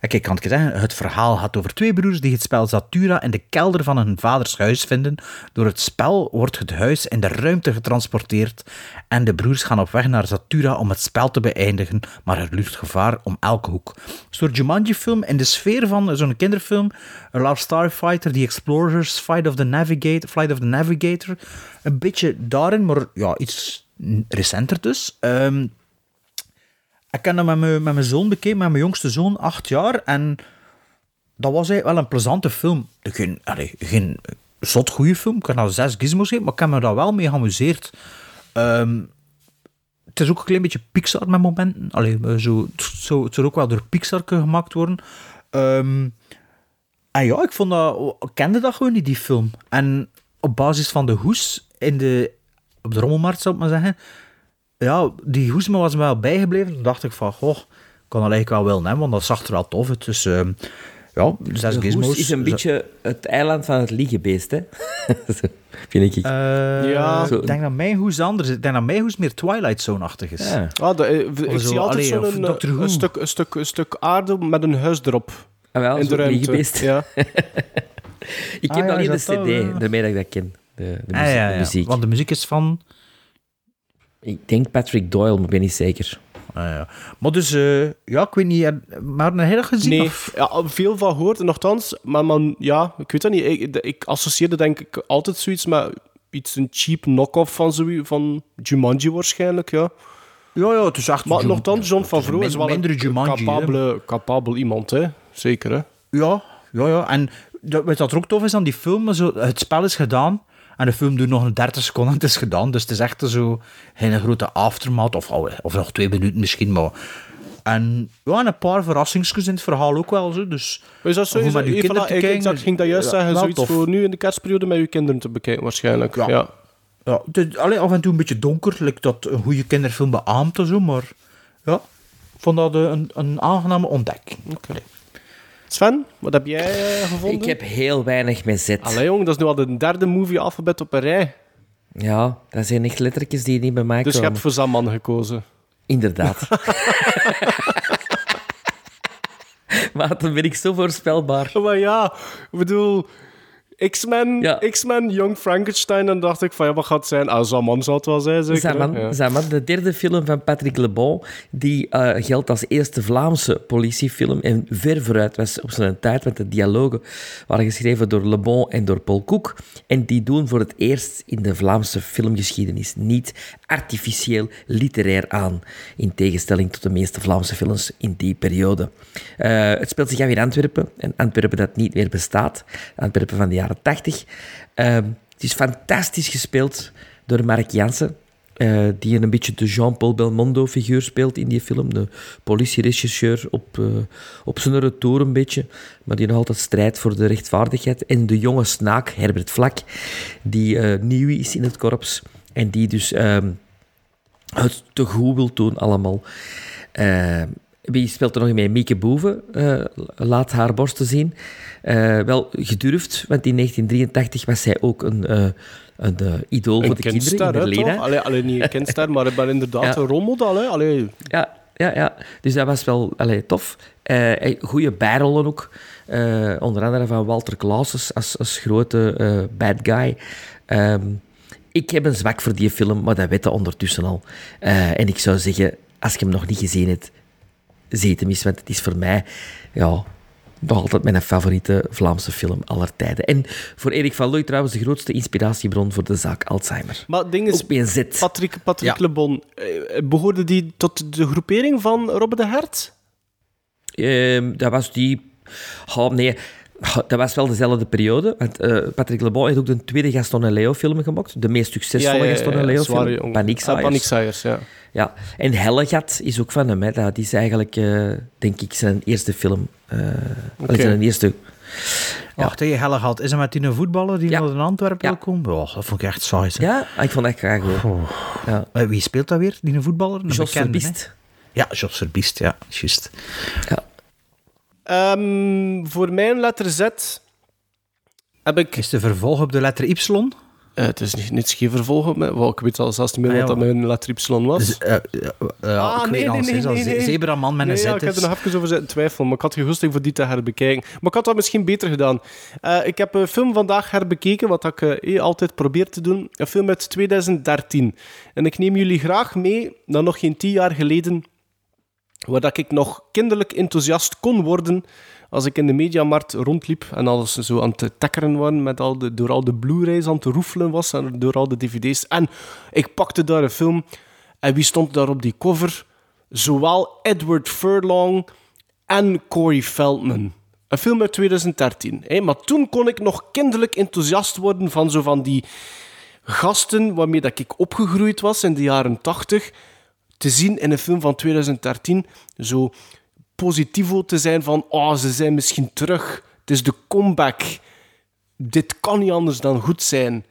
En kijk, kan ik zeggen, het verhaal gaat over twee broers die het spel Zatura in de kelder van hun vaders huis vinden. Door het spel wordt het huis in de ruimte getransporteerd en de broers gaan op weg naar Zatura om het spel te beëindigen, maar er lucht gevaar om elke hoek. Een soort Jumanji-film in de sfeer van zo'n kinderfilm, A Love Starfighter, The Explorers, Flight of the Navigator, Flight of the Navigator. Een beetje daarin, maar ja, iets recenter dus. Ehm, ik heb dat met mijn, zoon bekeken, met mijn jongste zoon, acht jaar. En dat was eigenlijk wel een plezante film. Geen, allee, geen zot goede film. Ik heb nou zes gizmos gegeven, maar ik heb me daar wel mee geamuseerd. Ehm, het is ook een klein beetje Pixar met momenten. Allee, eh, zo, het zou, het zou ook wel door Pixar kunnen gemaakt worden. Ehm, en ja, ik vond dat... Ik kende dat gewoon niet, die film. En op basis van de hoes in de, op de rommelmarkt, zou ik maar zeggen ja, die hoes me was me wel bijgebleven. Toen dacht ik van, goh, ik kan dat eigenlijk wel willen hebben, want dat zag er wel tof uit. Dus uh, ja, zes De gizmos. Hoes is een beetje het eiland van het liegebeest, hè? (laughs) Vind ik. Uh, Ja. Ik denk dat mijn hoes anders is. Ik denk dat mijn hoes meer Twilight Zone-achtig is. Ja. Ah, de, eh, ik zo, zie altijd zo'n Doctor een, stuk, een, stuk, een stuk aarde met een huis erop. Ah, wel, in de ruimte. liegebeest. Ja. (laughs) Ik Ah, heb ja, alleen de cd, daarmee dat ik dat ken. De, de Ah, ja, de ja. muziek. Want de muziek is van... Ik denk Patrick Doyle, maar ik ben niet zeker. Ah, ja. Maar dus, eh, ja, ik weet niet, maar een hele gezien? Nee, of- ja, veel van gehoord, nogthans. Maar, maar ja, ik weet dat niet. Ik, ik associeerde denk ik altijd zoiets met iets een cheap knock-off van, zo, van Jumanji waarschijnlijk, ja. Ja, ja, het is echt... Maar nogthans, John het is wel een Jumanji, capabele, capabel iemand, hè. Zeker, hè. Ja, ja, ja. En dat, weet je wat er ook tof is aan die film? Zo, het spel is gedaan en de film duurt nog een 30 seconden en het is gedaan. Dus het is echt zo geen grote aftermath, of, of nog twee minuten misschien, maar... En, ja, en een paar verrassingsjes in het verhaal ook wel. Zo. Dus, Maar is dat zo? om met uw even, kinderen te ik, ik, kijken, zag- ging dat juist ja, zeggen, zoiets tof. voor nu in de kerstperiode met uw kinderen te bekijken waarschijnlijk. Ja. Ja. Ja, allee, af en toe een beetje donker, dat een goede kinderfilm beaamt en zo, maar ja, ik vond dat eh, een, een aangename ontdekking. Allee. Sven, wat heb jij eh, gevonden? Ik heb heel weinig met Z. Allee jong, dat is nu al de derde movie alfabet op een rij. Ja, dat zijn echt lettertjes die niet bij mij Dus je hebt voor Zaman gekozen. Inderdaad. (laughs) maar dan ben ik zo voorspelbaar. Maar ja, ik bedoel... X-Men, X-Men, Young Frankenstein, dan dacht ik van, ja, wat gaat het zijn? Ah, Zaman zal het wel zijn, zeker? Zaman, Ja. Zaman, de derde film van Patrick Lebon, die eh, geldt als eerste Vlaamse politiefilm en ver vooruit was op zijn tijd, want de dialogen waren geschreven door Lebon en door Paul Koek. En die doen voor het eerst in de Vlaamse filmgeschiedenis niet artificieel literair aan, in tegenstelling tot de meeste Vlaamse films in die periode. Eh, het speelt zich af in Antwerpen, een Antwerpen dat niet meer bestaat, Antwerpen van de jaren tachtig. het is fantastisch gespeeld door Mark Jansen, eh, die een beetje de Jean-Paul Belmondo-figuur speelt in die film. De politierechercheur op, eh, op zijn retour een beetje, maar die nog altijd strijdt voor de rechtvaardigheid. En de jonge snaak, Herbert Vlak, die eh, nieuw is in het korps en die dus ehm, het te goed wil doen allemaal. Wie speelt er nog mee? Mieke Boeven, eh, laat haar borsten zien. Eh, wel gedurfd, want in 1983 was zij ook een, eh, een idool voor de kinderen in Berlijn. toch? hè. Allee, allee, niet een kindster, maar, maar inderdaad (laughs) Ja. een rolmodel, hè? Allee. Ja, ja, ja. Dus dat was wel allee, tof. Goede bijrollen ook. Onder andere van Walter Clauses als, als grote bad guy. Ehm, ik heb een zwak voor die film, maar dat weet je ondertussen al. En ik zou zeggen, als je hem nog niet gezien hebt, hem eens, want het is voor mij ja, nog altijd mijn favoriete Vlaamse film aller tijden. En voor Erik van Looy trouwens de grootste inspiratiebron voor de zaak Alzheimer. Maar het ding is. Patrick, Patrick Ja. Le Bon, eh, behoorde die tot de groepering van Robbe de Hert? Ehm, dat was die... Oh, nee, Oh, dat was wel dezelfde periode. Want eh, Patrick Le Bon heeft ook de tweede Gaston en Leo film gemaakt. De meest succesvolle Gaston en Leo film. jongen. Paniekzaaiers. Ah, ja. Ja, en Hellegat is ook van hem. Hè. Dat is eigenlijk, eh, denk ik, zijn eerste film. eh Oké. Zijn eerste... Wacht, hey, Helle gehad. Is er met die een voetballer die Ja. naar Antwerpen Ja. wil komen? Oh, dat vond ik echt saai. zeg. Ja, ik vond dat graag hoor. Ja. Wie speelt dat weer, die een voetballer? Een Jos Verbiest. Ja, Jos Verbiest, ja, juist. Ehm, voor mijn letter Z heb ik... Is de vervolg op de letter Y? Eh, het is niet, niet geen vervolg op mij. Wel, ik weet al zelfs niet meer Ah, wat dat mijn letter Y was. Eh, eh, ja, Ah, ik weet al, ze is al ze- Zebraman met een nee, ja, zet ik heb er nog even over zitten twijfelen, maar ik had goesting voor die te herbekijken. Maar ik had dat misschien beter gedaan. Eh, ik heb een film vandaag herbekeken, wat ik eh, altijd probeer te doen. Een film uit 2013. En ik neem jullie graag mee naar nog geen tien jaar geleden, waar dat ik nog kinderlijk enthousiast kon worden als ik in de mediamarkt rondliep en alles zo aan het takkeren was, met al de, door al de Blu-rays aan te roefelen was en door al de dvd's. En ik pakte daar een film en wie stond daar op die cover? Zowel Edward Furlong en Corey Feldman. Een film uit 2013. Hè? Maar toen kon ik nog kinderlijk enthousiast worden van zo van die gasten waarmee dat ik opgegroeid was in de jaren 80 te zien in een film van 2013 zo positivo te zijn van oh, ze zijn misschien terug. Het is de comeback. Dit kan niet anders dan goed zijn.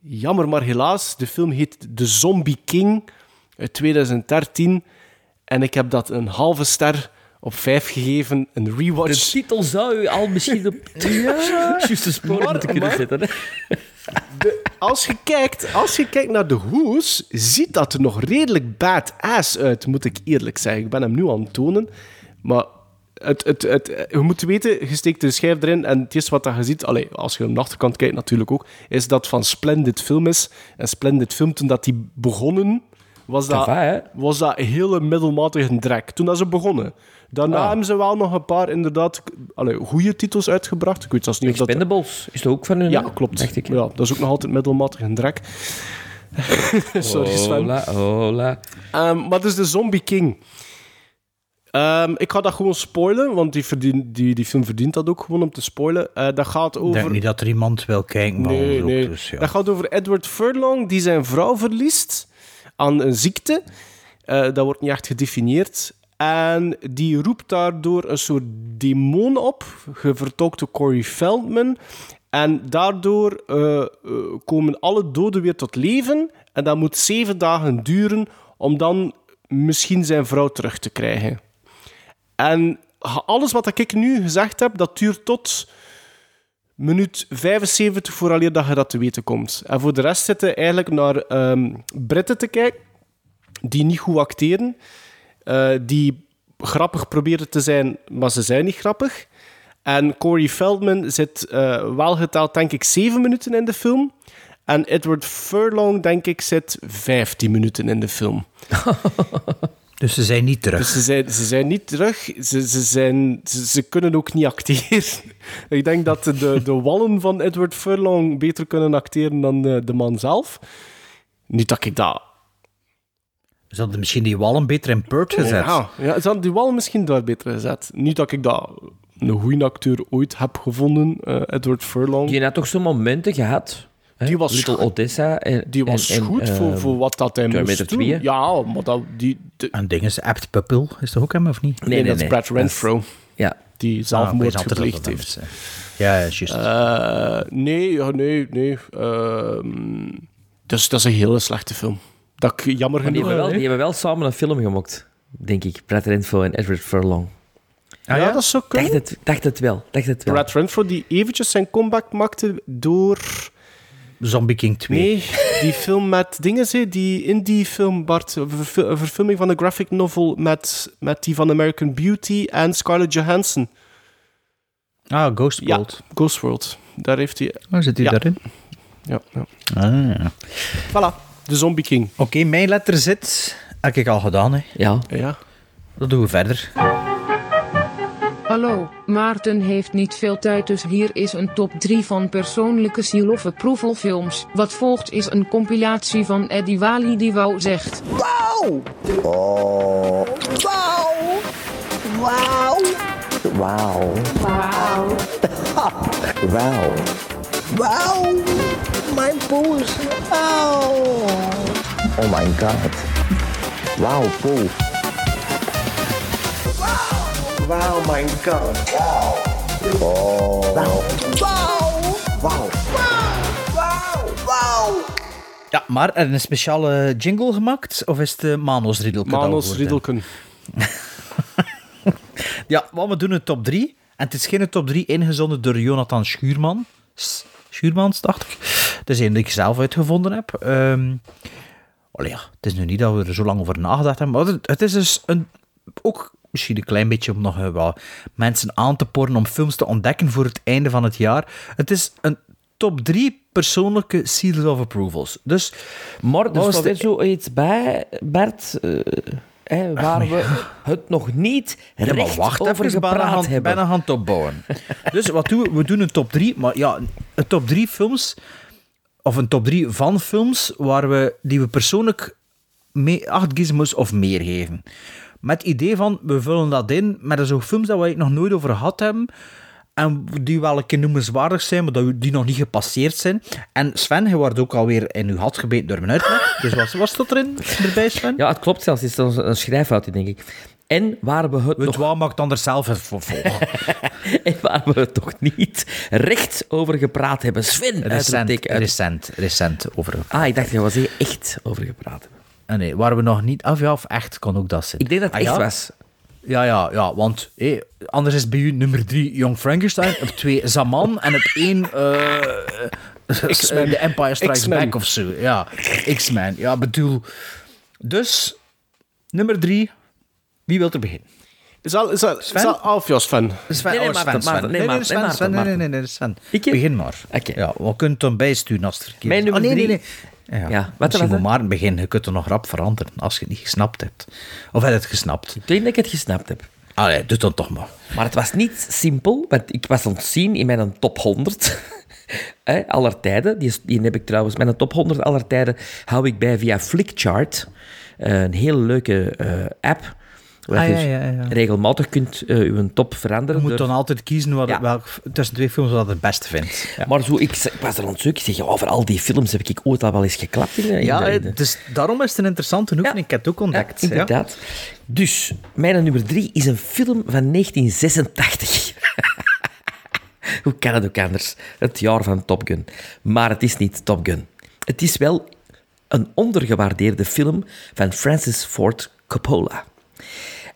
Jammer, maar helaas. De film heet The Zombie King uit 2013. En ik heb dat een halve ster op vijf gegeven. Een rewatch. De titel zou u al misschien op (laughs) juiste sporen Maar- moeten kunnen maar- zetten. Hè? als je kijkt, als je kijkt naar de hoes, ziet dat er nog redelijk badass uit, moet ik eerlijk zeggen. Ik ben hem nu aan het tonen, maar het, het, het, je moet weten, je steekt de schijf erin en het eerste wat dat je ziet, allee, als je aan de achterkant kijkt natuurlijk ook, is dat van Splendid Film is. En Splendid Film, toen dat die begonnen, was dat, was dat een hele middelmatige drek. Toen dat ze begonnen. Daarna Ah. hebben ze wel nog een paar inderdaad goede titels uitgebracht. Ik weet zelfs niet of dat... Expendables is dat ook van hun? Ja, klopt. Dacht ik. Ja, dat is ook nog altijd middelmatig een drek. (laughs) Sorry, Sven. Hola, hola. Ehm, maar dus de Zombie King. Ehm, ik ga dat gewoon spoilen, want die, verdien, die, die film verdient dat ook gewoon om te spoilen. Eh, dat gaat Ik over... denk niet dat er iemand wil kijken, maar Nee, nee. dus, ja. Dat gaat over Edward Furlong, die zijn vrouw verliest aan een ziekte. Eh, dat wordt niet echt gedefinieerd. En die roept daardoor een soort demon op, gevertolkt door Corey Feldman. En daardoor eh, eh, komen alle doden weer tot leven. En dat moet zeven dagen duren om dan misschien zijn vrouw terug te krijgen. En alles wat ik nu gezegd heb, dat duurt tot minuut 75 vooraleer dat je dat te weten komt. En voor de rest zitten eigenlijk naar ehm, Britten te kijken, die niet goed acteren, eh, die grappig proberen te zijn, maar ze zijn niet grappig. En Corey Feldman zit eh, wel geteld, denk ik, 7 minuten in de film. En Edward Furlong, denk ik, zit 15 minuten in de film. (laughs) Dus ze zijn niet terug. Dus ze zijn, ze zijn niet terug. Ze, ze, zijn, ze, ze kunnen ook niet acteren. (laughs) ik denk dat de, de wallen van Edward Furlong beter kunnen acteren dan de, de man zelf. Niet dat ik dat... Ze hadden misschien die wallen beter in Purt gezet. Ja, ja, ze hadden die wallen misschien daar beter gezet. Niet dat ik dat een goede acteur ooit heb gevonden, eh, Edward Furlong. Je had toch zo'n momenten gehad? hè? Die was Little. Odessa. En, Die was en- en, goed voor, eh, voor wat dat hij moest doen. 2, hè? Ja, maar dat, die... de- En ding is Apt Pupil, is dat ook hem of niet? nee, dat is Brad Renfro, Ja. die Ah, zelfmoord altijd gepleegd heeft. is. Ja, juist. Eh, nee, ja, nee, nee. Ehm, dus dat is een hele slechte film. Dat ik jammer Maar die genoeg... hebben, wel, die hebben wel samen een film gemaakt, denk ik. Brad Renfro en Edward Furlong. ja, ja? dat zou kunnen. Dacht het, dacht het wel. Dacht het wel. Brad Renfro die eventjes zijn comeback maakte door... Zombie King 2. Nee, die film met dingen, hè, die indie film, Bart, een verfil- een verfilming van een graphic novel met, met die van American Beauty en Scarlett Johansson. Ah, Ghost Ja, World. Ghost World. Daar heeft hij... Oh, zit hij Ja. daarin? Ja, ja. Ah, ja. Voilà, de Zombie King. Oké, mijn letter zit. Heb ik al gedaan, hè. Ja. Ja. Dat doen we verder. Hallo, Maarten heeft niet veel tijd dus hier is een top 3 van persoonlijke seal of approval films. Wat volgt is een compilatie van Eddie Wally die wou zegt. Wow! Oh. Wow! Wow! Wow. Wow! Wow. Mijn poes! Oh! Oh my god. Wow, Paul. Wow, mijn god! Oh. Wow! Wow. Wow! Wow! Ja, maar er een speciale jingle gemaakt? Of is het uh, Manos Riedelken? Manos? (laughs) Riedelken. Ja, wat we doen een top 3. En het is geen top 3 ingezonden door Jonathan Schuurman. Schuurmans, dacht ik. Het is een die ik zelf uitgevonden heb. Allee, ja, het is nu niet dat we er zo lang over nagedacht hebben, maar het, het is dus een, ook misschien een klein beetje om nog eh, wel mensen aan te poren om films te ontdekken voor het einde van het jaar. Het is een top drie persoonlijke seals of approvals. Dus, Maar er staat weer zoiets bij, Bert, eh, hè, waar maar we het nog niet Ja, maar wacht over even, bijna gepraat gaan, hebben. bijna gaan opbouwen. dus wat doen we? We doen een top 3, maar ja, een top 3 films, of een top 3 van films, waar we, die we persoonlijk mee, acht gizmos of meer geven. Met het idee van, we vullen dat in met zo'n films dat we eigenlijk nog nooit over gehad hebben, en die wel een keer noemenswaardig zijn, maar die nog niet gepasseerd zijn. En Sven, je wordt ook alweer in uw had gebeten door mijn uitleg. Dus wat was dat erin, erbij, Sven? Ja, het klopt zelfs. Het is een, schrijffoutje, denk ik. En waar we het Het nog... waar maakt anders zelf even voor (laughs) en waar we het toch niet recht over gepraat hebben. Sven, Recent, uit- recent, recent over. Ah, ik dacht, je was hier echt over gepraat hebben. Ah, nee, waar we nog niet. Of ja, of echt kan ook dat zijn. Ik denk dat het Ah, echt ja? was. Ja, ja, ja, want hé, anders is bij u nummer drie Young Frankenstein, op twee Zaman en op één eh X-Men. The Empire Strikes. Back of zo. Ja, X-Men. Ja, bedoel. Dus, nummer drie. Wie wil er beginnen? Is dat, is dat, is dat Alfjas fan? Sven, Nee, nee, oh, Sven, Maarten, Sven. Maarten, nee, nee, Maarten, Sven, nee, Sven, nee, Maarten, nee, nee, nee, Sven. Ik? Begin maar. Oké. Ja, we kunnen het dan bijsturen als het verkeerd Mijn is. nummer oh, nee, nee, drie. nee. Ja, Ja, wat Misschien het? Maarten beginnen. Je kunt er nog rap veranderen als je het niet gesnapt hebt. Of heb je het gesnapt? Ik denk dat ik het gesnapt heb. Allee, doe dan toch maar. Maar het was niet simpel, want ik was aan het zien in mijn top 100 (laughs) hè, aller tijden. Die, die heb ik trouwens, mijn top 100 aller tijden hou ik bij via Flickchart. Eh, een hele leuke eh, app. Waar Ah, je ja, ja, ja. regelmatig kunt eh je top veranderen. Je moet door- dan altijd kiezen wat, Ja. welk, tussen twee films wat het beste vindt. Ja, Maar zo, ik, ik was er aan het zoeken. Ik zeg, ja, over al die films heb ik ooit al wel eens geklapt. In, in ja de- de- dus daarom is het een interessante oefening. Ik heb het ook ontdekt. Ja, inderdaad. Dus, mijn nummer drie is een film van 1986. (laughs) Hoe kan het ook anders? Het jaar van Top Gun. Maar het is niet Top Gun. Het is wel een ondergewaardeerde film van Francis Ford Coppola.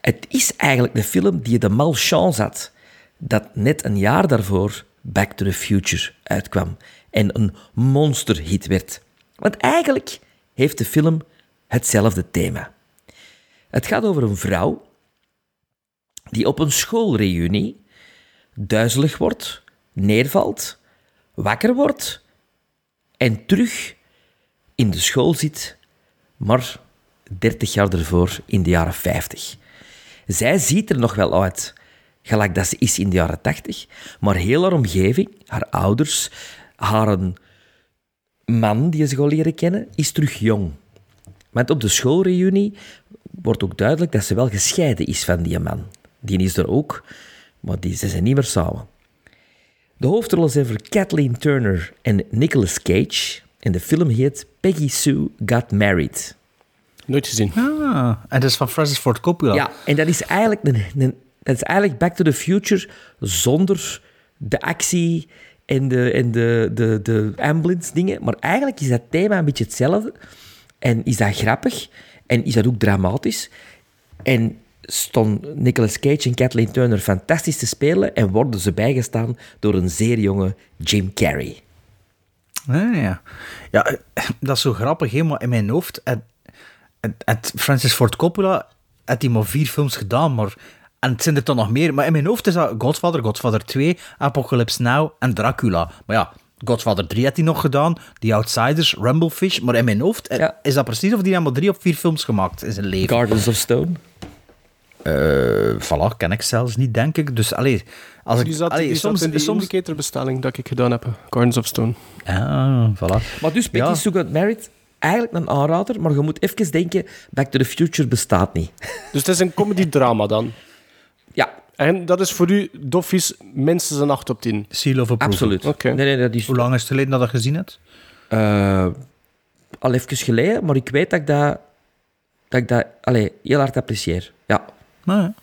Het is eigenlijk de film die de malchance had dat net een jaar daarvoor Back to the Future uitkwam en een monsterhit werd. Want eigenlijk heeft de film hetzelfde thema. Het gaat over een vrouw die op een schoolreunie duizelig wordt, neervalt, wakker wordt en terug in de school zit, maar 30 jaar ervoor in de jaren 50. Zij ziet er nog wel uit, gelijk dat ze is in de jaren 80, maar heel haar omgeving, haar ouders, haar man die ze gaat leren kennen, is terug jong. Want op de schoolreunie wordt ook duidelijk dat ze wel gescheiden is van die man. Die is er ook, maar die, ze zijn niet meer samen. De hoofdrollen zijn voor Kathleen Turner en Nicolas Cage. En de film heet Peggy Sue Got Married. Nooit gezien. Ah, en dat is van Francis Ford Coppola. Ja, en dat is eigenlijk, een, een- dat is eigenlijk Back to the Future zonder de actie en de, en de, de, de ambulance dingen. Maar eigenlijk is dat thema een beetje hetzelfde. En is dat grappig. En is dat ook dramatisch. En stond Nicolas Cage en Kathleen Turner fantastisch te spelen. En worden ze bijgestaan door een zeer jonge Jim Carrey. Ah, ja. ja, eh, dat is zo grappig, helemaal in mijn hoofd. En, en Francis Ford Coppola had hij maar vier films gedaan, maar... En het zijn er dan nog meer. Maar in mijn hoofd is dat Godfather, Godfather 2, Apocalypse Now en Dracula. Maar ja, Godfather 3 had hij nog gedaan, The Outsiders, Rumblefish. Maar in mijn hoofd is dat precies of die helemaal drie of vier films gemaakt in zijn leven. Gardens of Stone? Eh voilà, ken ik zelfs niet, denk ik. Dus, allee, als ik... Die zat, allee, die soms, zat in die soms... indicatorbestelling dat ik gedaan heb. Gardens of Stone. Ah, voilà. Maar dus Peggy Ja. Sue Got Married, eigenlijk een aanrader, maar je moet even denken, Back to the Future bestaat niet. (laughs) Dus het is een comedy-drama dan? Ja. En dat is voor u, doffies, minstens een 8 op 10? Seal of approval. Absoluut. Oké. Nee, nee, dat is... Hoe lang is het geleden dat je dat gezien hebt? Eh, al even geleden, maar ik weet dat ik dat, dat, ik dat allee, heel hard apprecieer. Ja. Nou ja.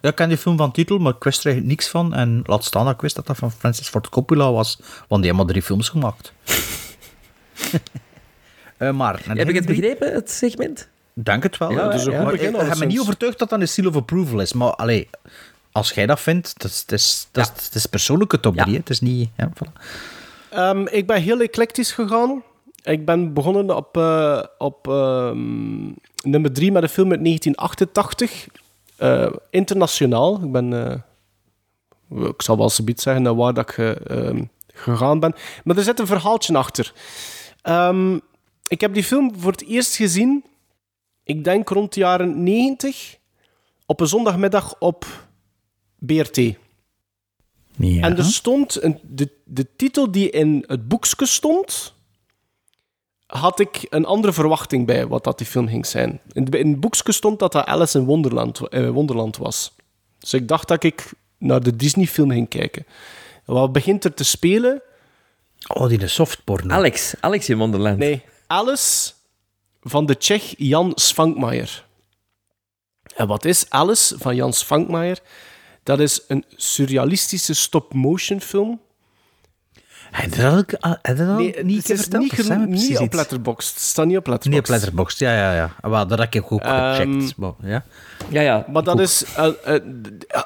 Ja, ik ken die film van titel, maar ik wist er eigenlijk niks van. En laat staan dat ik wist dat dat van Francis Ford Coppola was. Want die heeft maar drie films gemaakt. (laughs) Eh, maar... Heb ik het begrepen, het segment? Denk het wel. Ja, dat is een goed maar begin ik heb me niet overtuigd dat dat een seal of approval is. Maar allee, als jij dat vindt, dat is, dat is, dat is, het is persoonlijke top 3. Het is niet... Ja, voilà. Ehm, ik ben heel eclectisch gegaan. Ik ben begonnen op, eh, op ehm, nummer 3 met een film uit 1988. Eh, internationaal. Ik ben... eh, ik zal wel zoiets zeggen naar waar dat ik eh, ehm, gegaan ben. Maar er zit een verhaaltje achter. Ehm, ik heb die film voor het eerst gezien, ik denk rond de jaren 90, op een zondagmiddag op BRT. Ja. En er stond een, de, de titel die in het boekje stond, had ik een andere verwachting bij wat dat die film ging zijn. In, het boekje stond dat dat Alice in Wonderland, eh, Wonderland was. Dus ik dacht dat ik naar de Disney-film ging kijken. En wat begint er te spelen? Oh, die de softporno. Alex, Alex in Wonderland. Nee, Alice van de Tsjech Jan Svankmajer. En wat is Alice van Jan Svankmajer? Dat is een surrealistische stop-motion film. Heb je dat al- heb je dat al Nee, niet het is verteld? niet, op? Letterboxd. Het staat niet op Letterboxd. Niet op Letterboxd, ja, ja, ja. Ah, wel, dat heb ik ook Ehm, gecheckt. Maar, ja. Ja, ja. Maar dat is... eh, eh,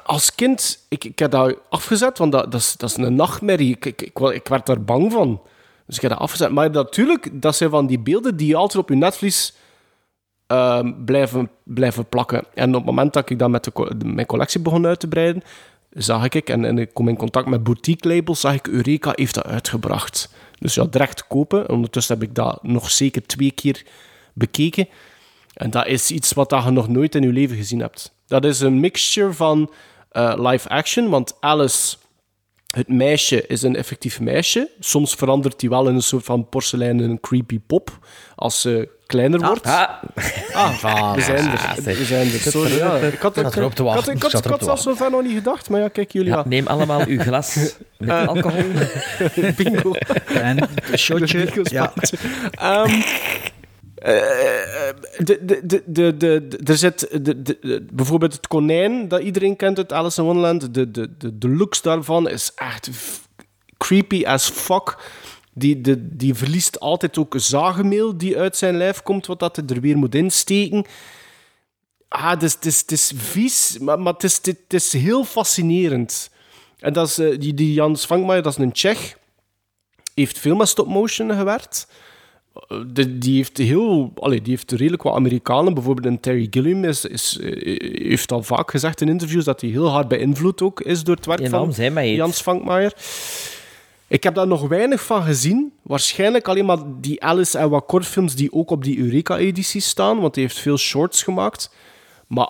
als kind... Ik, ik heb dat afgezet, want dat, dat, is, dat is een nachtmerrie. Ik, ik, ik, ik werd daar bang van. Dus ik heb dat afgezet. Maar natuurlijk, dat zijn van die beelden die je altijd op je netvlies ehm, blijven, blijven plakken. En op het moment dat ik dat met mijn collectie begon uit te breiden, zag ik, en, en ik kom in contact met boutique labels, zag ik Eureka heeft dat uitgebracht. Dus ja, direct kopen. Ondertussen heb ik dat nog zeker twee keer bekeken. En dat is iets wat je nog nooit in je leven gezien hebt. Dat is een mixture van eh, live action, want Alice, het meisje, is een effectief meisje. Soms verandert hij wel in een soort van porseleinen creepy pop als ze kleiner wordt. Ah, Ah, (laughs) we zijn er. We zijn er. Sorry, ja. Ik had, ik, erop te ik had, ik ik zelfs nog niet gedacht, maar ja, kijk, jullie Ja, neem allemaal uw glas (laughs) met alcohol. (laughs) Bingo. En een shotje. Ja. Ehm, eh, de, de, de, de, er zit bijvoorbeeld het konijn dat iedereen kent uit Alice in Wonderland. De, de, de, de looks daarvan is echt creepy as fuck. Die, de, die verliest altijd ook zagenmeel die uit zijn lijf komt, wat dat er weer moet insteken. Ah, het is, het is, het is vies, maar, maar het, is, is heel fascinerend. En dat is, eh, die, die Jan Svankmajer, dat is een Tsjech heeft veel met stop-motion gewerkt. De- die, heeft heel, allee, die heeft redelijk wat Amerikanen. Bijvoorbeeld een Terry Gilliam is, is, eh, heeft al vaak gezegd in interviews dat hij heel hard beïnvloed ook is door het werk van zei mij iets. Jan Svankmajer. Ik heb daar nog weinig van gezien. Waarschijnlijk alleen maar die Alice en wat kortfilms die ook op die Eureka-edities staan, want hij heeft veel shorts gemaakt. Maar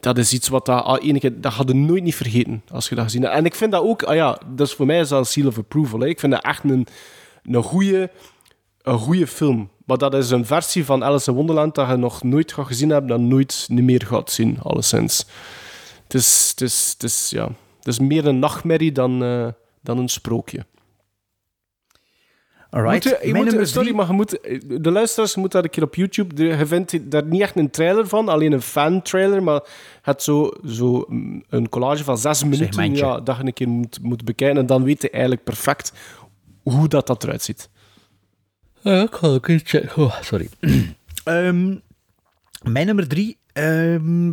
dat is iets wat dat, enige, dat had je nooit niet vergeten als je dat gezien hebt. En ik vind dat ook, ah ja, dat is voor mij is dat een seal of approval. Hè. Ik vind dat echt een, een goede een goede film. Maar dat is een versie van Alice in Wonderland dat je nog nooit gaat gezien hebt, dat nooit niet meer gaat zien, alleszins. Het is, het is, het is, ja, het is meer een nachtmerrie dan, eh, dan een sprookje. Alright. Je- moet- sorry, drie. maar je moet, de luisteraars moeten dat een keer op YouTube. de- Je vindt daar niet echt een trailer van, alleen een fan-trailer. Maar het zo, zo mm, een collage van zes minuten ja, dat je een keer moet, moet bekijken. En dan weet je eigenlijk perfect hoe dat, dat eruit ziet. Ik ga ook eens checken. Oh, sorry. (clears throat) Ehm, mijn nummer drie. ehm,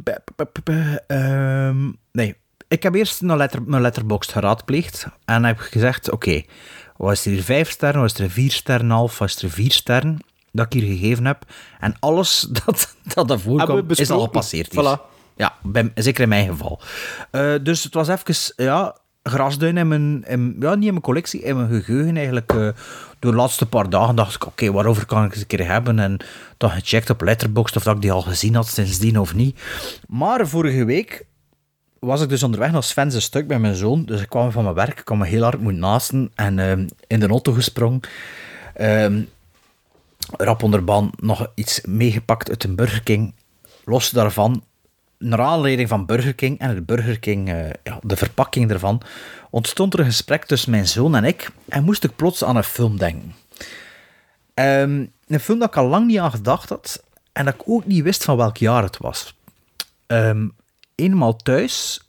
ehm, nee, ik heb eerst een letter, mijn letterbox geraadpleegd. En heb gezegd: Oké, was er hier vijf sterren, was er vier sterren, half, was er vier sterren dat ik hier gegeven heb. En alles (laughs) dat, dat kwam, is al gepasseerd. hier. Voilà. Ja, bij, zeker in mijn geval. Eh, dus het was even ja, grasduin in mijn, in, ja, niet in mijn collectie, in mijn geheugen eigenlijk. eh, door de laatste paar dagen dacht ik, oké, waarover kan ik eens een keer hebben? En dan gecheckt op Letterboxd of dat ik die al gezien had sindsdien of niet. Maar vorige week was ik dus onderweg naar Sven zijn stuk bij mijn zoon. Dus ik kwam van mijn werk, ik kwam heel hard moeten naasten en ehm, in de auto gesprongen. Ehm, rap onderbaan nog iets meegepakt uit een Burger King. Los daarvan, naar aanleiding van Burger King en het Burger King, eh, ja, de verpakking ervan, ontstond er een gesprek tussen mijn zoon en ik en moest ik plots aan een film denken. Ehm, een film dat ik al lang niet aan gedacht had en dat ik ook niet wist van welk jaar het was. Ehm, eenmaal thuis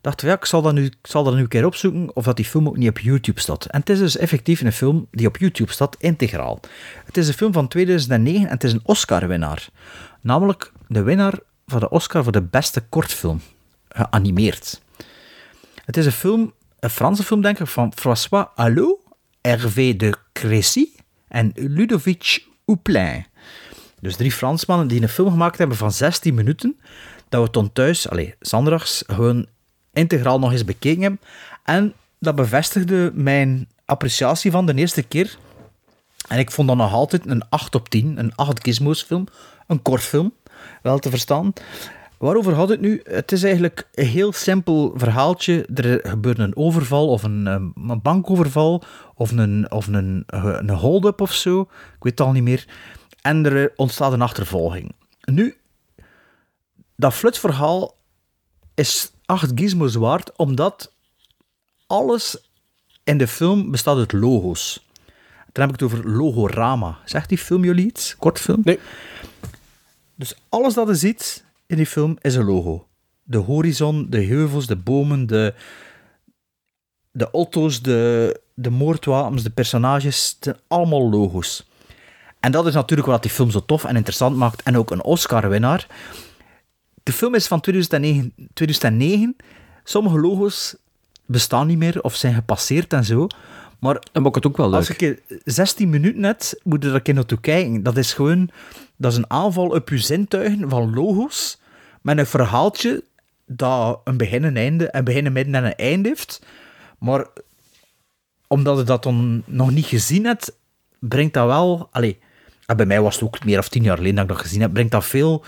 dacht ik, ja, ik zal, dat nu, ik zal dat nu een keer opzoeken of dat die film ook niet op YouTube staat. En het is dus effectief een film die op YouTube staat, integraal. Het is een film van 2009 en het is een Oscar-winnaar. Namelijk de winnaar van de Oscar voor de beste kortfilm, geanimeerd. Het is een film, een Franse film denk ik, van François Allot. Hervé de Crécy en Ludovic Houplin. Dus drie Fransmannen die een film gemaakt hebben van 16 minuten, dat we toen thuis, allez, zondags, gewoon integraal nog eens bekeken hebben. En dat bevestigde mijn appreciatie van de eerste keer. En ik vond dat nog altijd een 8 op 10, een 8 gizmos film, een kort film, wel te verstaan. Waarover had het nu? Het is eigenlijk een heel simpel verhaaltje. Er gebeurt een overval of een, eh, een bankoverval of een, of een, eh, een hold-up of zo. Ik weet het al niet meer. En er ontstaat een achtervolging. Nu, dat flutsverhaal is acht gizmos waard, omdat alles in de film bestaat uit logo's. Dan heb ik het over Logorama. Zegt die film jullie iets? Kortfilm? Nee. Dus alles dat je ziet in die film is een logo. De horizon, de heuvels, de bomen, de, de auto's, de, de moordwapens, de personages, het zijn allemaal logo's. En dat is natuurlijk wat die film zo tof en interessant maakt en ook een Oscar-winnaar. De film is van 2009, 2009. Sommige logo's bestaan niet meer of zijn gepasseerd en zo. Maar Dan maakt het ook wel leuk. als ik er 16 minuten net, moet je er een keer naartoe kijken. Dat is gewoon dat is een aanval op je zintuigen van logo's met een verhaaltje dat een begin, een einde, een begin, een midden en een einde heeft. Maar omdat je dat dan nog niet gezien hebt, brengt dat wel... Allee, en bij mij was het ook meer of tien jaar geleden dat ik dat gezien heb, brengt dat veel...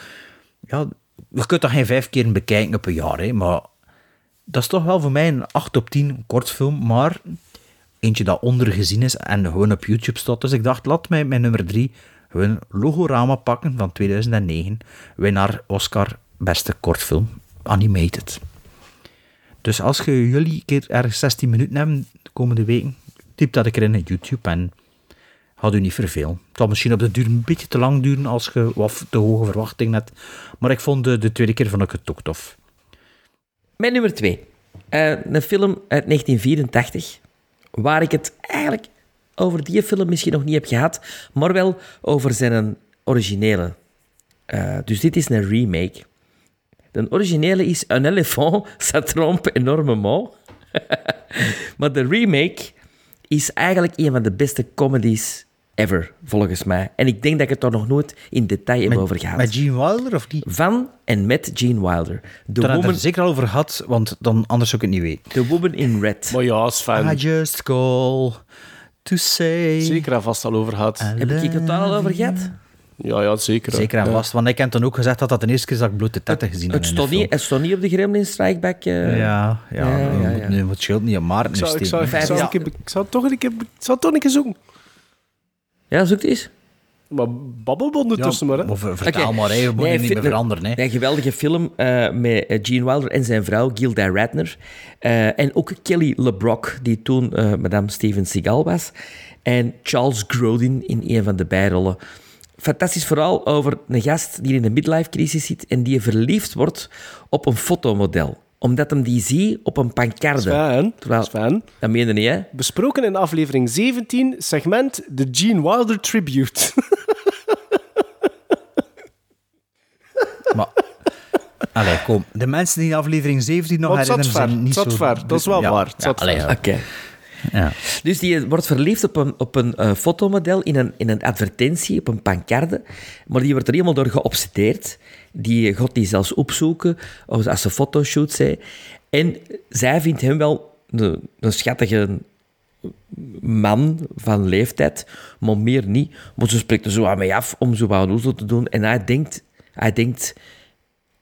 Ja, je kunt dat geen vijf keer bekijken op een jaar, hè, maar dat is toch wel voor mij een 8 op 10 kortfilm, maar eentje dat ondergezien is en gewoon op YouTube staat. Dus ik dacht, laat mij mijn nummer 3 gewoon Logorama pakken van 2009. Winnaar Oscar Beste Kortfilm, Animated. Dus als je jullie keer ergens 16 minuten hebben de komende weken, typ dat ik er in YouTube en gaat u niet vervelen. Het zal misschien op de duur een beetje te lang duren als je wat te hoge verwachting hebt, maar ik vond de, de tweede keer vond ik het ook tof. Mijn nummer twee. Eh, een film uit 1984, waar ik het eigenlijk over die film misschien nog niet heb gehad, maar wel over zijn originele. Eh, dus dit is een remake. De originele is Un éléphant, ça trompe énormément. (laughs) maar de remake is eigenlijk een van de beste comedies ever, volgens mij. En ik denk dat ik het daar nog nooit in detail heb over gehad. met Gene Wilder of niet? Van en met Gene Wilder. De Daar heb ik woman, het zeker al over gehad, want dan, anders zou ik het niet weten. the woman in Red. Maar ja, Sven. I just call to say... Zeker en vast al over gehad. Heb ik het daar al over gehad? Ja, ja, zeker. Zeker en Ja. vast, want ik heb dan ook gezegd dat dat de eerste keer is dat ik blote tetten gezien heb Het stond, niet, het stond niet op de Gremlin Strikeback. eh. Ja, ja, Ja, ja, moet ja. Nu, het scheelt niet op Maarten Ik zou, ik, zou, ik, zou, ik toch een keer, ik zou toch een keer zoeken. Ja, zoek het eens. Maar babbel ondertussen maar, hè. Eh, vertel Oké. maar, moeten Nee, niet meer veranderen. Hè. Een geweldige film eh, met eh, Gene Wilder en zijn vrouw Gilda Radner. Eh, en ook Kelly LeBrock, die toen eh, Madame Steven Seagal was. En Charles Grodin in een van de bijrollen. Fantastisch verhaal over een gast die in een midlife-crisis zit en die verliefd wordt op een fotomodel. Omdat hem die ziet op een pancarde. Sven, Terwijl, Sven. dat meen je niet, hè? Besproken in aflevering 17, segment The Gene Wilder Tribute. (laughs) Maar, allee, kom. De mensen die de aflevering 17 nog herinneren, ver, zijn niet het zat zo... ver. Dat is wel Ja, waar, ja, ja. Oké. Ja. Dus die wordt verliefd op een, op een eh, fotomodel in een, in een advertentie, op een pancarde. Maar die wordt er helemaal door geobsedeerd. Die gaat die zelfs opzoeken als ze fotoshoots zei. En zij vindt hem wel een, schattige man van leeftijd, maar meer niet. Maar ze spreekt er zo aan mij af om zo wat te doen. En hij denkt, hij denkt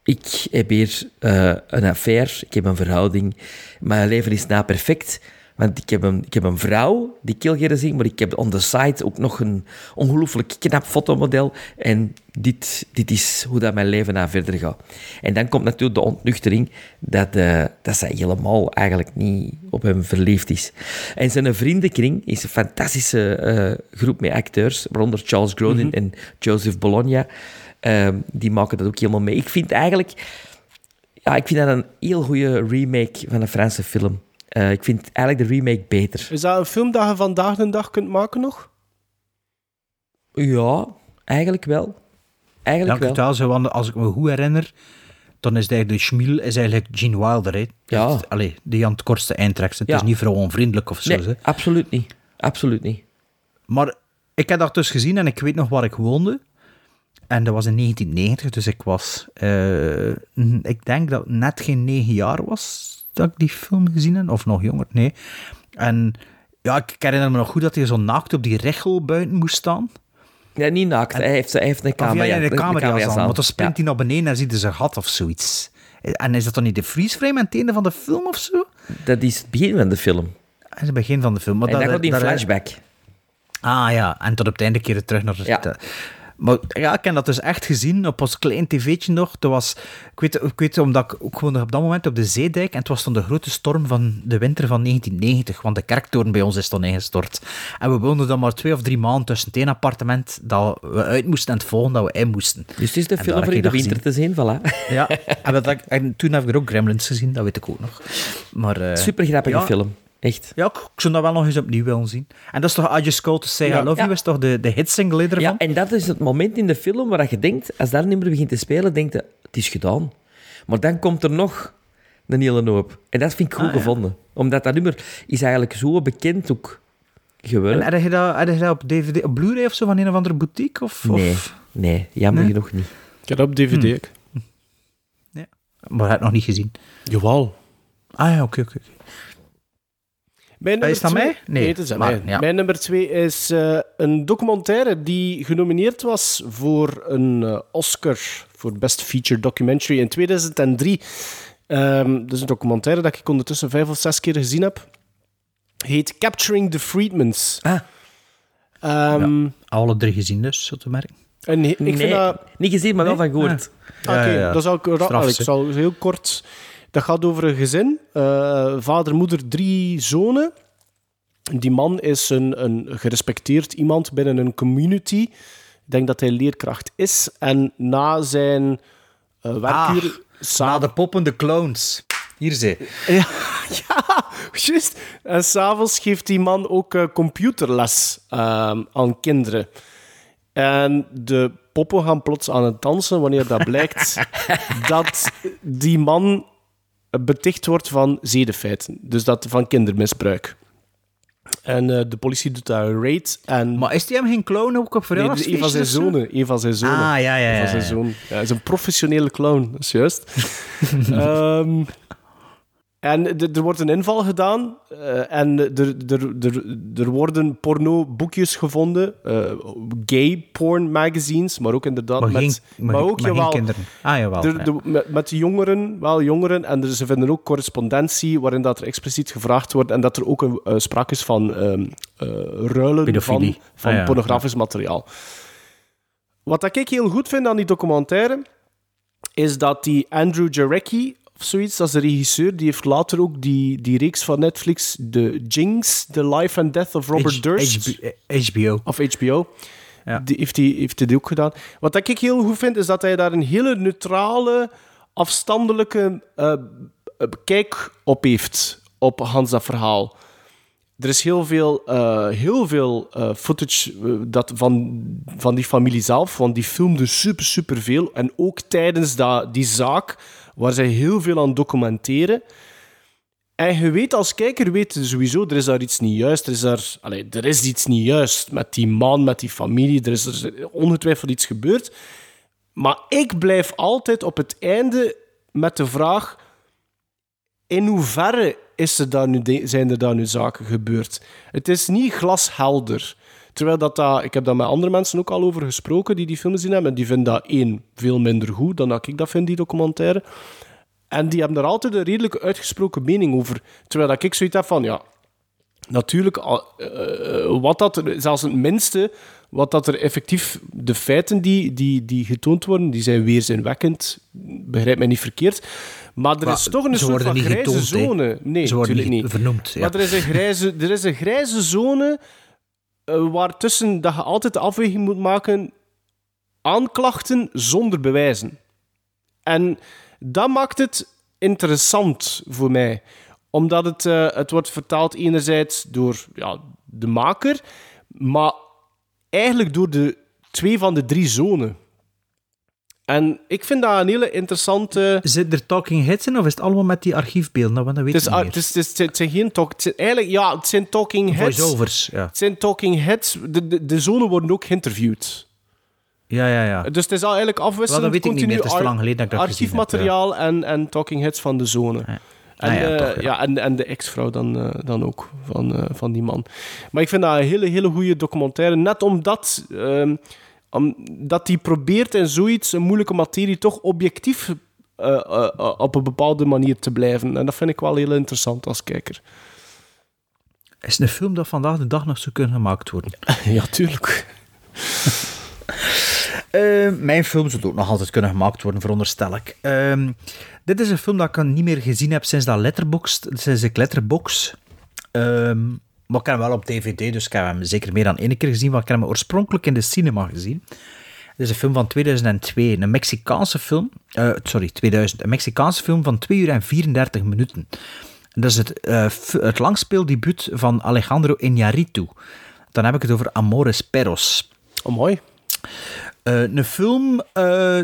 ik heb hier eh, een affaire, ik heb een verhouding. Mijn leven is na perfect. Want ik heb, een, ik heb een vrouw die ik heel graag zie, maar ik heb on the side ook nog een ongelooflijk knap fotomodel. En dit, dit is hoe dat mijn leven na verder gaat. En dan komt natuurlijk de ontnuchtering dat, eh, dat zij helemaal eigenlijk niet op hem verliefd is. En zijn vriendenkring is een fantastische eh, groep met acteurs, waaronder Charles Grodin en Joseph Bologna. Ehm, die maken dat ook helemaal mee. Ik vind eigenlijk... Ja, ik vind dat een heel goede remake van een Franse film. Eh, ik vind eigenlijk de remake beter. Is dat een film dat je vandaag de dag kunt maken nog? Ja, eigenlijk wel. Ja, Eigenlijk ik wel. want als ik me goed herinner, dan is het eigenlijk de Schmiel is eigenlijk Gene Wilder. Hè. Ja. Allee, die aan het kortste eind trekt. Het Ja. is niet vrouwonvriendelijk of zo. Nee, hè. absoluut niet. absoluut niet. Maar ik heb dat dus gezien en ik weet nog waar ik woonde. En dat was in 1990, dus ik was... eh, ik denk dat het net geen negen jaar was dat ik die film gezien heb. Of nog jonger, nee. En ja, ik herinner me nog goed dat hij zo naakt op die rechel buiten moest staan. Ja, niet naakt. Hij heeft, hij heeft een camera. ja, de camera aan. Want dan springt Ja. hij naar beneden en ziet hij zijn gat of zoiets. En is dat dan niet de freeze frame aan het einde van de film of zo? Dat is het begin van de film. Dat is het begin van de film. Maar en dan dat- die dat- flashback. Ah ja, en tot op het einde keer terug naar de... Ja. Maar ja, ik heb dat dus echt gezien op ons klein tv'tje nog. Dat was, ik, weet, ik weet omdat ik ook woonde op dat moment op de Zeedijk en het was toen de grote storm van de winter van 1990, want de kerktoren bij ons is toen ingestort. En we woonden dan maar twee of drie maanden tussen het ene appartement dat we uit moesten en het volgende dat we in moesten. Dus het is de En film voor in de winter te zien, voilà. Ja, en, dat, en toen heb ik er ook Gremlins gezien, dat weet ik ook nog. Maar, eh, Super grappige ja, film. Echt. Ja, ik, ik zou dat wel nog eens opnieuw willen zien. En dat is toch I Just Called To Say I Ja. Love Ja. You, is toch de, de hitsingle ervan? Ja, en dat is het moment in de film waar je denkt, als dat nummer begint te spelen, denkt je, het is gedaan. Maar dan komt er nog een hele hoop. En dat vind ik goed Ah, ja. gevonden. Omdat dat nummer is eigenlijk zo bekend ook geworden. En heb je dat, heb je dat op DVD, op Blu-ray of zo van een of andere boutique? Of, Nee, of- nee, jammer Nee? genoeg niet. Ik heb dat op DVD. Hmm. ik. Maar hij had nog niet gezien. Jawel. Ah ja, oké, oké. oké. Mijn is nummer dat twee- mij? Nee, het is aan maar, mij. ja. Mijn nummer twee is eh, een documentaire die genomineerd was voor een eh, Oscar voor Best Feature Documentary in 2003. Ehm dat is een documentaire dat ik ondertussen vijf of zes keer gezien heb. Heet Capturing the Freedmans. Ah. Ehm, Alle drie gezien dus, zo te merken. en ik Nee, vind dat... niet gezien, maar wel Nee? van gehoord. Oké, Ja, ja, ja. dan zal ik, ra- Straf, ik zal heel kort. Dat gaat over een gezin. eh, vader, moeder, drie zonen. Die man is een, een gerespecteerd iemand binnen een community. Ik denk dat hij leerkracht is. En na zijn eh werkuur... Na de poppende clowns. Hier ze. (laughs) Ja, ja, juist. En s'avonds geeft die man ook eh, computerles aan kinderen. En de poppen gaan plots aan het dansen wanneer dat blijkt (laughs) dat die man beticht wordt van zedenfeiten. Dus dat van kindermisbruik. En eh, de politie doet daar een raid. En Maar is die hem geen clown ook op Nee, een van zijn zonen. Een van zijn zonen. Ah, ja, ja, ja, van zijn ja. zonen. Ja, hij is een professionele clown, dat is juist. (laughs) Ehm, en er wordt een inval gedaan eh, en er, er, er, er worden porno-boekjes gevonden, eh, gay porn magazines, maar ook inderdaad Maar met... geen- maar ook, maar jawel, kinderen. Ah, jawel, ja. de- met, met jongeren, wel jongeren, en er, ze vinden ook correspondentie waarin dat er expliciet gevraagd wordt en dat er ook een, eh, sprake is van ehm, eh, ruilen van, Pedofilie. van Ah, ja, pornografisch materiaal. Wat dat ik heel goed vind aan die documentaire, is dat die Andrew Jarecki, of zoiets, dat is de regisseur, die heeft later ook die, die reeks van Netflix, The Jinx, The Life and Death of Robert H- Durst. HB- HBO. Of HBO. Ja. Die heeft, hij heeft hij ook gedaan. Wat ik heel goed vind, is dat hij daar een hele neutrale, afstandelijke eh, eh, kijk op heeft, op Hans dat verhaal. Er is heel veel, eh, heel veel eh, footage eh, dat van, van die familie zelf, want die filmde super, super veel. En ook tijdens dat, die zaak, waar zij heel veel aan documenteren. En je weet als kijker, weet sowieso, er is daar iets niet juist. Er is, daar, allee, er is iets niet juist met die man, met die familie. Er is ongetwijfeld iets gebeurd. Maar ik blijf altijd op het einde met de vraag... In hoeverre is er daar nu zijn er daar nu zaken gebeurd? Het is niet glashelder. Terwijl dat, dat... Ik heb daar met andere mensen ook al over gesproken die die film gezien hebben. En die vinden dat één, veel minder goed dan dat ik dat vind, die documentaire. En die hebben er altijd een redelijk uitgesproken mening over. Terwijl dat ik zoiets heb van, ja, natuurlijk, eh, wat dat er, zelfs het minste, wat dat er effectief, de feiten die, die, die getoond worden, die zijn weerzinwekkend. Begrijp mij niet verkeerd. Maar er Maar is toch een soort van grijze getoond, zone. Nee, Ze natuurlijk niet vernoemd, ja. Maar er is een grijze, er is een grijze zone waartussen dat je altijd de afweging moet maken aanklachten zonder bewijzen. En dat maakt het interessant voor mij. Omdat het, eh, het wordt vertaald enerzijds door ja, de maker, maar eigenlijk door de twee van de drie zonen. En ik vind dat een hele interessante... Zit er talking heads in of is het allemaal met die archiefbeelden? Want dat weet Het, is, niet meer. het, is, het, is- het zijn geen talk... Het zijn eigenlijk, ja, het zijn talking heads. Voice-overs, ja. Het zijn talking heads. De, de, de zonen worden ook geïnterviewd. Ja, ja, ja. Dus het is al eigenlijk afwisselend. Wel, dat weet ik niet meer. Het is te lang geleden dat ik dat heb, Archiefmateriaal en, en talking heads van de zonen. En, Ah, ja, eh, toch, ja. ja, en, en de ex-vrouw dan, eh, dan ook van, eh, van die man. Maar ik vind dat een hele, hele goede documentaire. Net omdat, ehm, omdat die probeert in zoiets, een moeilijke materie, toch objectief eh, eh, eh, op een bepaalde manier te blijven. En dat vind ik wel heel interessant als kijker. Is het een film dat vandaag de dag nog zou kunnen gemaakt worden? (laughs) ja, tuurlijk. (laughs) Eh, mijn film zou ook nog altijd kunnen gemaakt worden, veronderstel ik. Ehm, dit is een film dat ik niet meer gezien heb sinds dat Letterboxd, sinds ik Letterbox. Ehm, maar ik heb hem wel op DVD, dus ik heb hem zeker meer dan één keer gezien. Maar ik heb hem oorspronkelijk in de cinema gezien. Het is een film van 2002, een Mexicaanse film. eh, sorry, 2000. Een Mexicaanse film van 2 uur en 34 minuten. En dat is het, f- het langspeeldebuut van Alejandro Iñárritu. Dan heb ik het over Amores Perros. Oh, mooi. Eh, een film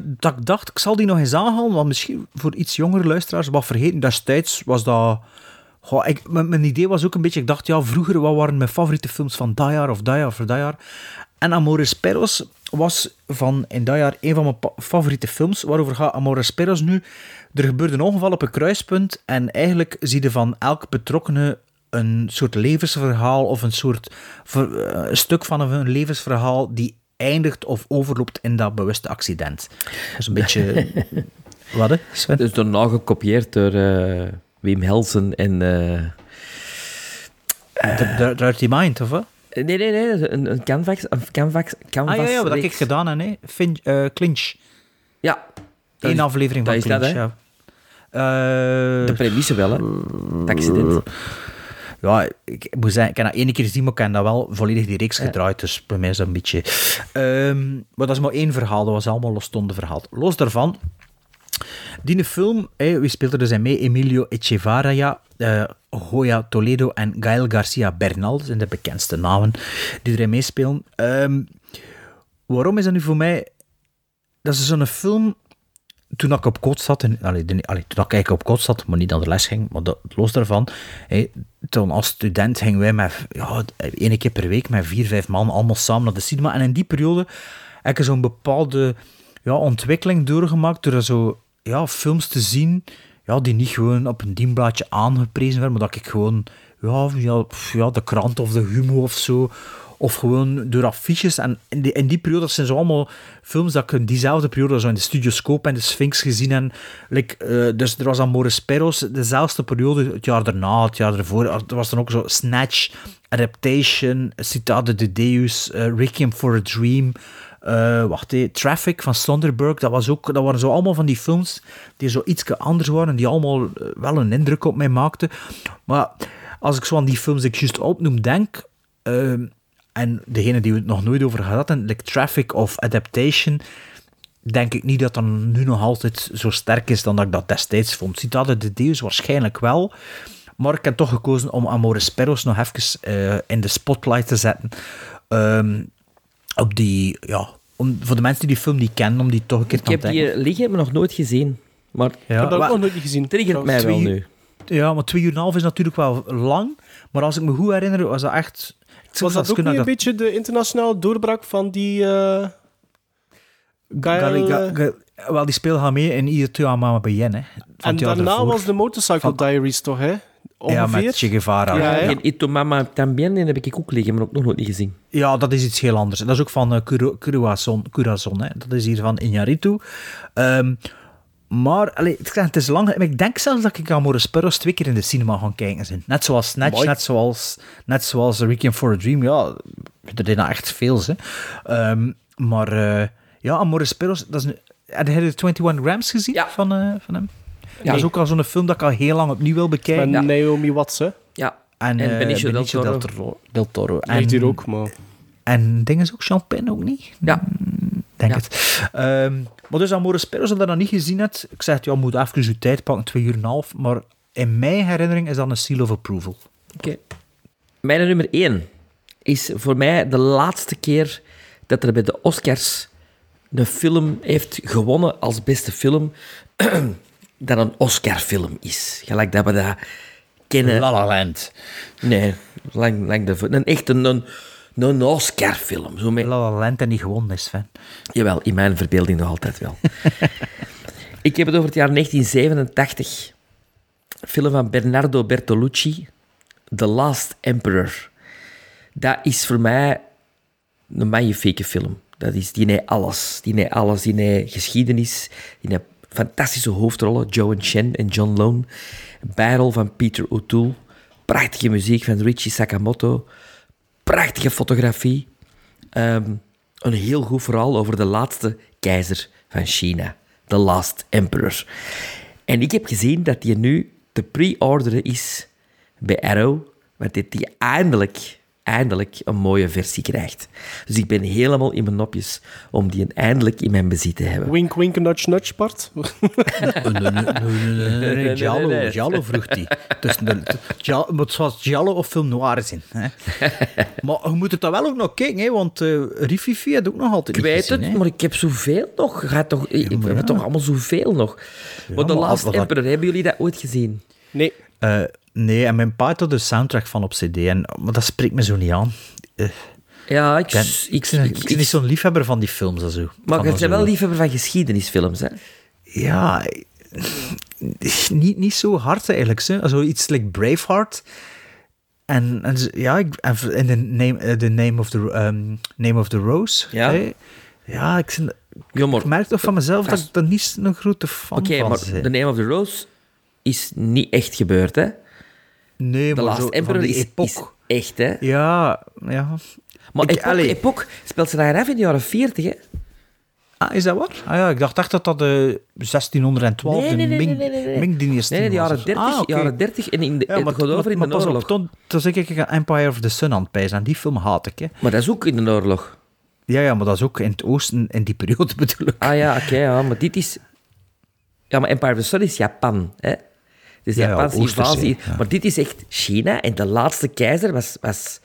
dat ik dacht, ik zal die nog eens aanhalen, want misschien voor iets jongere luisteraars wat vergeten. Destijds was dat... Goh, ik, mijn, mijn idee was ook een beetje, ik dacht, ja, vroeger, wat waren mijn favoriete films van dat jaar of dat jaar of dat jaar? En Amores Perros was van in dat jaar een van mijn favoriete films. Waarover gaat Amores Perros nu? Er gebeurde een ongeval op een kruispunt en eigenlijk zie je van elk betrokkenen een soort levensverhaal of een soort ver- eh, een stuk van een levensverhaal die eindigt of overloopt in dat bewuste accident. Dat is een (laughs) beetje... Wat, hè, Sven? Dus daarna gekopieerd door eh, Wim Helsen en... eh, De- de- Dirty Mind, of wat? Nee, nee, nee. Een, een canvas... Een canvas, canvas Ah ja, ja, wat heb ik gedaan hè? Fin, eh, Clinch. Ja. Dat Eén is- aflevering dat van dat, Clinch, hè? ja. Eh, De premisse wel, hè. Het accident. Ja, ik moet zeggen, ik heb dat één keer gezien, maar ik heb dat wel volledig die reeks gedraaid. Dus bij mij is dat een beetje... Ehm, maar dat is maar één verhaal. Dat was allemaal losstonden verhaal. Los daarvan, die film, wie speelt er dus mee? Emilio Echevarria, eh Goya Toledo en Gael Garcia Bernal. Dat zijn de bekendste namen die erin meespelen. Ehm, waarom is dat nu voor mij... Dat is zo'n film toen ik op kot zat, en, allee, allee, toen ik eigenlijk op kot zat, maar niet aan de les ging, maar dat, los daarvan, toen als student gingen wij met, ja, één keer per week met vier, vijf man allemaal samen naar de cinema. En in die periode heb ik zo'n bepaalde ja, ontwikkeling doorgemaakt door zo ja, films te zien ja, die niet gewoon op een dienblaadje aangeprezen werden, maar dat ik gewoon ja, ja, ja, de krant of de humo of zo, of gewoon door affiches. En in die, in die periode, zijn zo allemaal films dat ik in diezelfde periode zo in de Studioscope en de Sphinx gezien heb. Like, eh, dus er was dan Morris Perros, dezelfde periode, het jaar daarna, het jaar ervoor, er was dan ook zo Snatch, Adaptation, Citate de Deus, eh, Requiem for a Dream, eh, wacht hé, Traffic van Sonderberg, dat, was ook, dat waren zo allemaal van die films die zo iets anders waren en die allemaal eh, wel een indruk op mij maakten. Maar als ik zo aan die films die ik juist opnoem denk, ehm, en degene die we het nog nooit over gehad hebben, like Traffic of Adaptation, denk ik niet dat dat nu nog altijd zo sterk is dan dat ik dat destijds vond. Citate de Deus waarschijnlijk wel, maar ik heb toch gekozen om Amores Perros nog even eh, in de spotlight te zetten. Ehm, op die, ja, om, voor de mensen die die film niet kennen, om die toch een keer Ik te heb ontdekken. die liggen, maar nog nooit gezien. Maar Ja, Ik heb dat ook nog nooit gezien. Triggert mij wel nu. Ja, maar twee uur en een half is natuurlijk wel lang. Maar als ik me goed herinner, was dat echt... Ik Was dat ook niet een dat- beetje de internationale doorbraak van die... eh Gael, Ga- eh, Ga- wel, die speel gaan mee in Ieder Mama Bien, hè. Van en daarna was de Motorcycle Diaries toch, hè? Ongeveer? Ja, met Che Guevara. Ja, hè? En Ito Mama Tambien, die heb ik ook liggen, maar ook nog nooit niet gezien. Ja, dat is iets heel anders. Dat is ook van uh, Curazon, Curazon hè. Dat is hier van Iñárritu. Ehm, maar, allee, het is lang... Ik denk zelfs dat ik Amores Perros twee keer in de cinema gaan kijken zijn. Net zoals Snatch, Mooi. net zoals, net zoals Requiem for a Dream. Ja, er zijn echt veel, hè. Ehm, maar, eh, ja, Amores Perros, dat is een... Je de 21 Grams gezien van, eh, van hem? Dat is ook al zo'n film dat ik al heel lang opnieuw wil bekijken. Met Naomi Watts, hè? Ja. En, En eh, Benicio del Benicio Toro. del Toro. Del Toro. Ligt hier ook, maar... En dingen is ook Champagne ook niet? Ja. Denk het. Ehm, maar dus Amores Perros, als je dat nog niet gezien hebt, ik zeg, ja, je moet even je tijd pakken, twee uur en een half, maar in mijn herinnering is dat een seal of approval. Oké. Mijn nummer 1 is voor mij de laatste keer dat er bij de Oscars een film heeft gewonnen als beste film, (clears throat) dat een Oscar-film is. Gelijk dat we dat kennen. La La Land. Nee, lang, lang de, een echt een, een, een Oscar-film. Zo met, La La Land en niet gewonnen is, fan. Jawel, in mijn verbeelding nog altijd wel. (laughs) Ik heb het over het jaar 1987. Film van Bernardo Bertolucci, The Last Emperor. Dat is voor mij een magnifieke film. Dat is, die heeft alles. Die heeft alles. Die heeft geschiedenis. Die heeft fantastische hoofdrollen. Joe Chen en John Lone. Bijrol van Peter O'Toole. Prachtige muziek van Richie Sakamoto. Prachtige fotografie. Ehm, een heel goed verhaal over de laatste keizer van China. The Last Emperor. En ik heb gezien dat die nu te pre-orderen is bij Arrow. Want dit die eindelijk, eindelijk een mooie versie krijgt. Dus ik ben helemaal in mijn nopjes om die eindelijk in mijn bezit te hebben. Wink, wink, nudge, nudge, Bart. (laughs) (laughs) Nee, Giallo. Giallo vroeg hij. Dus de, het zoals Giallo of film noir zijn. Hè. Maar je moet het dan wel ook nog kijken, hè, want uh, Rififi had ook nog altijd Ik weet het, maar ik heb zoveel nog. Gaat toch, we hebben toch allemaal zoveel nog. maar The Last Emperor, hebben jullie dat ooit gezien? Nee. Eh, nee, en mijn pa had er de soundtrack van op cd, en, maar dat spreekt me zo niet aan. Eh, Ja, ik... ik ben, ik, ik, ben niet zo'n liefhebber van die films. en Zo. maar je bent wel liefhebber van geschiedenisfilms, hè? Ja, niet, niet zo hard eigenlijk. Zo. Zo iets like Braveheart. En, en ja, en the name, eh, the name, of the, um, name of the Rose. Ja. Ja, ik, maar- merk toch van mezelf dat ik daar niet een grote fan Oké, van maar ben. The Name of the Rose is niet echt gebeurd, hè? Nee, maar Last zo Emperor is, epoch. is echt, hè? Ja, ja. Maar Ik- Epoch, speelt ze daar af in de jaren 40, hè? Ah, is dat waar? Ah ja, ik dacht echt dat dat de 1612 Nee, nee, nee, de nee, Ming, nee, nee, Nee, de jaren of zo. 30, Ah, oké. jaren 30 en in de, Ja, maar, over in maar de oorlog. toen, toen zeg ik Empire of the Sun aan het pijzen. En die film haat ik, hè. Maar dat is ook in de oorlog. Ja, ja, maar dat is ook in het oosten, in die periode (laughs) bedoel ik. Ah ja, oké, ja, maar dit is... Ja, maar Empire of the Sun is Japan, hè? Dus de Ja, ja, Japanse invasie. ja. Maar dit is echt China en de laatste keizer was... was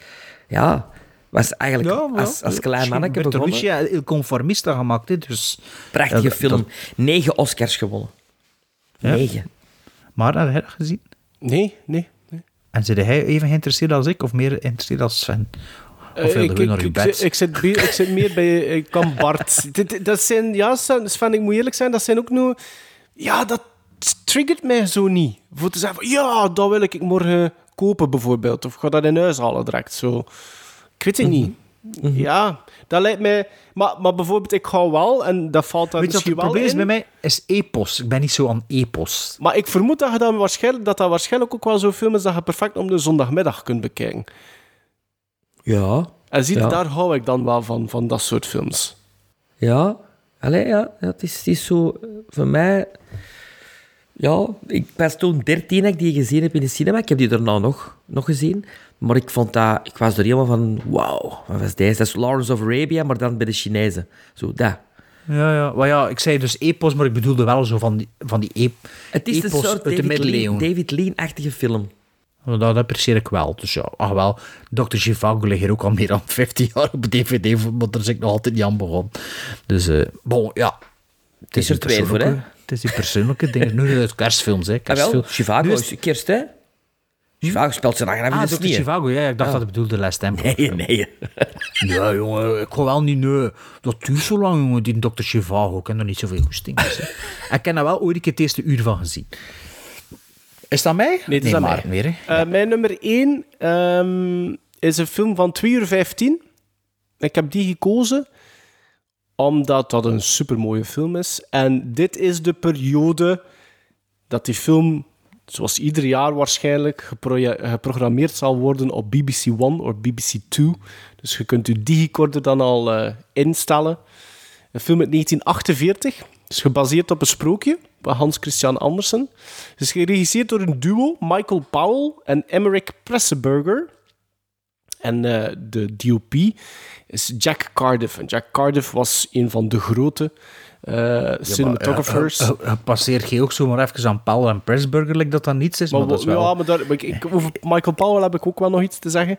ja, was eigenlijk als, als klein manneke begonnen. heeft Il Conformista gemaakt, hè, dus... Prachtige Ja, dat- film. Negen Oscars gewonnen. Ja. Negen. Maar heb je dat gezien? Nee, nee. nee. En zit hij even geïnteresseerd als ik, of meer geïnteresseerd als Sven? Of Eh, wilde ik, we ik, naar uw ik, ik, zit, ik zit meer bij ik kan Bart. (laughs) Dat zijn, ja, Sven, ik moet eerlijk zijn, dat zijn ook nu... Ja, dat triggert mij zo niet. Voor te zeggen van, ja, dat wil ik morgen kopen bijvoorbeeld. Of ga dat in huis halen direct, zo. Ik weet het niet. Mhm. Ja, dat lijkt mij... Maar, maar bijvoorbeeld, ik ga wel, en dat valt daar Weet je wat misschien het wel probleem is in. bij mij? Is epos. Ik ben niet zo aan epos. Maar ik vermoed dat, je dan waarschijnlijk, dat dat waarschijnlijk ook wel zo'n film is dat je perfect om de zondagmiddag kunt bekijken. Ja. En zie, Ja. daar hou ik dan wel van, van dat soort films. Ja, Allee, ja, ja, het, is, het is zo eh, voor mij. Ja, ik was toen 13 dat ik die gezien heb in de cinema. Ik heb die daarna nog, nog gezien. Maar ik vond dat, ik was er helemaal van, wauw, wat was deze? Dat is Lawrence of Arabia, maar dan bij de Chinezen. Zo, dat. Ja, ja. Maar ja, ik zei dus epos, maar ik bedoelde wel zo van die, van die ep Het is een soort uit de David, Lean. David Lean-achtige film. Dat apprecieer ik wel. Dus ja, ach wel. Dr. Zhivago ligt hier ook al meer dan 15 jaar op DVD, maar daar zit ik nog altijd niet aan begonnen. Dus, eh bon, ja. Het is er die twee voor, hè? Het is die persoonlijke (laughs) dingen. Nu het kerstfilms, hè. Ah, Kerstfilm. Chivago Nu is kerst, hè? Chivago speelt zijn eigen Ah, de sneeuw. Zhivago, ja. Ik dacht Ja. dat het bedoelde Last Emperor. Nee, nee. (laughs) Ja, jongen, ik ga wel niet, nee. Dat duurt zo lang, jongen, die Dr. Zhivago. Ik heb er niet zoveel goesting. En (laughs) ik heb er wel ooit een keer het eerste uur van gezien. Is dat mij? Nee, is aan maar mij. meer, hè. Eh, mijn nummer 1 is een film van 2 uur 15. Ik heb die gekozen omdat dat een supermooie film is. En dit is de periode dat die film, zoals ieder jaar waarschijnlijk, geprogrammeerd zal worden op BBC One of BBC Two. Dus je kunt uw digicorder dan al eh, instellen. Een film uit 1948. Het is gebaseerd op een sprookje van Hans Christian Andersen. Het is geregisseerd door een duo, Michael Powell en Emmerich Presseburger. En eh, de DOP is Jack Cardiff. En Jack Cardiff was een van de grote eh, cinematographers. Ja, maar, eh, eh, passeert je ook zomaar even aan Powell en Pressburger, like dat dat niets is, maar, Maar dat is wo- wel ja, maar daar, maar ik, ik- over Michael Powell heb ik ook wel nog iets te zeggen.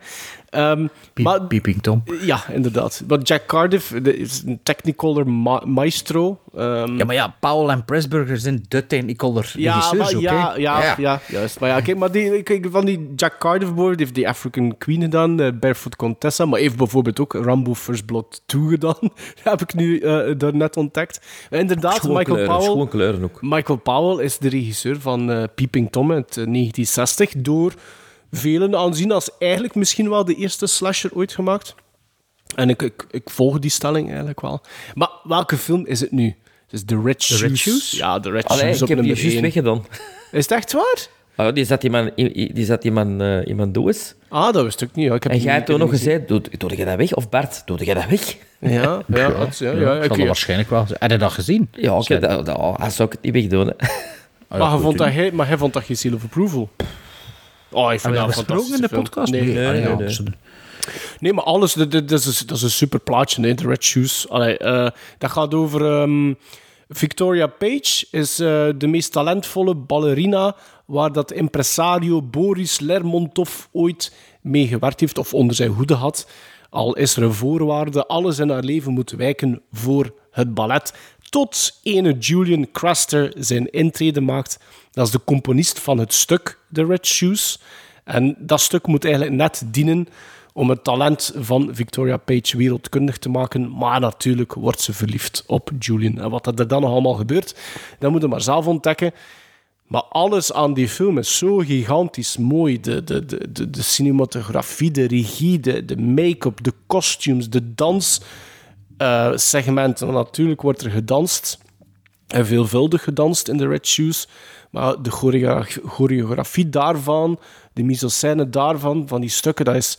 Ehm, Piep- maar, Peeping Tom. ja, inderdaad. Maar Jack Cardiff de- is een Technicolor ma- maestro. Ehm, Ja, maar ja, Powell en Pressburger zijn de Technicolor Ja, regisseurs maar ook, ja, hè? ja, ja. juist. Maar ja, kijk, maar die, kijk, van die Jack Cardiff die heeft die African Queen gedaan, eh, Barefoot Contessa, maar heeft bijvoorbeeld ook Rambo First Blood 2 gedaan. (laughs) heb ik nu eh daarnet ontdekt. Inderdaad, Schoon Michael kleuren, Powell... schoon kleuren ook. Michael Powell is de regisseur van eh, Peeping Tom uit eh, 1960, door velen aanzien als eigenlijk misschien wel de eerste slasher ooit gemaakt. En ik, ik, ik volg die stelling eigenlijk wel. Maar welke film is het nu? Het is The Red The Shoes. Red Shoes? Ja, The Red Allee, Shoes ik op heb die juist 1. weggedaan. Is het echt waar? Oh, die zat iemand, die zat iemand, eh, iemand doos. Ah, dat wist ik niet. ja. Ik heb En jij hebt toen nog gezegd, doe, doe je dat weg? Of Bart, doe je dat weg? Ja, ja, (laughs) dat- ja, ja, ik ik- zal dat waarschijnlijk wel. Heb je dat gezien? Ja, oké, dat, dat, oh, zou ik het niet wegdoen. Hè. Ah, ja, maar, hij vond dat hij, maar hij vond dat geen seal of approval. Oh, ik vind dat dat een besproken in de podcast? Nee, Ah, nee, ja, nee. dus- Nee, maar alles, dat, dat, dat is, dat is een super plaatje, The Red Shoes. Allee, eh, dat gaat over... ehm, Victoria Page is eh, de meest talentvolle ballerina waar dat impresario Boris Lermontov ooit mee gewerkt heeft of onder zijn hoede had. Al is er een voorwaarde, alles in haar leven moet wijken voor het ballet. Tot ene Julian Craster zijn intrede maakt. Dat is de componist van het stuk The Red Shoes. En dat stuk moet eigenlijk net dienen om het talent van Victoria Page wereldkundig te maken. Maar natuurlijk wordt ze verliefd op Julian. En wat er dan nog allemaal gebeurt, dat moet je maar zelf ontdekken. Maar alles aan die film is zo gigantisch mooi. De, de, de, de, cinematografie, de regie, de, make-up, de costumes, de danssegmenten. En natuurlijk wordt er gedanst. En veelvuldig gedanst in de Red Shoes. Maar de choreo- choreografie daarvan, de mise-en-scène daarvan, van die stukken, dat is,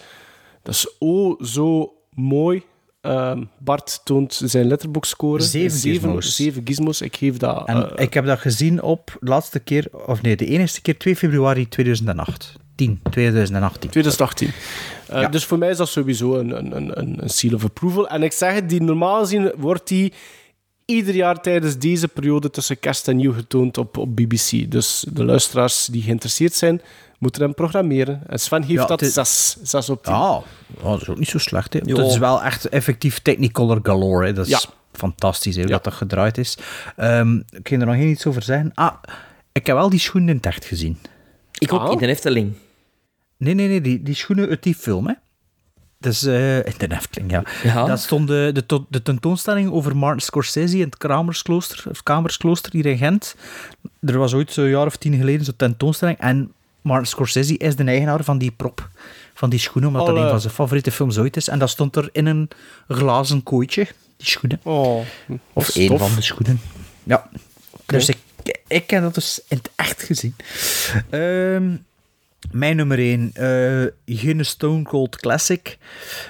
dat is oh zo mooi. Ehm, Bart toont zijn letterbox-score. Zeven gizmos. Zeven gizmos. Ik geef dat... En eh, ik heb dat gezien op de laatste keer, of nee, de enige keer 2 februari 2008. 10, 2018. 2018. Eh, Ja. Dus voor mij is dat sowieso een, een, een- een, een seal of approval. En ik zeg het, die normaal gezien wordt die ieder jaar tijdens deze periode tussen kerst en nieuw getoond op, op BBC. Dus de luisteraars die geïnteresseerd zijn, moeten hem programmeren. En Sven geeft Ja, dat het is- 6, 6 op 10. Ja, oh, dat is ook niet zo slecht. Hè. Dat is wel echt effectief Technicolor galore. Hè. Dat is Ja. fantastisch hè, hoe dat, dat gedraaid is. Ehm, ik kan er nog geen iets over zeggen. Ah, ik heb wel die schoenen in het echt gezien. Ik ook Ah. in de Efteling. Nee, nee, nee, die, die schoenen uit die film, hè. Dus, eh in de Efteling, ja. Ja. Dat stond de, de, to- de tentoonstelling over Martin Scorsese in het Kramersklooster, of Kamersklooster hier in Gent. Er was ooit zo'n jaar of tien geleden zo'n tentoonstelling. En Martin Scorsese is de eigenaar van die prop, van die schoenen, omdat dat een van zijn favoriete films ooit is. En dat stond er in een glazen kooitje, die schoenen. Oh, Of is één van de schoenen. Ja. Dus ik, ik heb dat dus in het echt gezien. Ehm, mijn nummer 1, geen Stone Cold Classic.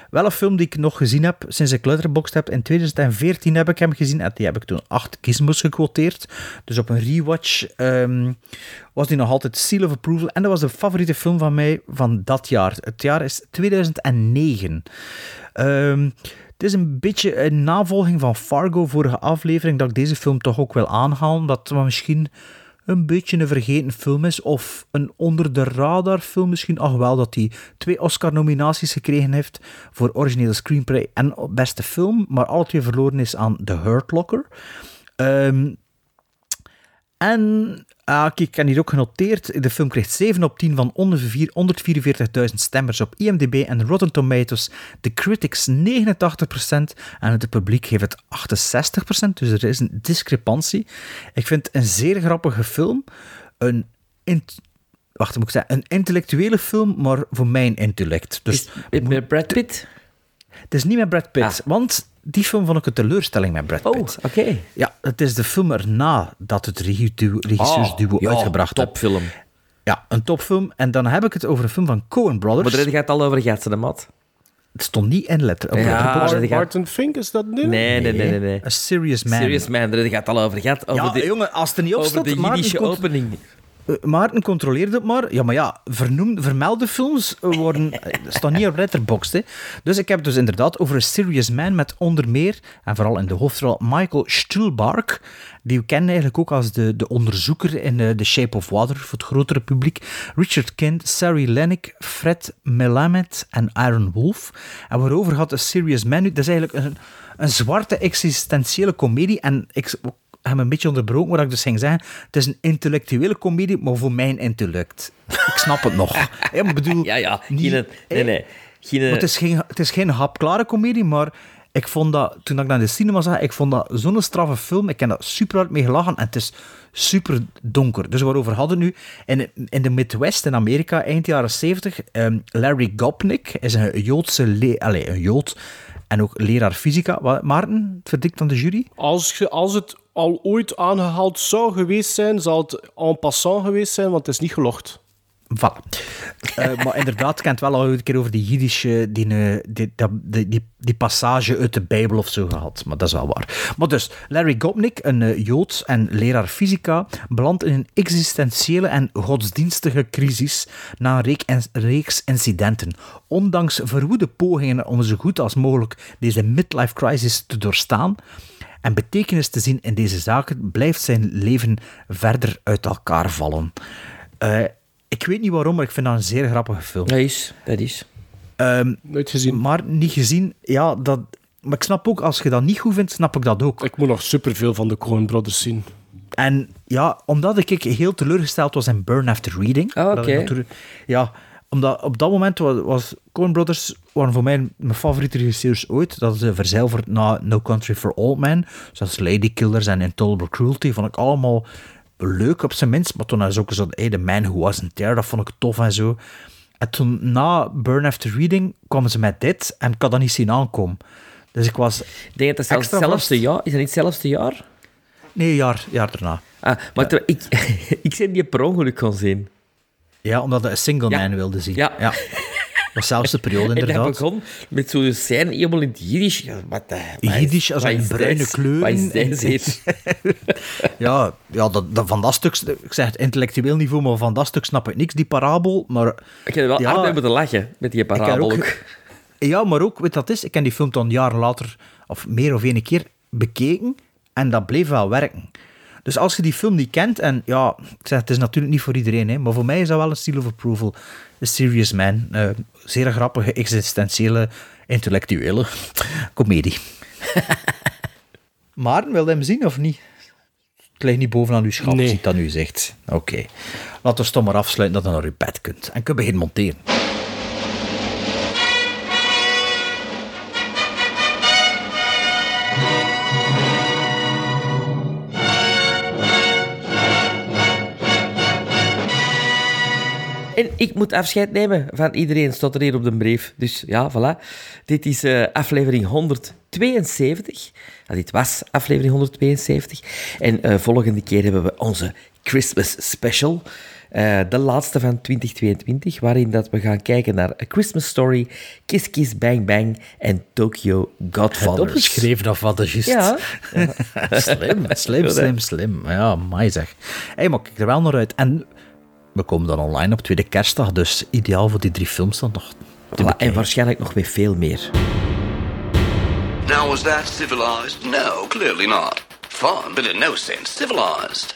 Wel een film die ik nog gezien heb sinds ik Letterboxd heb. In 2014 heb ik hem gezien en die heb ik toen acht gizmos gequoteerd. Dus op een rewatch ehm, was die nog altijd Seal of Approval. En dat was de favoriete film van mij van dat jaar. Het jaar is 2009. Ehm, het is een beetje een navolging van Fargo, vorige aflevering, dat ik deze film toch ook wil aanhalen. Dat het misschien een beetje een vergeten film is, of een onder de radar film misschien. Ach wel, dat hij twee Oscar-nominaties gekregen heeft voor originele screenplay en beste film, maar alle twee verloren is aan The Hurt Locker. Ehm, en ah, kijk, ik heb hier ook genoteerd, de film kreeg 7 op 10 van onder vier- 144.000 stemmers op IMDb en Rotten Tomatoes. De critics 89% en het publiek geeft het 68%, dus er is een discrepantie. Ik vind het een zeer grappige film. Een, wacht, moet ik zeggen, een intellectuele film, maar voor mijn intellect. Dus Met Brad Pitt? Het is niet met Brad Pitt, Ah. want die film vond ik een teleurstelling met Brad Oh, Pitt. oké. Ja, het is de film erna dat het regisseursduo ja, uitgebracht heeft. topfilm. Ja, een topfilm. En dan heb ik het over een film van Coen Brothers. Maar daar gaat het al over gehad, de mat. Het stond niet in letter. op Ja, gaat- Martin Fink, is dat nu? Nee, nee, nee, nee. nee. A Serious Man. Serious Man, daar gaat het al over gehad. Over Ja, de, jongen, als het er niet op over staat... de Jiddische komt- opening. Eh, Maarten controleert het maar. Ja, maar ja, vernoemde, vermelde films worden, (laughs) eh, staan niet op Letterboxd. Hè. Dus ik heb het dus inderdaad over een Serious Man met onder meer, en vooral in de hoofdrol, Michael Stuhlbarg. Die we kennen eigenlijk ook als de, de onderzoeker in eh, The Shape of Water voor het grotere publiek. Richard Kent, Sari Lennox, Fred Melamed en Aaron Wolf. En waarover gaat A Serious Man nu? Dat is eigenlijk een, een zwarte existentiële komedie. En ik heb me een beetje onderbroken wat ik dus ging zeggen. Het is een intellectuele komedie, maar voor mijn intellect. Ik snap het nog. Ja, maar ik bedoel, (laughs) Ja, ja. niet- Geen, nee, nee. Geen, maar het is geen, het is geen hapklare komedie, maar ik vond dat, toen ik naar de cinema zag, ik vond dat zo'n straffe film. Ik heb daar super hard mee gelachen en het is super donker. Dus waarover hadden we nu? In, in de Midwest in Amerika, eind jaren 70, ehm, Larry Gopnik is een Joodse, le- allee, een Jood en ook leraar fysica. Maarten, het verdikt aan de jury? Als, je, als het al ooit aangehaald zou geweest zijn, zal het en passant geweest zijn, want het is niet gelogd. Voilà. Eh, maar inderdaad, ik heb het wel al een keer over die Jiddische, die, eh, die, die, die, passage uit de Bijbel of zo gehad. Maar dat is wel waar. Maar dus, Larry Gopnik, een eh, Jood en leraar fysica, belandt in een existentiële en godsdienstige crisis na een en- reeks incidenten. Ondanks verwoede pogingen om zo goed als mogelijk deze midlife crisis te doorstaan en betekenis te zien in deze zaken, blijft zijn leven verder uit elkaar vallen. Eh, ik weet niet waarom, maar ik vind dat een zeer grappige film. Dat is, dat is. Nooit gezien. Maar niet gezien, ja, dat... Maar ik snap ook, als je dat niet goed vindt, snap ik dat ook. Ik moet nog superveel van de Coen Brothers zien. En ja, omdat ik heel teleurgesteld was in Burn After Reading. Ah, ik oké. Ja, omdat op dat moment was, was Coen Brothers waren voor mij mijn favoriete regisseurs ooit. Dat is uh, verzilverd na No Country for Old Men. Zoals Lady Killers en Intolerable Cruelty. Vond ik allemaal leuk op zijn minst. Maar toen is ook zo hey, The Man Who Wasn't There. Dat vond ik tof en zo. En toen, na Burn After Reading, kwamen ze met dit. En ik had dat niet zien aankomen. Dus ik was... Denk dat het hetzelfde jaar... Is dat niet hetzelfde jaar? Nee, een jaar, jaar daarna. Ah, maar ik, (laughs) ik ben die per ongeluk gaan zien. Ja, omdat hij een single Ja. man wilde zien. Ja. ja. was zelfs de periode, (laughs) En dat inderdaad. begon met zo'n scène helemaal in het Jiddisch. Wat, eh, wat is- Jiddisch als een bruine kleur. Wat is dit hier? (laughs) ja, ja dat, dat, van dat stuk, ik zeg het intellectueel niveau, maar van dat stuk snap ik niks, die parabel. Maar, Ik heb wel Ja. hard moeten lachen met die parabel ook- ook. (laughs) ja, maar ook, weet het is? Ik heb die film dan jaren later, of meer of één keer, bekeken en dat bleef wel werken. Dus als je die film niet kent, en ja, ik zeg, het is natuurlijk niet voor iedereen, hè, maar voor mij is dat wel een seal of approval. A Serious Man. eh, zeer grappige, existentiële, intellectuele (laughs) comedie. (laughs) maar, wil je hem zien of niet? Het ligt niet bovenaan uw schap, Nee. ziet dat nu zegt. Oké. Laten we toch maar afsluiten dat je naar uw bed kunt. En kun beginnen monteren. En ik moet afscheid nemen van iedereen, staat er hier op de brief. Dus ja, voilà. Dit is eh, aflevering 172. Ja, dit was aflevering 172. En eh, volgende keer hebben we onze Christmas special. Eh, de laatste van 2022, waarin dat we gaan kijken naar A Christmas Story, Kiss Kiss Bang Bang en Tokyo Het Godfathers. opgeschreven of wat, dat is. Ja. (laughs) slim, slim, slim, slim. Ja, mij zeg. Hé, maar kijk er wel naar uit. En we komen dan online op tweede kerstdag, dus ideaal voor die drie films dan nog. te Voilà, en waarschijnlijk nog weer veel meer. Now, was that civilized? No, clearly not. Fun, but in no sense civilized.